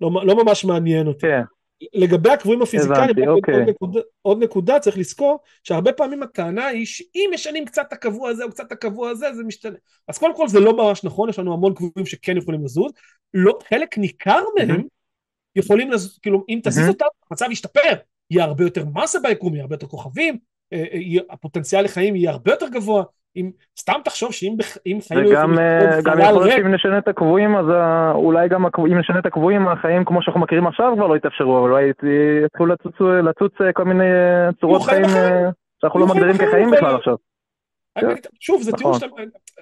לא, לא ממש מעניין אותי. כן. לגבי הקבועים הפיזיקליים, עוד, אוקיי. עוד, נקודה, עוד נקודה צריך לזכור שהרבה פעמים הטענה היא שאם משנים קצת את הקבוע הזה או קצת את הקבוע הזה זה משתנה. אז קודם כל זה לא ממש נכון, יש לנו המון קבועים שכן יכולים לזוז, לא, חלק ניכר מהם יכולים לזוז, כאילו אם תזיז אותם המצב ישתפר, יהיה הרבה יותר מסה ביקום, יהיה הרבה יותר כוכבים, אה, אה, הפוטנציאל לחיים יהיה הרבה יותר גבוה, אם, סתם תחשוב שאם חיים וגם אה, גם יכול להיות שאם נשנה את הקבועים, אז אה, אולי גם אם נשנה את הקבועים, החיים כמו שאנחנו מכירים עכשיו כבר לא יתאפשרו, אבל אולי יתחילו לצוץ, לצוץ אה, כל מיני צורות חיים שאנחנו לא מגדירים כחיים בכלל עכשיו. שוב, זה טיעון נכון.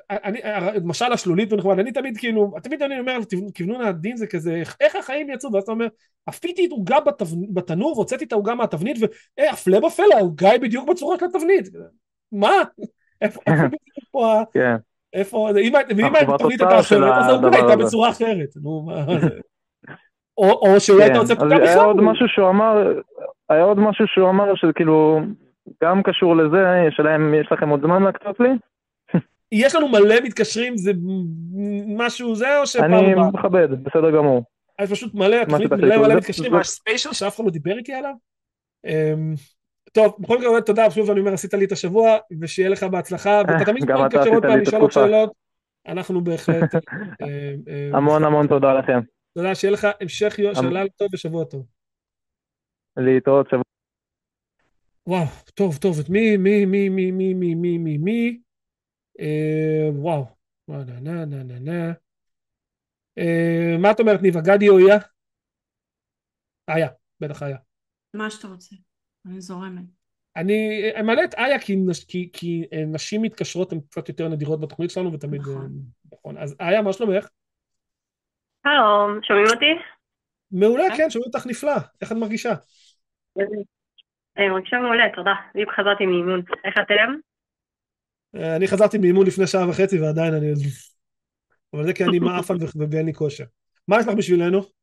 שאתה, למשל השלולית ונחמד, אני תמיד כאילו, תמיד אני אומר, כיוונון הדין זה כזה, איך החיים יצאו, ואז אתה אומר, עפיתי את עוגה בתנור והוצאתי את העוגה מהתבנית, והפלא ופלא, העוגה היא בדיוק בצורה של התבנית. מה? איפה פה כן. איפה, ואם התוכנית הייתה אחרת, אז העוגה הייתה בצורה אחרת. נו, מה זה? [LAUGHS] או שאולי כן, רוצה פתאום בכלל. היה עוד משהו שהוא אמר, היה עוד משהו שהוא אמר שזה כאילו גם קשור לזה, השאלה אם יש לכם עוד זמן להקצות לי? [LAUGHS] יש לנו מלא מתקשרים, זה משהו זה או שפעם אני מכבד, בסדר גמור. אז פשוט מלא, מלא מלא מתקשרים, יש ספיישל שאף אחד לא דיבר איתי עליו. טוב, בכל מקרה תודה, שוב אני אומר, עשית לי את השבוע, ושיהיה לך בהצלחה, ואתה תמיד יכול להתקשר עוד פעם, לשאול עוד שאלות, אנחנו בהחלט... [LAUGHS] אה, אה, המון המון תודה לכם. תודה, שיהיה לך המשך שלל טוב ושבוע טוב. להתראות שבוע. וואו, טוב, טוב, את מי, מי, מי, מי, מי, מי, מי, מי, מי, אה, וואו, נה נה נה נה נה. מה את אומרת, ניבה, גדי או איה? איה, בטח איה. מה שאתה רוצה. אני זורמת. אני אמלא את איה כי, כי, כי אה, נשים מתקשרות הן קצת יותר נדירות בתוכנית שלנו ותמיד... נכון. אה, נכון. אז איה, מה שלומך? שלום, שומעים אותי? מעולה, כן, שומעים אותך נפלא. איך את מרגישה? אני מרגישה מעולה, תודה. בדיוק חזרתי מאימון. איך אתם? אני חזרתי מאימון לפני שעה וחצי ועדיין אני... אבל זה כי אני מעפן ואין לי כושר. מה יש לך בשבילנו?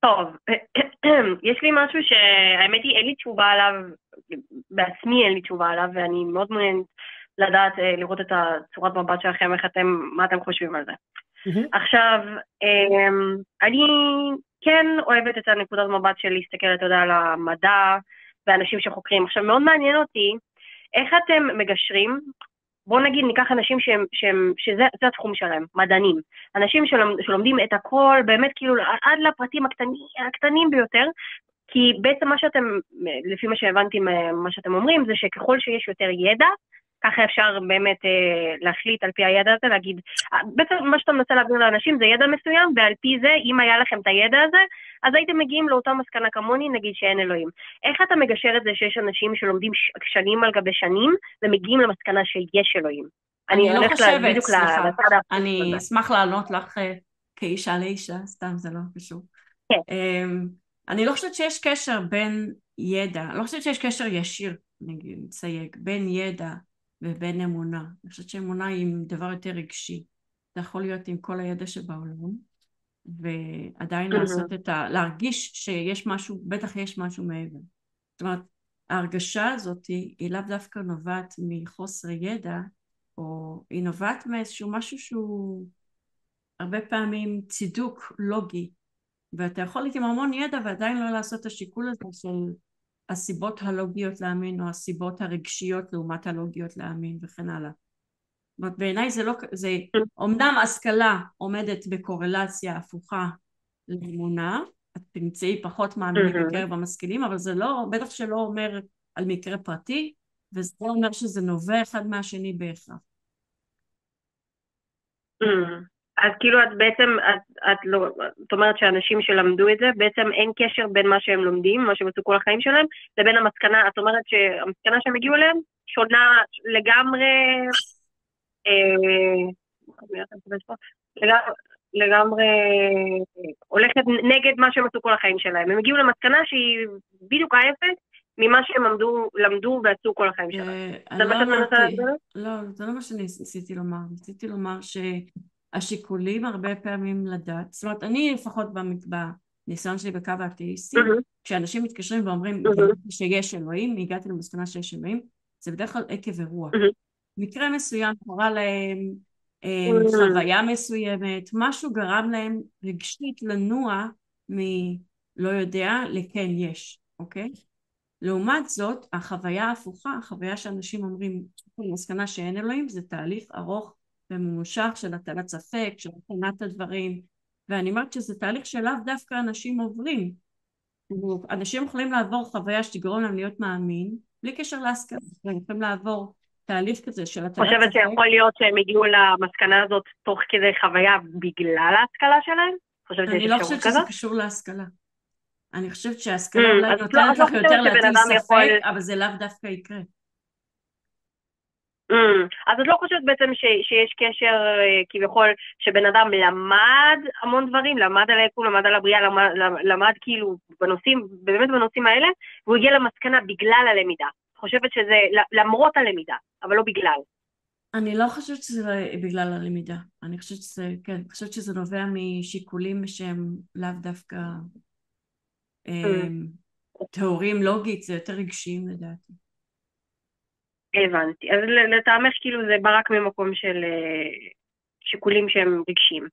טוב, [CLEARS THROAT] יש לי משהו שהאמת היא אין לי תשובה עליו, בעצמי אין לי תשובה עליו, ואני מאוד מעוניינת לדעת, אה, לראות את הצורת מבט שלכם, איך אתם, מה אתם חושבים על זה. עכשיו, אמ, אני כן אוהבת את הנקודת מבט של להסתכל, אתה יודע, על המדע ואנשים שחוקרים. עכשיו, מאוד מעניין אותי איך אתם מגשרים בואו נגיד ניקח אנשים שהם, שהם, שזה התחום שלהם, מדענים. אנשים שלומד, שלומדים את הכל, באמת כאילו עד לפרטים הקטנים, הקטנים ביותר, כי בעצם מה שאתם, לפי מה שהבנתי מה שאתם אומרים, זה שככל שיש יותר ידע, ככה אפשר באמת אה, להחליט על פי הידע הזה, להגיד, אה, בעצם מה שאתה מנסה להעביר לאנשים זה ידע מסוים, ועל פי זה, אם היה לכם את הידע הזה, אז הייתם מגיעים לאותה מסקנה כמוני, נגיד שאין אלוהים. איך אתה מגשר את זה שיש אנשים שלומדים שנים על גבי שנים, ומגיעים למסקנה שיש אלוהים? אני, אני לא חושבת, סליחה, אני אשמח לענות לך אה, כאישה לאישה, סתם זה לא קשור. כן. אמ, אני לא חושבת שיש קשר בין ידע, אני לא חושבת שיש קשר ישיר, נגיד, נסייג, בין ידע ובין אמונה. אני חושבת שאמונה היא דבר יותר רגשי. זה יכול להיות עם כל הידע שבעולם, ועדיין לעשות את ה... להרגיש שיש משהו, בטח יש משהו מעבר. זאת אומרת, ההרגשה הזאת היא לאו דווקא נובעת מחוסר ידע, או היא נובעת מאיזשהו משהו שהוא הרבה פעמים צידוק לוגי, ואתה יכול להיות עם המון ידע ועדיין לא לעשות את השיקול הזה של הסיבות הלוגיות להאמין או הסיבות הרגשיות לעומת הלוגיות להאמין וכן הלאה. זאת אומרת בעיניי זה לא, זה אומנם השכלה עומדת בקורלציה הפוכה לאמונה, את תמצאי פחות מאמינים בקרב המשכילים, אבל זה לא, בטח שלא אומר על מקרה פרטי, וזה לא אומר שזה נובע אחד מהשני בהכרח. אז כאילו את בעצם, את, את לא, את אומרת שאנשים שלמדו את זה, בעצם אין קשר בין מה שהם לומדים, מה שהם עשו כל החיים שלהם, לבין המסקנה, את אומרת שהמסקנה שהם הגיעו אליהם שונה לגמרי, אה, לגמרי, לגמרי הולכת נגד מה שהם עשו כל החיים שלהם. הם הגיעו למסקנה שהיא בדיוק ההפך ממה שהם למדו, למדו ועשו כל החיים שלהם. אה, זה מה שאת מנסה להסביר? לא, זה לא מה שאני ניסיתי לומר. ניסיתי לומר ש... השיקולים הרבה פעמים לדעת, זאת אומרת אני לפחות בניסיון שלי בקו האתאיסטי. כשאנשים מתקשרים ואומרים. שיש אלוהים, הגעתי למסקנה שיש אלוהים, זה בדרך כלל עקב אירוע. מקרה מסוים קרה להם, mm-hmm. חוויה מסוימת, משהו גרם להם רגשית לנוע מלא יודע לכן יש, אוקיי? לעומת זאת, החוויה ההפוכה, החוויה שאנשים אומרים, מסקנה שאין אלוהים, זה תהליך ארוך וממושך של הטלת ספק, של בחינת הדברים, ואני אומרת שזה תהליך שלאו דווקא אנשים עוברים. אנשים יכולים לעבור חוויה שתגרום להם להיות מאמין, בלי קשר להשכלה, הם יכולים לעבור תהליך כזה של הטלת ספק. חושבת שיכול להיות שהם הגיעו למסקנה הזאת תוך כדי חוויה בגלל ההשכלה שלהם? אני לא חושבת שזה קשור להשכלה. אני חושבת שההשכלה mm, אולי לא- נותנת לך יותר להטיל ספק, אבל זה לאו דווקא יקרה. Mm. אז את לא חושבת בעצם שיש קשר אה, כביכול שבן אדם למד המון דברים, למד על היקום, למד על הבריאה, למד, כאילו בנושאים, באמת בנושאים האלה, והוא הגיע למסקנה בגלל הלמידה. חושבת שזה למרות הלמידה, אבל לא בגלל. אני לא חושבת שזה בגלל הלמידה. אני חושבת שזה, כן, אני חושבת שזה נובע משיקולים שהם לאו דווקא mm. טהורים לוגית, זה יותר רגשיים לדעתי. הבנתי. אז לטעמך כאילו זה בא רק ממקום של אה, שיקולים שהם רגשיים.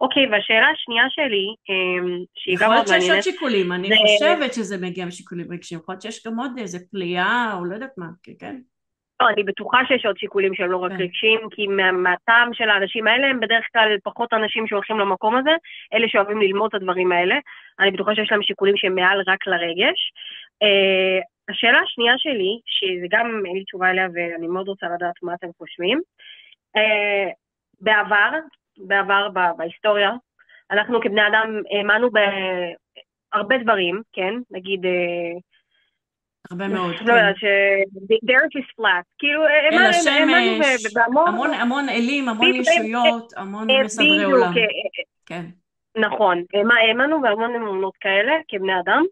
אוקיי, והשאלה השנייה שלי, אמ, שהיא גם מאוד מעניינת... יכול להיות שיש עוד שיקולים, אני זה... חושבת שזה מגיע משיקולים רגשיים, יכול להיות שיש גם עוד איזה פליאה או לא יודעת מה, כן? לא, אני בטוחה שיש עוד שיקולים שהם לא רק כן. רגשיים, כי מהטעם של האנשים האלה הם בדרך כלל פחות אנשים שהולכים למקום הזה, אלה שאוהבים ללמוד את הדברים האלה. אני בטוחה שיש להם שיקולים שהם מעל רק לרגש. אה, השאלה השנייה שלי, שזה גם אין לי תשובה אליה ואני מאוד רוצה לדעת מה אתם חושבים, uh, בעבר, בעבר בהיסטוריה, אנחנו כבני אדם האמנו בהרבה דברים, כן? נגיד... Uh, הרבה מאוד. לא יודעת, ש... the earth is flat. כאילו, האמנו בהמון... המון אלים, המון ישויות, המון מסדרי עולם. כן. נכון, האמנו בהמון אמונות כאלה כבני אדם.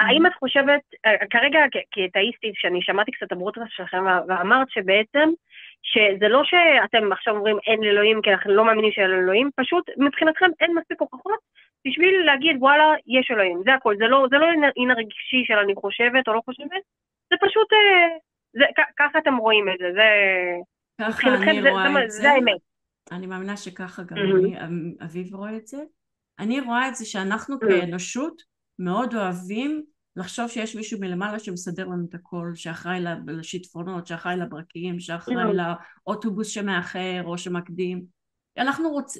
האם את חושבת, אה, כרגע כאתאיסטית, שאני שמעתי קצת הברודקאסט שלכם ואמרת שבעצם, שזה לא שאתם עכשיו אומרים אין אלוהים כי אנחנו לא מאמינים שאין אלוהים, פשוט מבחינתכם אין מספיק הוכחות בשביל להגיד וואלה, יש אלוהים, זה הכל, זה לא, זה לא עניין רגשי של אני חושבת או לא חושבת, זה פשוט, אה, זה, ככה אתם רואים את זה, זה... ככה אני זה, רואה זה, את זה, זה האמת. אני מאמינה שככה גם mm-hmm. אני, אביב רואה את זה. אני רואה את זה שאנחנו mm-hmm. כאנושות מאוד אוהבים לחשוב שיש מישהו מלמעלה שמסדר לנו את הכל, שאחראי לשיטפונות, שאחראי לברקים, שאחראי. לאוטובוס שמאחר או שמקדים. אנחנו רוצ,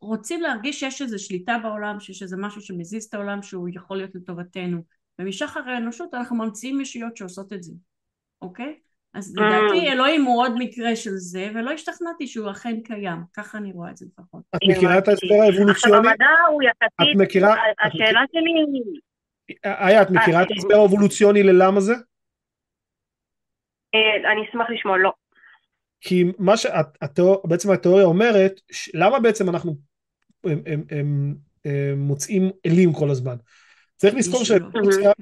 רוצים להרגיש שיש איזו שליטה בעולם, שיש איזה משהו שמזיז את העולם שהוא יכול להיות לטובתנו. ומשחר האנושות אנחנו ממציאים ישויות שעושות את זה, אוקיי? אז אה. לדעתי אלוהים הוא עוד מקרה של זה, ולא השתכנעתי שהוא אכן קיים, ככה אני רואה את זה לפחות. את מכירה את ההסבר האבולוציוני? את מכירה... השאלה שלי... איה, את מכירה את ההסבר האבולוציוני ללמה זה? אה, אני אשמח לשמוע, לא. כי מה שבעצם התיאוריה אומרת, למה בעצם אנחנו מוצאים אלים כל הזמן? צריך לזכור שהאבולוציה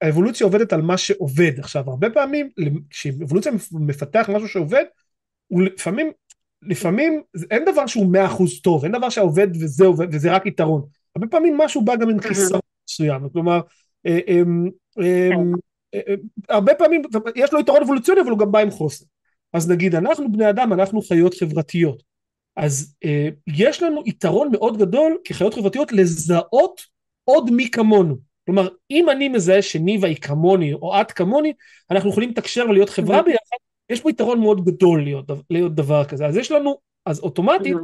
האבולוציה עובדת על מה שעובד. עכשיו, הרבה פעמים, כשאבולוציה מפתח משהו שעובד, הוא לפעמים, לפעמים אין דבר שהוא מאה אחוז טוב, אין דבר שעובד וזה עובד וזה רק יתרון. הרבה פעמים משהו בא גם עם חיסרון מסוים, כלומר, אה, אה, אה, הרבה פעמים יש לו יתרון אבולוציוני אבל הוא גם בא עם חוסר. אז נגיד אנחנו בני אדם, אנחנו חיות חברתיות. אז יש לנו יתרון מאוד גדול כחיות חברתיות לזהות עוד מי כמונו. כלומר, אם אני מזהה שניבה היא כמוני או את כמוני, אנחנו יכולים לתקשר ולהיות חברה ביחד, יש פה יתרון מאוד גדול להיות, להיות דבר כזה. אז יש לנו, אז אוטומטית,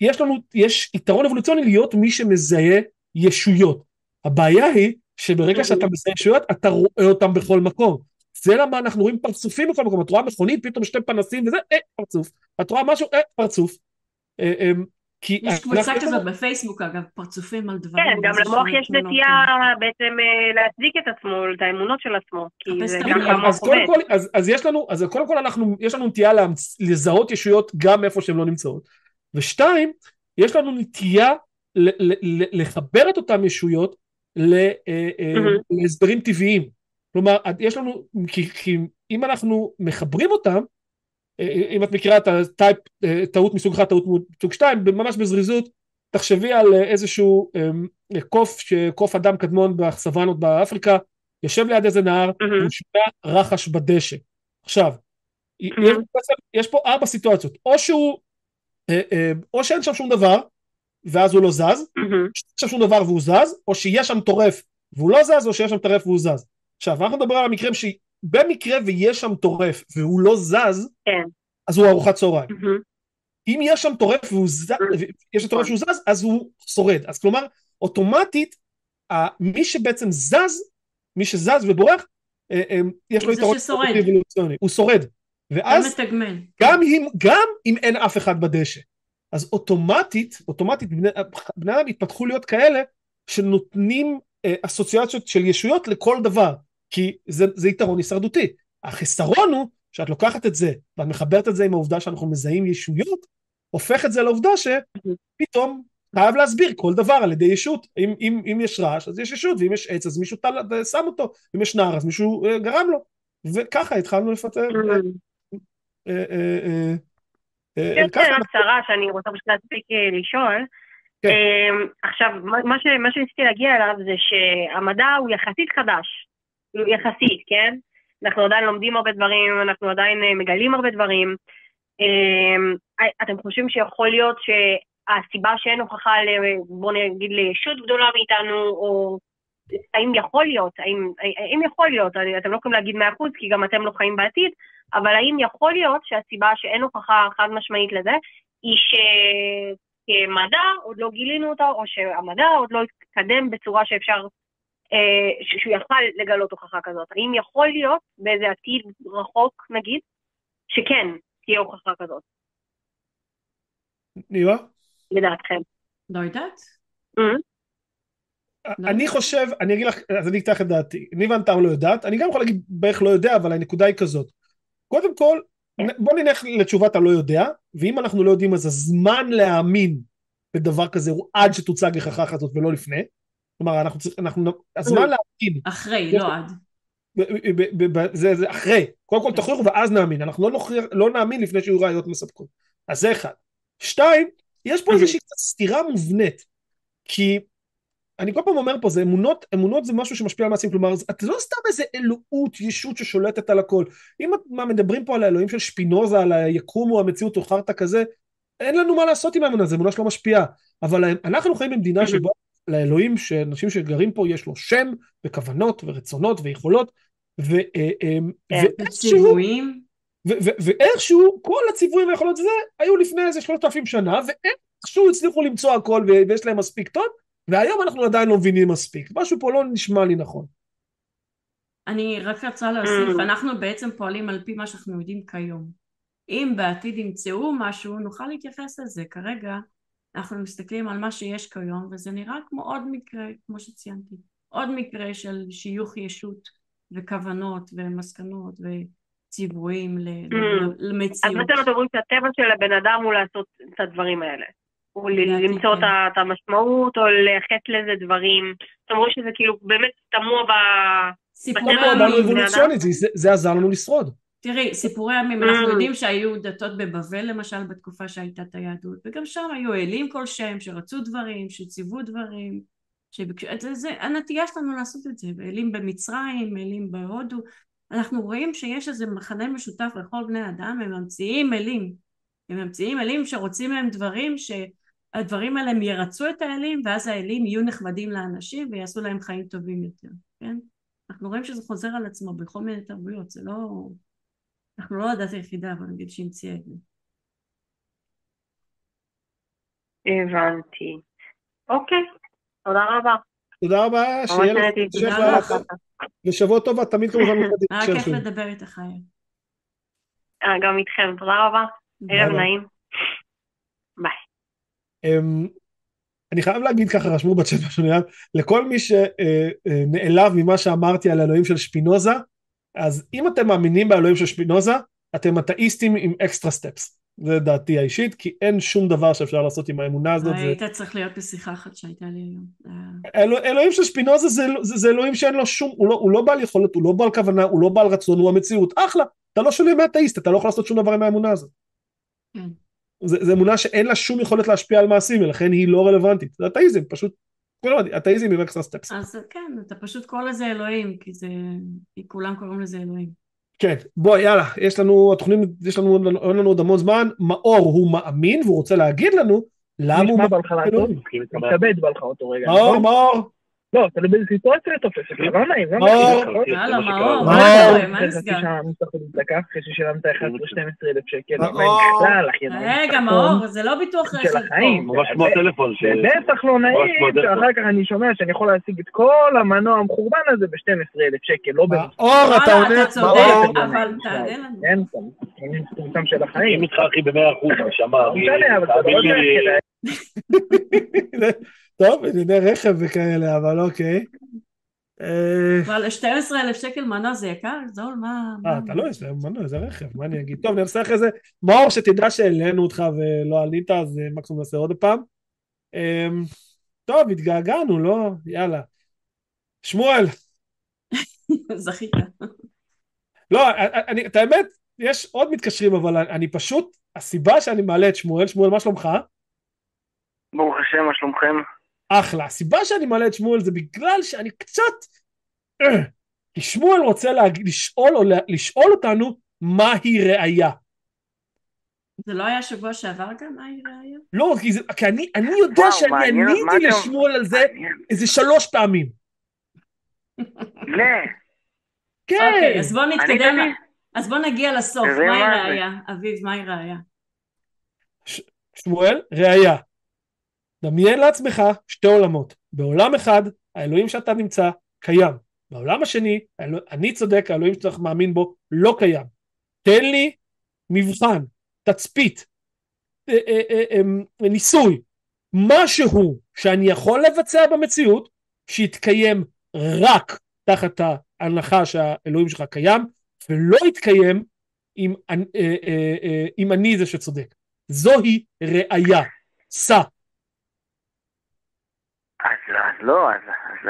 יש לנו, יש יתרון אבולוציוני להיות מי שמזהה ישויות. הבעיה היא שברגע שאתה מזהה ישויות, אתה רואה אותן בכל מקום. זה למה אנחנו רואים פרצופים בכל מקום, את רואה מכונית, פתאום שתי פנסים וזה, אה, פרצוף. את רואה משהו, אה, פרצוף. כי יש קבוצה כזאת בפייסבוק אגב, פרצופים על דברים. כן, גם למוח יש נטייה בעצם אה, להצדיק את עצמו, את האמונות של עצמו, כי זה גם המוח עובד. אז יש לנו, אז קודם כל אנחנו, יש לנו נטייה לזהות ישויות גם איפה שהן לא נמצאות. ושתיים, יש לנו נטייה לחבר את אותן ישויות אה, אה, להסברים טבעיים. כלומר, יש לנו, כי אם אנחנו מחברים אותם, אם את מכירה את הטייפ, טעות מסוג אחד, טעות מסוג שתיים, ממש בזריזות, תחשבי על איזשהו אמ, קוף, קוף אדם קדמון בסוואנות באפריקה, יושב ליד איזה נהר, והוא שומע רחש בדשא. עכשיו, יש, יש פה ארבע סיטואציות, או שהוא, אה, אה, או שאין שם שום דבר, ואז הוא לא זז, שאין שם שום דבר והוא זז, או שיש שם טורף והוא לא זז, או שיש שם טרף והוא זז. עכשיו, אנחנו נדבר על המקרים במקרה ויש שם טורף והוא לא זז, כן. אז הוא ארוחת צהריים. Mm-hmm. אם יש שם טורף והוא זז, יש טורף שהוא זז, אז הוא שורד. אז כלומר, אוטומטית, מי שבעצם זז, מי שזז ובורח, אה, אה, יש לו יתרון אבולוציוני, הוא שורד. ואז, גם אם, גם אם אין אף אחד בדשא. אז אוטומטית, אוטומטית, בני, בני אדם התפתחו להיות כאלה שנותנים אה, אסוציאציות של ישויות לכל דבר. כי זה, זה יתרון הישרדותי. החיסרון הוא שאת לוקחת את זה ואת מחברת את זה עם העובדה שאנחנו מזהים ישויות, הופך את זה לעובדה שפתאום חייב להסביר כל דבר על ידי ישות. אם, אם, אם יש רעש אז יש ישות, ואם יש עץ אז מישהו תל, שם אותו, אם יש נער אז מישהו אה, גרם לו. וככה התחלנו לפטר. אה, אה, כן, שאלה קצרה שאני רוצה פשוט להספיק לשאול. כן. עכשיו, מה שניסיתי להגיע אליו זה שהמדע הוא יחסית חדש. כאילו, יחסית, כן? אנחנו עדיין לומדים הרבה דברים, אנחנו עדיין אה, מגלים הרבה דברים. אמ, אה, אתם חושבים שיכול להיות שהסיבה שאין הוכחה, בואו נגיד, לישות גדולה מאיתנו, או האם יכול להיות, האם, האם יכול להיות, אתם לא יכולים להגיד מאה אחוז, כי גם אתם לא חיים בעתיד, אבל האם יכול להיות שהסיבה שאין הוכחה חד משמעית לזה, היא שכמדע עוד לא גילינו אותה, או שהמדע עוד לא התקדם בצורה שאפשר שהוא יכל לגלות הוכחה כזאת. האם יכול להיות באיזה עתיד רחוק נגיד, שכן תהיה הוכחה כזאת? נירה? לדעתכם. לא יודעת. Mm-hmm. לא אני חושב, אני אגיד לך, אז אני אקח את דעתי, ניבה נטר לא יודעת, אני גם יכול להגיד בערך לא יודע, אבל הנקודה היא כזאת. קודם כל, כן. בוא נלך לתשובת הלא יודע, ואם אנחנו לא יודעים אז הזמן להאמין בדבר כזה הוא עד שתוצג הוכחה כזאת ולא לפני. כלומר, אנחנו צריכים, אנחנו, הזמן להמתין. אחרי, לא עד. זה, זה אחרי, קודם כל תוכיחו ואז נאמין, אנחנו לא, נוכיח, לא נאמין לפני שיהיו ראיות מספקות. אז זה אחד. שתיים, יש פה איזושהי סתירה מובנית, כי אני כל פעם אומר פה, זה אמונות, אמונות זה משהו שמשפיע על מעשים, כלומר, את לא סתם איזה אלוהות, ישות ששולטת על הכל. אם את, מה מדברים פה על האלוהים של שפינוזה, על היקום או המציאות או חרטא כזה, אין לנו מה לעשות עם האמונה, זו אמונה שלא משפיעה. אבל אנחנו חיים במדינה שבה לאלוהים, שאנשים שגרים פה יש לו שם וכוונות ורצונות ויכולות, אה, אה, כן, ואיכשהו, כל הציוויים והיכולות זה היו לפני איזה שלושת אלפים שנה, ואיכשהו הצליחו למצוא הכל ויש להם מספיק טוב, והיום אנחנו עדיין לא מבינים מספיק. משהו פה לא נשמע לי נכון. אני רק רוצה להוסיף, mm. אנחנו בעצם פועלים על פי מה שאנחנו יודעים כיום. אם בעתיד ימצאו משהו, נוכל להתייחס לזה. כרגע אנחנו מסתכלים על מה שיש כיום, וזה נראה כמו עוד מקרה, כמו שציינתי, עוד מקרה של שיוך ישות וכוונות ומסקנות וציוויים mm. למציאות. אז בעצם אתם אומרים שהטבע של הבן אדם הוא לעשות את הדברים האלה. הוא למצוא כן. את המשמעות או לייחס לזה דברים. אתם רואים שזה כאילו באמת תמוה ב... סיפורי עמים. זה עזר לנו לשרוד. תראי, סיפורי עמים, אנחנו mm. יודעים שהיו דתות בבבל למשל בתקופה שהייתה את היהדות, וגם שם היו אלים כלשהם שרצו דברים, שציוו דברים, שביקשו, זה, זה הנטייה שלנו לעשות את זה, ואלים במצרים, אלים בהודו, אנחנו רואים שיש איזה מחנה משותף לכל בני אדם, הם ממציאים אלים, הם ממציאים אלים שרוצים מהם דברים שהדברים האלה הם ירצו את האלים ואז האלים יהיו נחמדים לאנשים ויעשו להם חיים טובים יותר, כן? אנחנו רואים שזה חוזר על עצמו בכל מיני תרבויות, זה לא... אנחנו לא הדת היחידה, אבל נגיד שהמציאה את זה. הבנתי. אוקיי, תודה רבה. תודה רבה, שיהיה לך ושבוע טוב, את תמיד כמובן [LAUGHS] מפחדים. היה כיף לדבר איתך. אה, גם איתכם, תודה רבה. ערב נעים. ביי. אמ, אני חייב להגיד ככה, רשמו בצ'אט משהו לכל מי שנעלב ממה שאמרתי על האלוהים של שפינוזה, אז אם אתם מאמינים באלוהים של שפינוזה, אתם אתאיסטים עם extra steps. זה דעתי האישית, כי אין שום דבר שאפשר לעשות עם האמונה הזאת. היית זה... צריך להיות בשיחה אחת שהייתה לי היום. אלוה, אלוהים של שפינוזה זה, זה, זה אלוהים שאין לו שום, הוא לא, הוא לא בעל יכולת, הוא לא בעל כוונה, הוא לא בעל רצון, הוא המציאות. אחלה, אתה לא שונה מאתאיסט, אתה לא יכול לעשות שום דבר עם האמונה הזאת. כן. זה אמונה שאין לה שום יכולת להשפיע על מעשים, ולכן היא לא רלוונטית. זה אתאיזם, פשוט אתאיזם עם extra steps. אז כן, אתה פשוט קורא לזה אלוהים, כי זה, כי כולם קוראים לזה אלוהים. כן, בוא יאללה, יש לנו, התוכנית, יש לנו, אין לנו עוד המון זמן, מאור הוא מאמין והוא רוצה להגיד לנו למה הוא מאמין. נשמע בא לך אותו רגע. מאור, מאור. לא, תלוי באיזה סיטואציה אתה תופס, לא נעים, לא נעים. יאללה, מאור, מה נסגר? אחרי ששילמת 11-12 אלף שקל, רגע, מאור, זה לא ביטוח רכב פה. ממש כמו הטלפון. בטח לא נעים, שאחר כך אני שומע שאני יכול להשיג את כל המנוע המחורבן הזה ב-12 אלף שקל, לא במספר. מאור, אתה עונה, אתה צודק, אבל תענה לנו. אין אין סתם של החיים. איתך אחי ב-100% נשמה. לא משנה, אבל זה לא [LAUGHS] טוב, ענייני רכב וכאלה, אבל אוקיי. אה, אבל 12 אלף שקל מנוע זה יקר? זול, מה... אה, אתה לא, יש להם מנוע, זה רכב, מה אני אגיד? טוב, נעשה אחרי זה. מאור, שתדע שהעלינו אותך ולא עלית, אז אה, מקסימום נעשה עוד פעם. אמ, טוב, התגעגענו, לא? יאללה. שמואל. [LAUGHS] זכית. לא, אני, את האמת, יש עוד מתקשרים, אבל אני פשוט, הסיבה שאני מעלה את שמואל, שמואל, מה שלומך? ברוך השם, מה שלומכם? אחלה. הסיבה שאני מעלה את שמואל זה בגלל שאני קצת... אה, כי שמואל רוצה להג... לשאול, או לשאול אותנו מהי ראייה. זה לא היה שבוע שעבר גם מהי ראייה? לא, כי, זה, כי אני, אני יודע וואו, שאני מעניין, עניתי לשמואל על זה מעניין. איזה שלוש פעמים. לא. כן. אוקיי, אז בוא נתקדם. אז בוא נגיע לסוף, מהי ראייה? אביב, מהי ראייה? שמואל, ראייה. דמיין לעצמך שתי עולמות. בעולם אחד, האלוהים שאתה נמצא קיים. בעולם השני, אני צודק, האלוהים שאתה מאמין בו לא קיים. תן לי מבחן, תצפית, אה, אה, אה, ניסוי, משהו שאני יכול לבצע במציאות, שיתקיים רק תחת ההנחה שהאלוהים שלך קיים, ולא יתקיים אם אני זה שצודק. זוהי ראייה. סע. לא, אז, אז,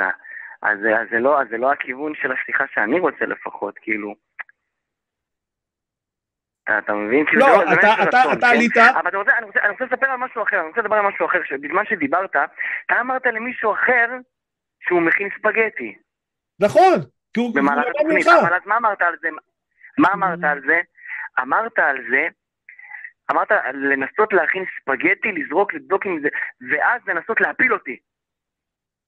אז, אז, זה לא, אז זה לא הכיוון של השיחה שאני רוצה לפחות, כאילו. אתה, אתה מבין? כאילו, לא, זה זה אתה- לא עניין של אתה- רצון, אתה כן? עלית- אבל אתה רוצה, אני רוצה, אני רוצה לספר על משהו אחר, אני רוצה לדבר על משהו אחר, שבזמן שדיברת, אתה אמרת למישהו אחר שהוא מכין ספגטי נכון, כי הוא במהלך התוכנית. אבל אז מה אמרת על זה? מה אמרת על זה? אמרת על זה, אמרת לנסות להכין ספגטי, לזרוק, לבדוק עם זה, ואז לנסות להפיל אותי.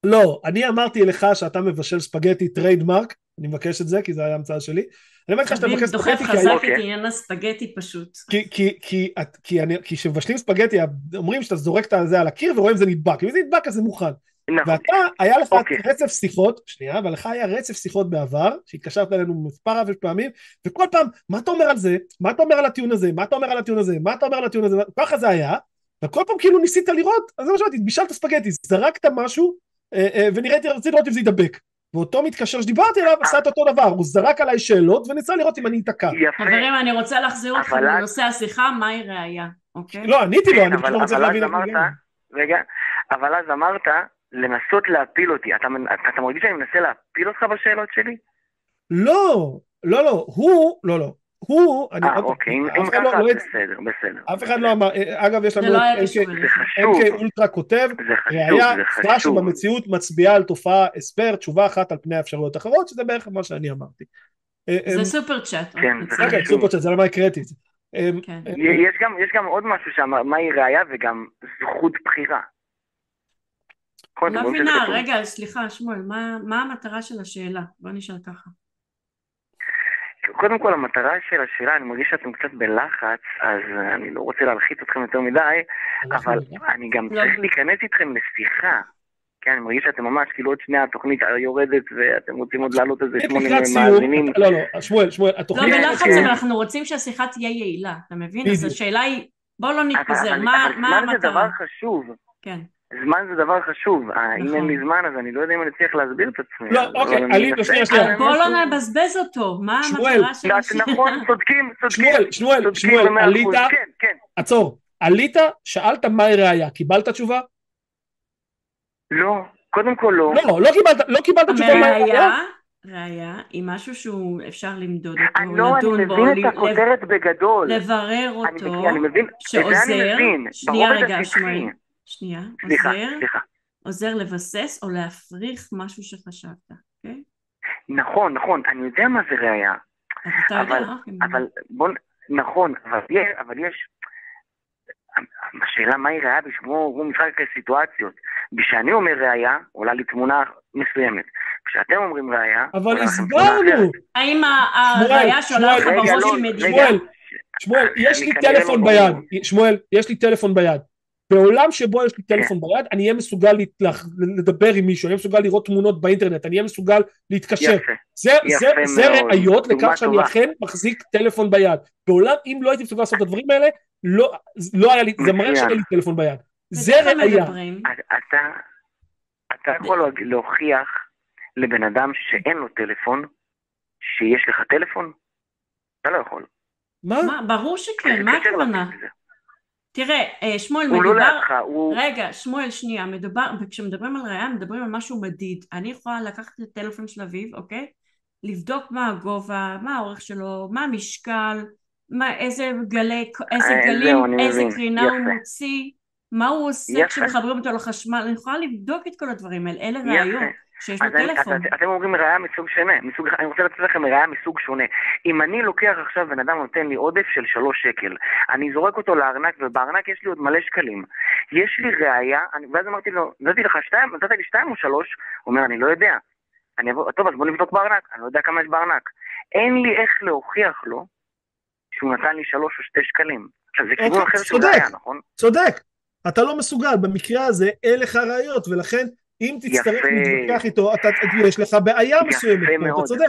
לא, אני אמרתי לך שאתה מבשל ספגטי trademark, אני מבקש את זה כי זה היה המצאה שלי. אני אומר לך שאתה מבקש דוחף ספגטי כי חזק היה- את. עניין הספגטי פשוט. כי, כי, כי, את- כי, אני- כי כשמבשלים ספגטי אומרים שאתה זורק את זה על הקיר ורואים זה נדבק, אם זה נדבק אז זה מוכן. נכון. ואתה, היה לך אוקיי. רצף שיחות, שנייה, אבל לך היה רצף שיחות בעבר, שהתקשרת אלינו מספר רב של פעמים, וכל פעם, מה אתה אומר על זה? מה אתה אומר על הטיעון הזה? מה אתה אומר על הטיעון הזה? מה אתה אומר על הטיעון הזה? ככה זה היה, וכל פעם כאילו ניסית לראות, אז זה מה שאמרתי, בישלת ספגטי, זרקת משהו, ונראיתי, רציתי לראות אם זה יידבק. ואותו מתקשר שדיברתי עליו עשה את אותו דבר, הוא זרק עליי שאלות וניסה לראות אם אני אתקע. יפה. חברים, אני רוצה להחזיר אז- לנושא השיחה, מהי ראייה, אוקיי? לא, עניתי לו, כן, אני פשוט אבל- לא רוצה אז להבין. רגע, אבל אז אמרת לנסות להפיל אותי. אתה מרגיש שאני מנסה להפיל אותך בשאלות שלי? לא, לא, לא, הוא, לא, לא, הוא, אני אה, עוד אוקיי, אם לא- ככה, לא- בסדר, בסדר. אף אחד לא אמר, אה, אגב יש לנו זה לא היה את NK אולטרה כותב, ראיה, סתירה חשוב. שבמציאות מצביעה על תופעה הסבר, תשובה אחת על פני האפשרויות האחרות, שזה בערך מה שאני אמרתי. אה, זה סופר צ'אט. כן, רק זה חשוב. סופר צ'אט, זה למה הקראתי את זה. אה, כן. יש גם, יש גם עוד משהו שם, מהי ראייה וגם זכות בחירה. לא מבינה? רגע, סליחה, שמואל, מה- מה המטרה של השאלה? בוא נשאל ככה. קודם כל המטרה של השאלה, אני מרגיש שאתם קצת בלחץ, אז אני לא רוצה להלחיץ אתכם יותר מדי, אבל. אני גם לא. צריך להיכנס איתכם לשיחה. כן, אני מרגיש שאתם ממש, כאילו עוד שנייה התוכנית יורדת ואתם רוצים עוד להעלות איזה שמונה מאזינים. לא, לא, שמואל, שמואל, לא התוכנית... בלחץ, כן. אבל אנחנו רוצים שהשיחה תהיה יעילה, אתה מבין? אז. השאלה היא, בוא לא אבל- נתפזר, אבל- מה אבל מה זמן זה דבר המטרה? חשוב. כן. זמן זה דבר חשוב. אה, אם נכון. אין לי זמן, אז אני לא יודע אם אני צריך להסביר את עצמי. לא, אוקיי, אבל אני עלי, מנסה. שנייה, שנייה. בוא לא נבזבז אותו, מה המטרה של לא, השאלה? נכון, צודקים, צודקים. שמואל, שמואל, שמואל, עלית. כן, כן. עצור, עלית, שאלת מהי ראייה, קיבלת תשובה? לא, קודם כל לא. לא, לא קיבלת, לא קיבלת תשובה מהי ראייה? ראייה, היא משהו שהוא אפשר למדוד אני אותו, לא, אני לדון בו, מבין ל- את הכותרת בגדול. לברר אני אותו, מבין, אני מבין, אני שעוזר, מבין. שנייה רגע. שמואל, שנייה, סליחה, עוזר, סליחה. עוזר לבסס או להפריך משהו שחשבת, אוקיי? נכון, נכון, אני יודע מה זה ראייה. יודע, אבל, אוקיי. אבל בוא, נכון, אבל יש, אבל יש, השאלה מהי ראייה בשמו הוא משחק סיטואציות. כשאני אומר ראייה, עולה לי תמונה מסוימת. כשאתם אומרים ראייה, אבל הסברנו. האם הראייה שעולה לך בראש לא, היא רגע. מדידה? שמואל, שמואל, יש לי טלפון לא ביד. שמואל, יש לי טלפון ביד. בעולם שבו יש לי טלפון ביד, אני אהיה מסוגל להת- לח- לדבר עם מישהו, אני אהיה מסוגל לראות תמונות באינטרנט, אני אהיה מסוגל להתקשר. יפה. זה, יפה זה, זה מאוד, ראיות דוגמה לכך שאני טובה. אכן מחזיק טלפון ביד. בעולם, אם לא הייתי מסוגל לעשות את הדברים האלה, לא, לא היה לי, זה מראה. שאין לי טלפון ביד. זה ראייה. אתה, אתה יכול להוכיח לבן אדם שאין לו טלפון, שיש לך טלפון? אתה לא יכול. מה? מה, ברור שכן, מה הכוונה? תראה, אה, שמואל, הוא לא מדובר... לידך, הוא... רגע, שמואל, שנייה, מדובר, וכשמדברים על ראייה, מדברים על משהו מדיד. אני יכולה לקחת את הטלפון של אביב, אוקיי? לבדוק מה הגובה, מה האורך שלו, מה המשקל, מה, איזה גלי, איזה אה, גלים, איזה מבין. קרינה הוא יפה. מוציא, מה הוא עושה יפה. כשמחברים אותו לחשמל, אני יכולה לבדוק את כל הדברים האלה, אלה. ראיות שיש לו אני, טלפון. את, אתם אומרים ראייה מסוג שונה, מסוג, אני רוצה לתת לכם ראייה מסוג שונה. אם אני לוקח עכשיו בן אדם נותן לי עודף של שלוש שקל, אני זורק אותו לארנק ובארנק יש לי עוד מלא שקלים. יש לי ראייה, אני, ואז אמרתי לו, נתתי לך שתיים, נתת לי שתיים או שלוש? הוא אומר, אני לא יודע. אני אבוא, טוב, אז בוא נבדוק בארנק, אני לא יודע כמה יש בארנק. אין לי איך להוכיח לו שהוא נתן לי שלוש או שתי שקלים. עכשיו, זה כיוון אוקיי, אחר של. ראייה, נכון? צודק. אתה לא מסוגל, במקרה הזה אין לך ראיות, ולכן אם תצטרך יפה. להתווכח איתו, אתה, יש לך בעיה מסוימת, יפה פה, אתה. צודק.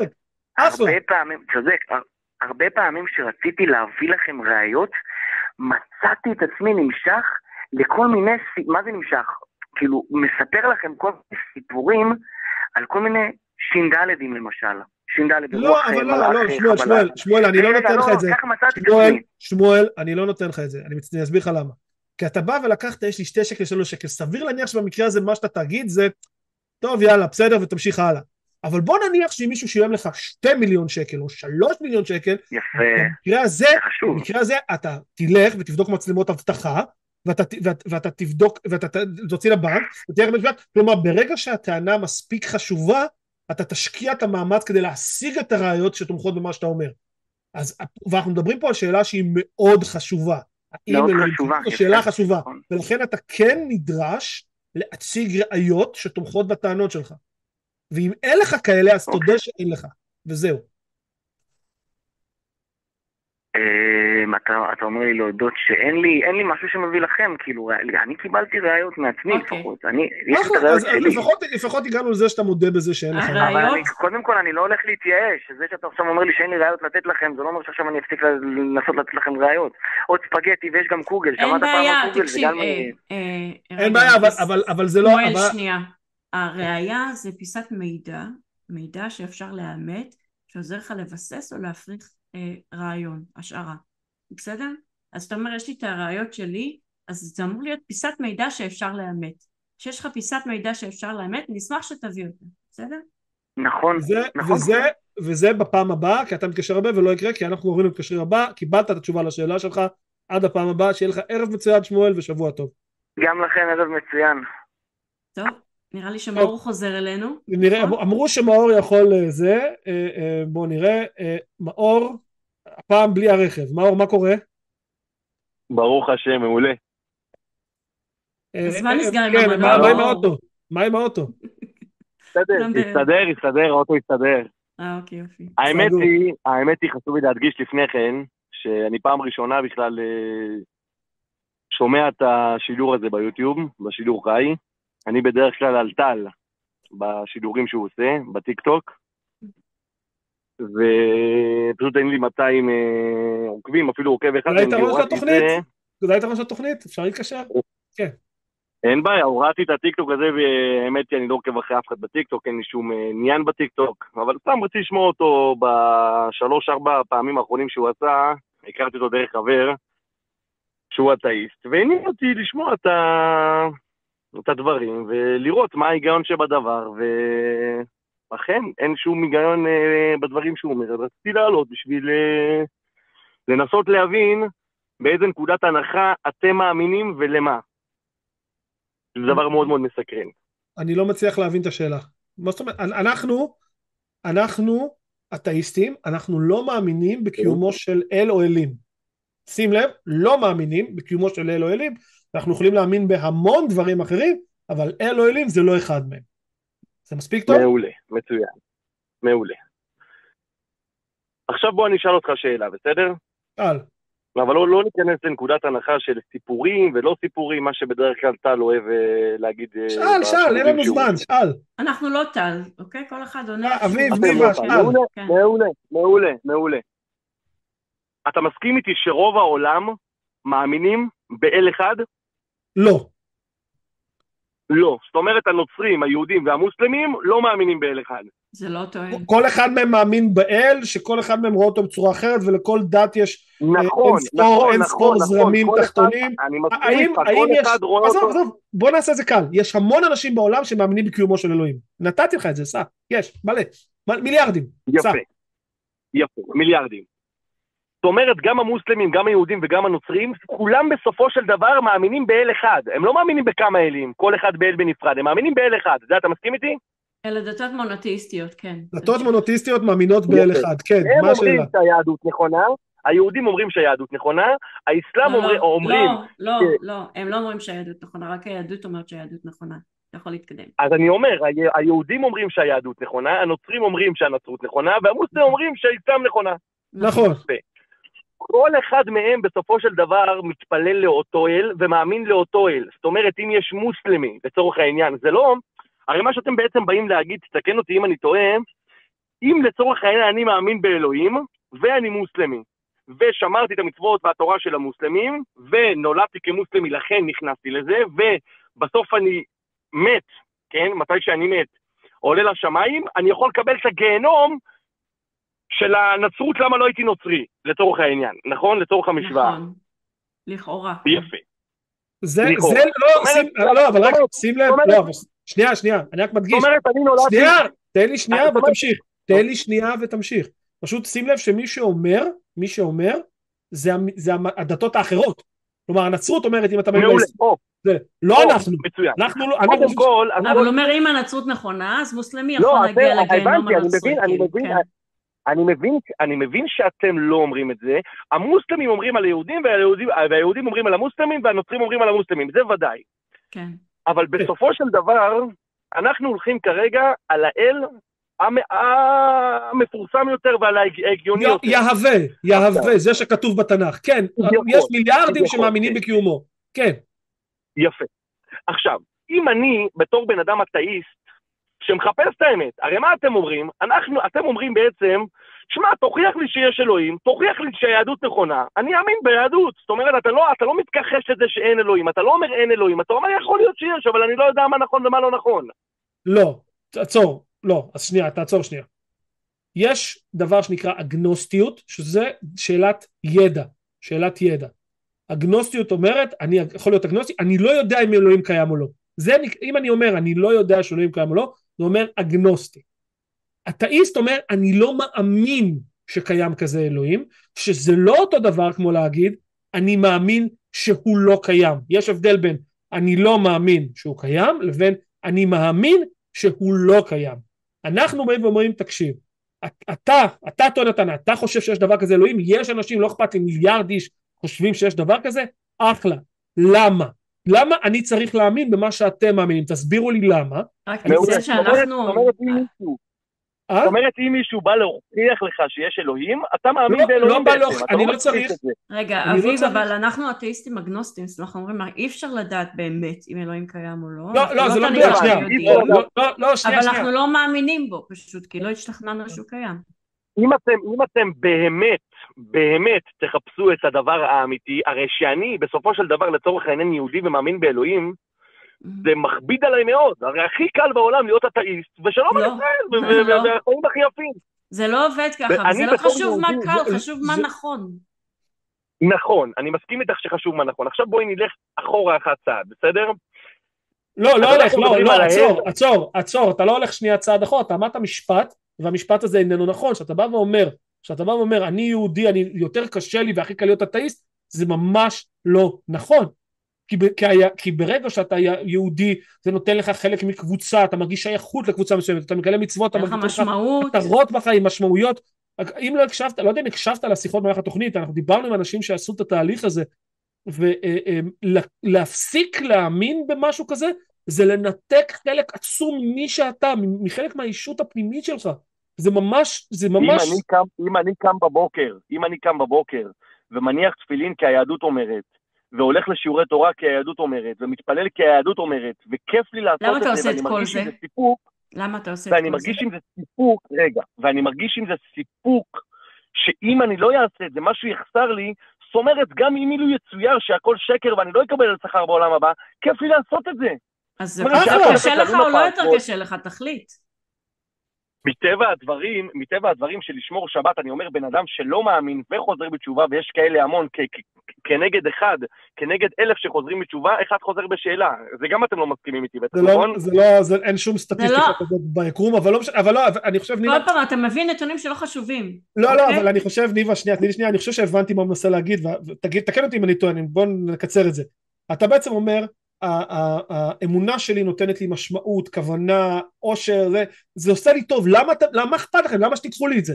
אחלה. הרבה פעמים, צודק, הר- הרבה פעמים שרציתי להביא לכם ראיות, מצאתי את עצמי נמשך לכל מיני, מה זה נמשך? כאילו, מספר לכם כל מיני סיפורים על כל מיני ש"דים למשל. ש"ד, לא, אבל לא, לא, שמואל. שמואל, שמואל, אני לא רגע, נותן לך את זה. שמואל. שמואל, אני לא נותן לך את זה, אני אסביר לך למה. כי אתה בא ולקחת, יש לי שתי שקל, שלוש שקל, סביר להניח שבמקרה הזה מה שאתה תגיד זה, טוב יאללה בסדר ותמשיך הלאה. אבל בוא נניח שאם מישהו שילם לך שתי מיליון שקל או שלוש מיליון שקל, יפה, במקרה הזה, זה חשוב. במקרה הזה אתה תלך ותבדוק מצלמות אבטחה, ואתה, ואתה, ואתה תבדוק, ואתה תוציא לבנק, ותלך לבית משפט, כלומר ברגע שהטענה מספיק חשובה, אתה תשקיע את המאמץ כדי להשיג את הראיות שתומכות במה שאתה אומר. אז, ואנחנו מדברים פה על שאלה שהיא מאוד חשובה. האם אלוהים חשובה, זו יפה. שאלה חשובה, נכון. ולכן אתה כן נדרש להציג ראיות שתומכות בטענות שלך. ואם אין לך כאלה, אז אוקיי. תודה שאין לך, וזהו. אמ, אתה, אתה אומר לי להודות שאין לי, אין לי משהו שמביא לכם, כאילו, אני קיבלתי ראיות מעצמי אוקיי. לפחות, אני, יש את אחלה, הראיות שלי. לפחות, לפחות הגענו לזה שאתה מודה בזה שאין לך. הראיות- אבל אני, קודם כל אני לא הולך להתייאש, זה שאתה עכשיו אומר לי שאין לי ראיות לתת לכם, זה לא אומר שעכשיו אני אפסיק לנסות לתת לכם ראיות. עוד ספגטי ויש גם קוגל, אין שמעת פעם על קוגל? זה גם... אה, אה, אין רגע, בעיה, אבל, אז- אבל, אבל זה לא... אבל, שנייה. הראייה זה פיסת מידע, מידע שאפשר לאמת, שעוזר לך לבסס או להפריך אה, רעיון, השערה. בסדר? אז אתה אומר, יש לי את הראיות שלי, אז זה אמור להיות פיסת מידע שאפשר לאמת. כשיש לך פיסת מידע שאפשר לאמת, נשמח שתביא אותה, בסדר? נכון, זה, נכון. וזה, וזה בפעם הבאה, כי אתה מתקשר הרבה ולא יקרה, כי אנחנו עוברים למתקשרים הבא, קיבלת את התשובה לשאלה שלך, עד הפעם הבאה, שיהיה לך ערב מצוין שמואל ושבוע טוב. גם לכם ערב מצוין. טוב, נראה לי שמאור חוזר אלינו. נראה, נכון? אמרו שמאור יכול אה, זה, אה, אה, בואו נראה, אה, מאור, הפעם בלי הרכב, מאור מה קורה? ברוך השם, מעולה. אז מה אה, נסגר עם כן, המנוע? מה מה עם? האוטו? מה עם האוטו? ב- יסתדר, יסתדר, האוטו יסתדר. אה, אוקיי, יופי. האמת. היא, האמת היא, חשוב לי להדגיש לפני כן, שאני פעם ראשונה בכלל אה, שומע את השידור הזה ביוטיוב, בשידור חי. אני בדרך כלל על טל, בשידורים שהוא עושה, בטיק טוק. ופשוט אין לי 200 אה, עוקבים, אפילו עוקב אחד. זה היתרון של התוכנית. זה. זה היתרון של התוכנית, אפשר להתקשר. אין בעיה, הורדתי את הטיקטוק הזה, והאמת היא, אני לא עוקב אחרי אף אחד בטיקטוק, אין לי שום אה, עניין בטיקטוק, אבל סתם רציתי לשמוע אותו בשלוש-ארבע פעמים האחרונים שהוא עשה, הכרתי אותו דרך חבר, שהוא אתאיסט, ועניין אותי לשמוע את, ה... את הדברים, ולראות מה ההיגיון שבדבר, ואכן, אין שום היגיון אה, בדברים שהוא אומר, אז רציתי לעלות בשביל אה, לנסות להבין באיזה נקודת הנחה אתם מאמינים ולמה. זה דבר מאוד מאוד מסקרן. אני לא מצליח להבין את השאלה. מה זאת אומרת? אנחנו, אנחנו אתאיסטים, אנחנו לא מאמינים בקיומו של אל או אלים. שים לב, לא מאמינים בקיומו של אל או אלים, אנחנו יכולים להאמין בהמון דברים אחרים, אבל אל או אלים זה לא אחד מהם. זה מספיק טוב? מעולה, מצוין. מעולה. עכשיו בוא אני אשאל אותך שאלה, בסדר? שאל. אבל לא, לא ניכנס לנקודת הנחה של סיפורים ולא סיפורים, מה שבדרך כלל טל אוהב אה, להגיד... אה, שאל, שאל, אין לנו זמן. שאל. אנחנו לא טל, אוקיי? כל אחד עונה. אה, אביב. ניבה, שאל. מעולה. מעולה, מעולה, מעולה. אתה מסכים איתי שרוב העולם מאמינים באל אחד? לא. לא. זאת אומרת, הנוצרים, היהודים והמוסלמים לא מאמינים באל אחד. זה לא טוען. כל אחד מהם מאמין באל, שכל אחד מהם רואה אותו בצורה אחרת, ולכל דת יש נכון, אין ספור- נכון, אין נכון, ספור נכון. זרמים אחד- תחתונים. אני מסכים איתך, כל יש, אחד רואה עזוב, אותו... עזוב, בוא נעשה את זה קל, יש המון אנשים בעולם שמאמינים בקיומו של אלוהים, נתתי לך את זה, סע, יש, מלא, מיליארדים, סע, יפה, יפה, מיליארדים. זאת אומרת, גם המוסלמים, גם היהודים וגם הנוצרים, כולם בסופו של דבר מאמינים באל אחד. הם לא מאמינים בכמה אלים, כל אחד באל בנפרד, הם מאמינים באל אחד. זה אתה מסכים איתי? אלה דתות מונותאיסטיות, כן. דתות מונותיסטיות מאמינות באל. אחד, כן, הם מה אומרים השאלה? שהיהדות נכונה, היהודים אומרים שהיהדות נכונה, האסלאם לא, אומר- לא, אומרים... לא, לא, ש- לא, הם לא אומרים שהיהדות נכונה, רק היהדות אומרת שהיהדות נכונה. אתה יכול להתקדם. אז אני אומר, היהודים אומרים שהיהדות נכונה, הנוצרים אומרים שהנצרות נכונה, והמוסלמים אומרים שהאסלאם נכונה. נכון, כל אחד מהם בסופו של דבר מתפלל לאותו אל ומאמין לאותו אל. זאת אומרת, אם יש מוסלמי, לצורך העניין, זה לא... הרי מה שאתם בעצם באים להגיד, תתקן אותי אם אני טועה, אם לצורך העניין אני מאמין באלוהים, ואני מוסלמי, ושמרתי את המצוות והתורה של המוסלמים, ונולדתי כמוסלמי, לכן נכנסתי לזה, ובסוף אני מת, כן? מתי שאני מת, עולה לשמיים, אני יכול לקבל את הגיהנום של הנצרות, למה לא הייתי נוצרי, לצורך העניין, נכון? לצורך המשוואה. נכון. לכאורה. יפה. זה, לכאורה. זה, לא, שים, לא, אבל רק שים לב, לא, שנייה, שנייה, אני רק מדגיש. זאת אומרת, אני נולדתי... שנייה, תן לי שנייה ותמשיך. תן לי שנייה ותמשיך. פשוט שים לב שמי שאומר, מי שאומר, זה, זה הדתות האחרות. כלומר, הנצרות אומרת, אם אתה... מעולה, או. זה, לא או, אנחנו. מצוין. אנחנו לא... קודם כל... אבל הוא אומר, אם הנצרות נכונה, אז מוסלמי לא, יכול להגיע לגיהנום הבנתי, אני הנוצרי. מבין, אני כאילו, מבין, כן. אני מבין, אני מבין שאתם לא אומרים את זה, המוסלמים אומרים על היהודים והיהודים, והיהודים אומרים על המוסלמים והנוצרים אומרים על המוסלמים, זה ודאי. כן. אבל בסופו של דבר, אנחנו הולכים כרגע על האל המ- המפורסם יותר ועל ההגיוני יותר. יהווה, יהווה, זה שכתוב בתנ"ך. כן, יש מיליארדים שמאמינים. בקיומו. כן. יפה. עכשיו, אם אני, בתור בן אדם אתאיסט, שמחפש את האמת, הרי מה אתם אומרים? אנחנו, אתם אומרים בעצם, שמע, תוכיח לי שיש אלוהים, תוכיח לי שהיהדות נכונה, אני אאמין ביהדות. זאת אומרת, אתה לא, אתה לא מתכחש לזה שאין אלוהים, אתה לא אומר אין אלוהים, אתה אומר יכול להיות שיש, אבל אני לא יודע מה נכון ומה לא נכון. לא, תעצור, לא, אז שנייה, תעצור שנייה. יש דבר שנקרא אגנוסטיות, שזה שאלת ידע, שאלת ידע. אגנוסטיות אומרת, אני יכול להיות אגנוסטי, אני לא יודע אם אלוהים קיים או לא. זה, אם אני אומר, אני לא יודע שאלוהים קיים או לא, זה אומר אגנוסטי. אתאיסט אומר, אני לא מאמין שקיים כזה אלוהים, שזה לא אותו דבר כמו להגיד, אני מאמין שהוא לא קיים. יש הבדל בין אני לא מאמין שהוא קיים, לבין אני מאמין שהוא לא קיים. אנחנו באים ואומרים, תקשיב, אתה, אתה טוען נתנה, אתה חושב שיש דבר כזה אלוהים, יש אנשים, לא אכפת לי, מיליארד איש חושבים שיש דבר כזה, אחלה. למה? למה אני צריך להאמין במה שאתם מאמינים? תסבירו לי למה. רק אומרת- שאנחנו... זאת אומרת, אם מישהו- אה? זאת אומרת, אם מישהו בא להוכיח לך שיש אלוהים, אתה מאמין לא, באלוהים לא בא בעצם, אני לא מצדיק צריך. את זה. רגע, לא אביב, אבל אנחנו אתאיסטים אגנוסטים, אז אנחנו אומרים, אי אפשר לדעת באמת אם אלוהים קיים או לא. לא, לא, זה לא מדויק, שנייה. לא, לא, לא, לא, אבל. אנחנו לא מאמינים בו פשוט, כי לא השתכנענו שהוא קיים. אם אתם באמת, באמת תחפשו את הדבר האמיתי, הרי שאני בסופו של דבר לצורך העניין יהודי ומאמין באלוהים, זה מכביד עליי מאוד. הרי הכי קל בעולם להיות אתאיסט, ושלום על לא, ישראל, ו- לא. ו- והחיים הכי יפים. זה לא עובד ככה, וזה לא חשוב מה קל, זה- חשוב מה זה- נכון. נכון, אני מסכים איתך שחשוב מה נכון. עכשיו בואי נלך אחורה אחד צעד, בסדר? לא, לא הולך, לא, לא, על עצור. עצור, עצור, אתה לא הולך שנייה צעד אחורה, אתה אמרת משפט, והמשפט הזה איננו נכון, שאתה בא ואומר, שאתה בא ואומר, אני יהודי, אני יותר קשה לי והכי קל להיות אתאיסט, זה ממש לא נכון. כי, כי, כי ברגע שאתה יהודי, זה נותן לך חלק מקבוצה, אתה מרגיש שייכות לקבוצה מסוימת, אתה מגלה מצוות, אתה לך מרגיש משמעות. מטרות בחיים, משמעויות. אם לא הקשבת, לא יודע אם הקשבת לשיחות במהלך התוכנית, אנחנו דיברנו עם אנשים שעשו את התהליך הזה, ולהפסיק להאמין במשהו כזה, זה לנתק חלק עצום ממי שאתה, מחלק מהאישות הפנימית שלך. זה ממש, זה ממש... אם אני, קם, אם אני קם בבוקר, אם אני קם בבוקר ומניח תפילין כי היהדות אומרת, והולך לשיעורי תורה כי היהדות אומרת, ומתפלל כי היהדות אומרת, וכיף לי לעשות למה את אתה זה, את ואני כל מרגיש זה? עם זה סיפוק, למה אתה עושה את ואני כל זה? מרגיש עם זה סיפוק, רגע, ואני מרגיש עם זה סיפוק, שאם אני לא אעשה את זה, משהו יחסר לי, זאת אומרת, גם אם אילו יצויר שהכל שקר ואני לא אקבל על שכר בעולם הבא, כיף לי לעשות את זה. אז זה יותר קשה לך או לא יותר. קשה לך? תחליט. מטבע הדברים, מטבע הדברים של לשמור שבת, אני אומר, בן אדם שלא מאמין וחוזר בתשובה, ויש כאלה המון, כ- כ- כנגד אחד, כנגד אלף שחוזרים בתשובה, אחד חוזר בשאלה. זה גם אתם לא מסכימים איתי, בטח, זה לא, נכון? זה לא, זה, אין שום סטטיסטיקה לא. כזאת ביקום, אבל לא משנה, אבל לא, אני חושב, ניבה, כל פעם אתה מביא נתונים שלא חשובים. לא, לא, אוקיי? אבל אני חושב, ניבה, שנייה, תני לי שנייה, אני חושב שהבנתי מה הוא מנסה להגיד, ותגיד, תקן אותי אם אני טוען, בוא נקצר את זה. אתה בעצם אומר, האמונה שלי נותנת לי משמעות, כוונה, עושר, זה, זה עושה לי טוב, למה, למה אכפת לכם? למה שתיקחו לי את זה?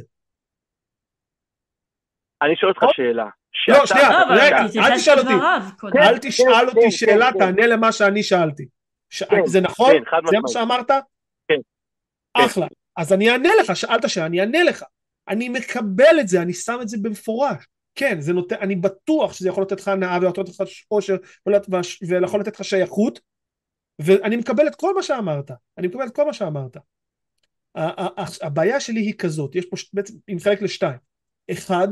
אני שואל אותך שאלה. לא, שנייה, לא, רגע, אל תשאל אותי. אל תשאל כן, אותי כן, שאלה, כן. תענה למה שאני שאלתי. כן, זה נכון? כן, זה מה. שאמרת? כן. כן. אחלה. אז אני אענה לך, שאלת שאלה, אני אענה לך. אני מקבל את זה, אני שם את זה במפורש. כן, זה נותן, אני בטוח שזה יכול לתת לך הנאה ויכול לתת לך עושר ויכול לתת לך שייכות, ואני מקבל את כל מה שאמרת. אני מקבל את כל מה שאמרת. הבעיה שלי היא כזאת, יש פה בעצם, היא מתחלק לשתיים. אחד,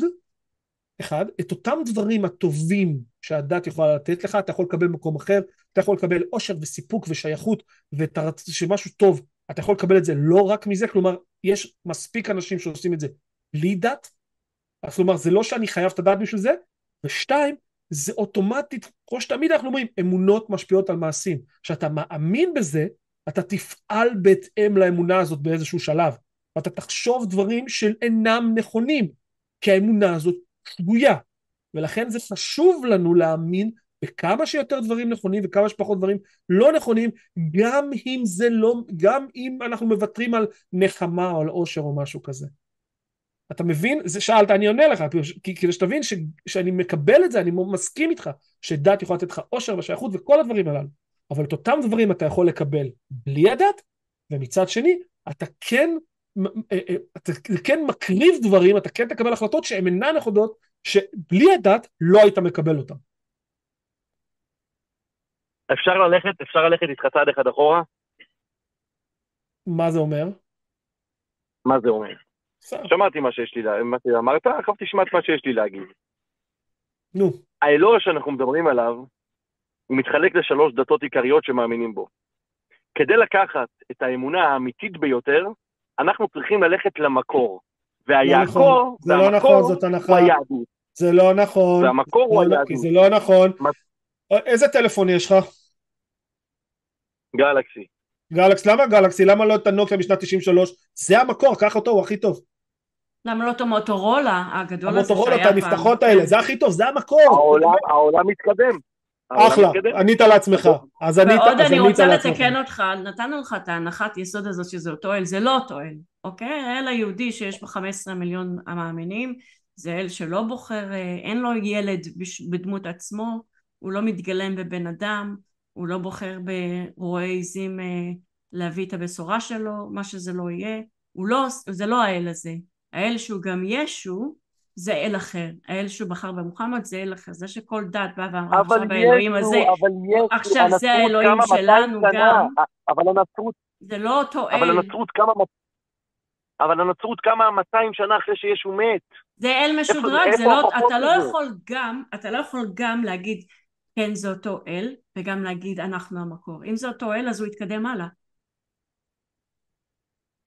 אחד, את אותם דברים הטובים שהדת יכולה לתת לך, אתה יכול לקבל במקום אחר, אתה יכול לקבל עושר וסיפוק ושייכות ושמשהו טוב, אתה יכול לקבל את זה לא רק מזה, כלומר, יש מספיק אנשים שעושים את זה בלי דת, אז כלומר, זה לא שאני חייב את הדת בשביל זה, ושתיים, זה אוטומטית, כמו שתמיד אנחנו אומרים, אמונות משפיעות על מעשים. כשאתה מאמין בזה, אתה תפעל בהתאם לאמונה הזאת באיזשהו שלב, ואתה תחשוב דברים שאינם נכונים, כי האמונה הזאת שגויה, ולכן זה חשוב לנו להאמין בכמה שיותר דברים נכונים וכמה שפחות דברים לא נכונים, גם אם זה לא, גם אם אנחנו מוותרים על נחמה או על עושר או משהו כזה. אתה מבין? זה שאלת, אני עונה לך, כדי שתבין ש, שאני מקבל את זה, אני מסכים איתך, שדת יכולה לתת לך עושר ושייכות וכל הדברים הללו, אבל את אותם דברים אתה יכול לקבל בלי הדת, ומצד שני, אתה כן, אה, אה, אתה כן מקריב דברים, אתה כן תקבל החלטות שהן אינן נכונות, שבלי הדת לא היית מקבל אותן. אפשר ללכת, אפשר ללכת איתך צעד אחד אחורה? מה זה אומר? מה זה אומר? שמעתי מה שיש לי, מה שאמרת, עכשיו תשמע את מה שיש לי להגיד. נו. האלוה שאנחנו מדברים עליו, הוא מתחלק לשלוש דתות עיקריות שמאמינים בו. כדי לקחת את האמונה האמיתית ביותר, אנחנו צריכים ללכת למקור. והיעקור, זה לא נכון, זאת הנחה. הוא היהדות. זה לא נכון. והמקור הוא לא- היהדות. זה לא נכון. איזה טלפון יש לך? גלקסי. גלקס, למה גלקסי? למה לא את הנוקיה משנת 93? זה המקור, קח אותו, הוא הכי טוב. למה לא את המוטורולה הגדול הזה שהיה פעם? המוטורולה, את הנפתחות האלה, זה הכי טוב, זה המקור. העולם, העולם מתקדם. אחלה, ענית על עצמך. אז ענית ועוד אני רוצה לתקן אותך, נתנו לך את ההנחת יסוד הזאת שזה אותו אל, זה לא אותו אל, אוקיי? האל היהודי שיש בו 15 מיליון המאמינים, זה אל שלא בוחר, אה, אין לו ילד בדמות עצמו, הוא לא מתגלם בבן אדם, הוא לא בוחר ברועי עזים אה, להביא את הבשורה שלו, מה שזה לא יהיה, הוא לא, זה לא האל הזה. האל שהוא גם ישו, זה אל אחר. האל שהוא בחר במוחמד זה אל אחר. זה שכל דת בא ואמרה עכשיו האלוהים הזה, עכשיו זה האלוהים שלנו גם. אבל הנצרות... זה לא אותו אל. אבל הנצרות כמה... אבל הנצרות קמה 200 שנה אחרי שישו מת. זה אל משודרג, זה לא, אתה לא יכול גם, אתה לא יכול גם להגיד כן זה אותו אל, וגם להגיד אנחנו המקור. אם זה אותו אל אז הוא יתקדם הלאה.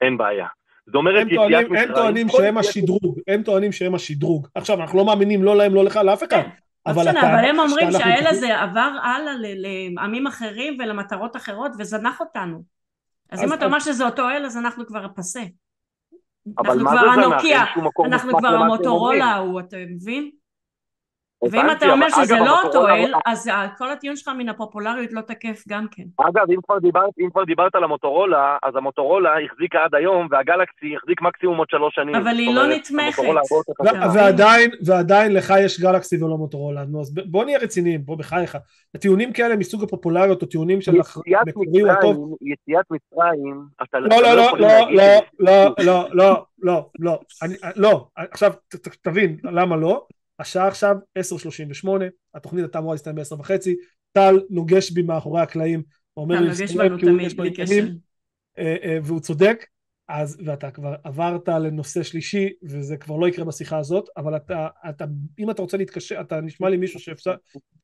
אין בעיה. זאת אומרת יציאת מצרים... הם טוענים שהם השדרוג, הם טוענים שהם השדרוג. עכשיו, אנחנו לא מאמינים לא להם, לא לך, לאף אחד. אבל, אתה, אבל הם אומרים שהאל הזה עבר הלאה לעמים אחרים ולמטרות אחרות וזנח אותנו. אז, אז אם אתה אומר שזה אותו אל, אז אנחנו כבר פסה. אנחנו כבר הנוקיה, אנחנו כבר המוטורולה ההוא, אתה מבין? ואם אתה אומר שזה לא אותו אל, אז כל הטיעון שלך מן הפופולריות לא תקף גם כן. אגב, אם כבר, דיברת, אם כבר דיברת על המוטורולה, אז המוטורולה החזיקה עד היום, והגלקסי החזיק מקסימום עוד שלוש שנים. אבל היא לא נתמכת. ועדיין, ועדיין לך יש גלקסי ולא מוטורולה. נו, אז בוא נהיה רציניים, בוא בחייך. הטיעונים כאלה מסוג הפופולריות, או טיעונים של מקורי או טוב. יציאת מצרים, אתה לא, לא, לא, לא, לא, לא, לא, לא, לא, לא, לא, עכשיו תבין למה לא. השעה עכשיו 10:38, התוכנית הייתה אמורה להסתיים ב-10 וחצי, טל נוגש בי מאחורי הקלעים, אומר לי, נוגש בנו תמיד, בלי קשר. אה, אה, והוא צודק, אז, ואתה כבר עברת לנושא שלישי, וזה כבר לא יקרה בשיחה הזאת, אבל אתה, אתה, אם אתה רוצה להתקשר, אתה נשמע לי מישהו שאפשר,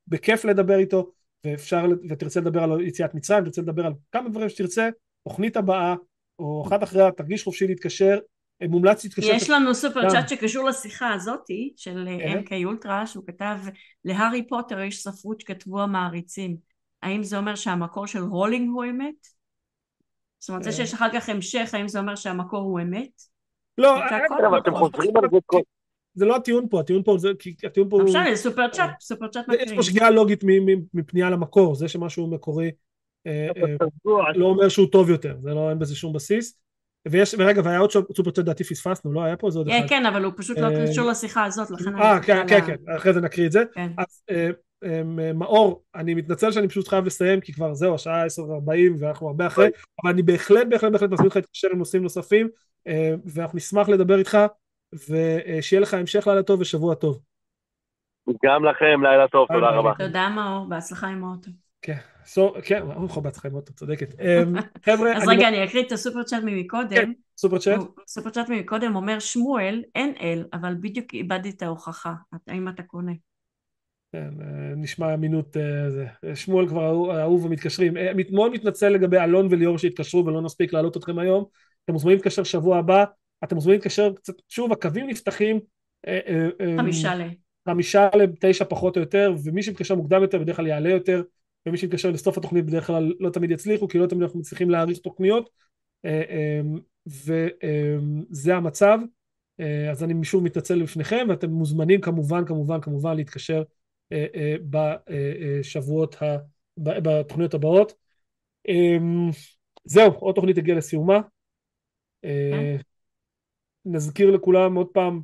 בכיף לדבר איתו, ואפשר, ותרצה לדבר על יציאת מצרים, תרצה לדבר על כמה דברים שתרצה, תוכנית הבאה, או אחת אחריה, תרגיש חופשי להתקשר, מומלץ להתקשר. יש לנו סופר צ'אט שקשור לשיחה הזאתי של MK אולטרה שהוא כתב להארי פוטר יש ספרות שכתבו המעריצים האם זה אומר שהמקור של רולינג הוא אמת? זאת אומרת זה שיש אחר כך המשך האם זה אומר שהמקור הוא אמת? לא, אבל אתם חוזרים על זה כל... זה לא הטיעון פה, הטיעון פה זה, כי הטיעון פה... עכשיו, זה super chat, super chat מקריא. יש פה שגיאה לוגית מפנייה למקור, זה שמשהו מקורי לא אומר שהוא טוב יותר, זה לא, אין בזה שום בסיס. ויש, ורגע, והיה עוד סופר צ'אט דעתי פספסנו, לא היה פה איזה עוד אחד. כן, אבל הוא פשוט לא קשור לשיחה הזאת, לכן... אה, כן, כן, כן, אחרי זה נקריא את זה. אז מאור, אני מתנצל שאני פשוט חייב לסיים, כי כבר זהו, השעה 10:40 ואנחנו הרבה אחרי, אבל אני בהחלט, בהחלט, בהחלט מזמין אותך להתקשר עם נושאים נוספים, ואנחנו נשמח לדבר איתך, ושיהיה לך המשך לילה טוב ושבוע טוב. גם לכם, לילה טוב, תודה רבה. תודה מאור, בהצלחה עם האוטו. כן, כן, לך בהצלחה עם אוטו, צודקת. [LAUGHS] אמ, חבר'ה... אז רגע, אני אקריא את הסופר צ'אט ממקודם. כן, סופר צ'אט. סופר צ'אט ממקודם אומר, שמואל, אין אל, אבל בדיוק איבדתי את ההוכחה. האם אתה קונה? כן, אה, נשמע אמינות אה, זה. שמואל כבר אהוב ומתקשרים. אה, מאוד מתנצל לגבי אלון וליאור שהתקשרו ולא נספיק להעלות אתכם היום. אתם מוזמנים להתקשר שבוע הבא. אתם מוזמנים להתקשר קצת, שוב, הקווים נפתחים. חמישה ל... חמישה לתשע פחות או יותר, ומי שמתקשר מוקדם יותר בדרך כלל יעלה יותר. ומי שיתקשר לסוף התוכנית בדרך כלל לא תמיד יצליחו, כי לא תמיד אנחנו מצליחים להאריך תוכניות, וזה המצב. אז אני שוב מתנצל בפניכם, ואתם מוזמנים כמובן, כמובן, כמובן להתקשר בשבועות, בתוכניות הבאות. זהו, עוד תוכנית הגיעה לסיומה. נזכיר לכולם עוד פעם,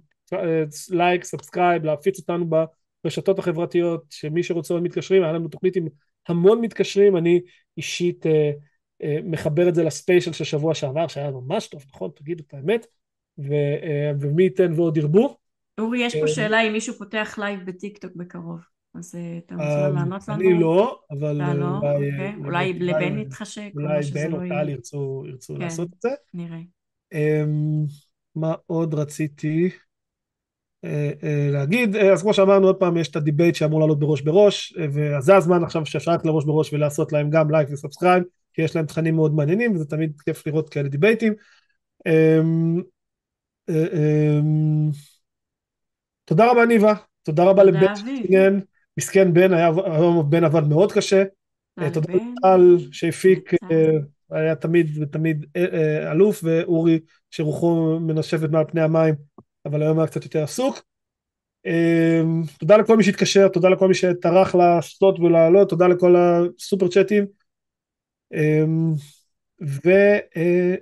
like, subscribe, להפיץ אותנו ברשתות החברתיות, שמי שרוצה עוד מתקשרים, היה לנו תוכנית עם המון מתקשרים, אני אישית אה, אה, מחבר את זה ל special של שבוע שעבר, שהיה ממש טוב, נכון? תגידו את האמת, ו, אה, ומי ייתן ועוד ירבו. אורי, יש פה אה, שאלה אם מישהו פותח live ב TikTok בקרוב. אז אה, אתה מוזמן אה, לענות לנו? אני לא, אבל אתה לא? אוקיי. אולי לבן יתחשק, אולי בן או טל ירצו כן, לעשות את זה. נראה. אמ, מה עוד רציתי אה, אה, להגיד? אה, אז כמו שאמרנו עוד פעם יש את ה debate שאמור לעלות בראש בראש וזה הזמן עכשיו שאפשר ללכת לראש בראש ולעשות להם גם like ו subscribe כי יש להם תכנים מאוד מעניינים וזה תמיד כיף לראות כאלה דיבייטים. אמ, אמ, תודה רבה ניבה, תודה רבה לבן מסכן, מסכן בן, היום בן עבד מאוד קשה. תודה לטל שהפיק היה תמיד ותמיד אה, אה, אלוף, ואורי שרוחו מנשבת מעל פני המים, אבל היום היה קצת יותר עסוק. אמ, תודה לכל מי שהתקשר, תודה לכל מי שטרח לעשות ולעלות, תודה לכל הסופר צ'אטים. אמ,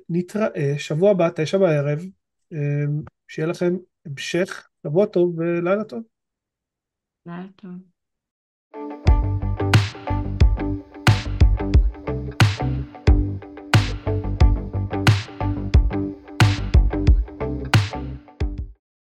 ונתראה שבוע הבא, תשע בערב. אמ, שיהיה לכם המשך שבוע טוב ולילה טוב. לילה טוב.